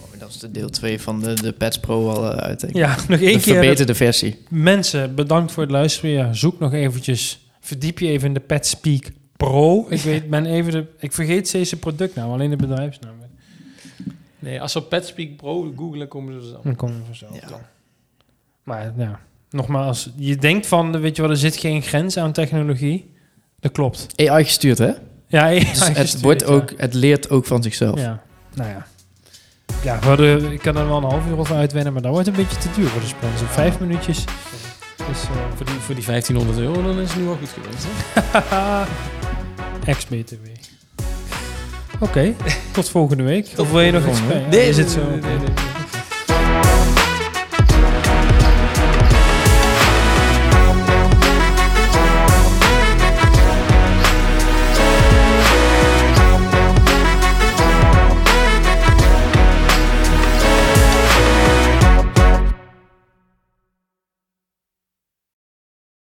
[SPEAKER 2] Oh, dat is de deel 2 van de, de Pets Pro al eh, uit, ik.
[SPEAKER 3] Ja, nog één
[SPEAKER 2] de
[SPEAKER 3] keer.
[SPEAKER 2] verbeterde versie.
[SPEAKER 3] Mensen, bedankt voor het luisteren. Zoek nog eventjes... Verdiep je even in de Pet Speak Pro. Ik weet, ben even de... Ik vergeet steeds de productnaam, alleen de bedrijfsnaam.
[SPEAKER 1] Nee, als ze op Petspeak Pro googlen, komen ze er dan.
[SPEAKER 3] Dan komen we vanzelf
[SPEAKER 2] Ja.
[SPEAKER 3] dan. Maar ja, nogmaals. Je denkt van, weet je wel, er zit geen grens aan technologie. Dat klopt.
[SPEAKER 2] AI gestuurd, hè?
[SPEAKER 3] Ja,
[SPEAKER 2] Dus het, wordt ook, het leert ook van zichzelf.
[SPEAKER 3] Ja, nou ja. Ja, we hadden, ik kan er wel een half uur over uitwennen, maar dat wordt een beetje te duur voor de sponsor. Vijf minuutjes. Dus, eh,
[SPEAKER 1] Voor die, voor die 1500 euro, dan is het nu wel goed geweest.
[SPEAKER 3] Ex-BTW. Oké, tot volgende week. Of wil je nog iets. Ja, is het zo?
[SPEAKER 1] nee, nee, nee.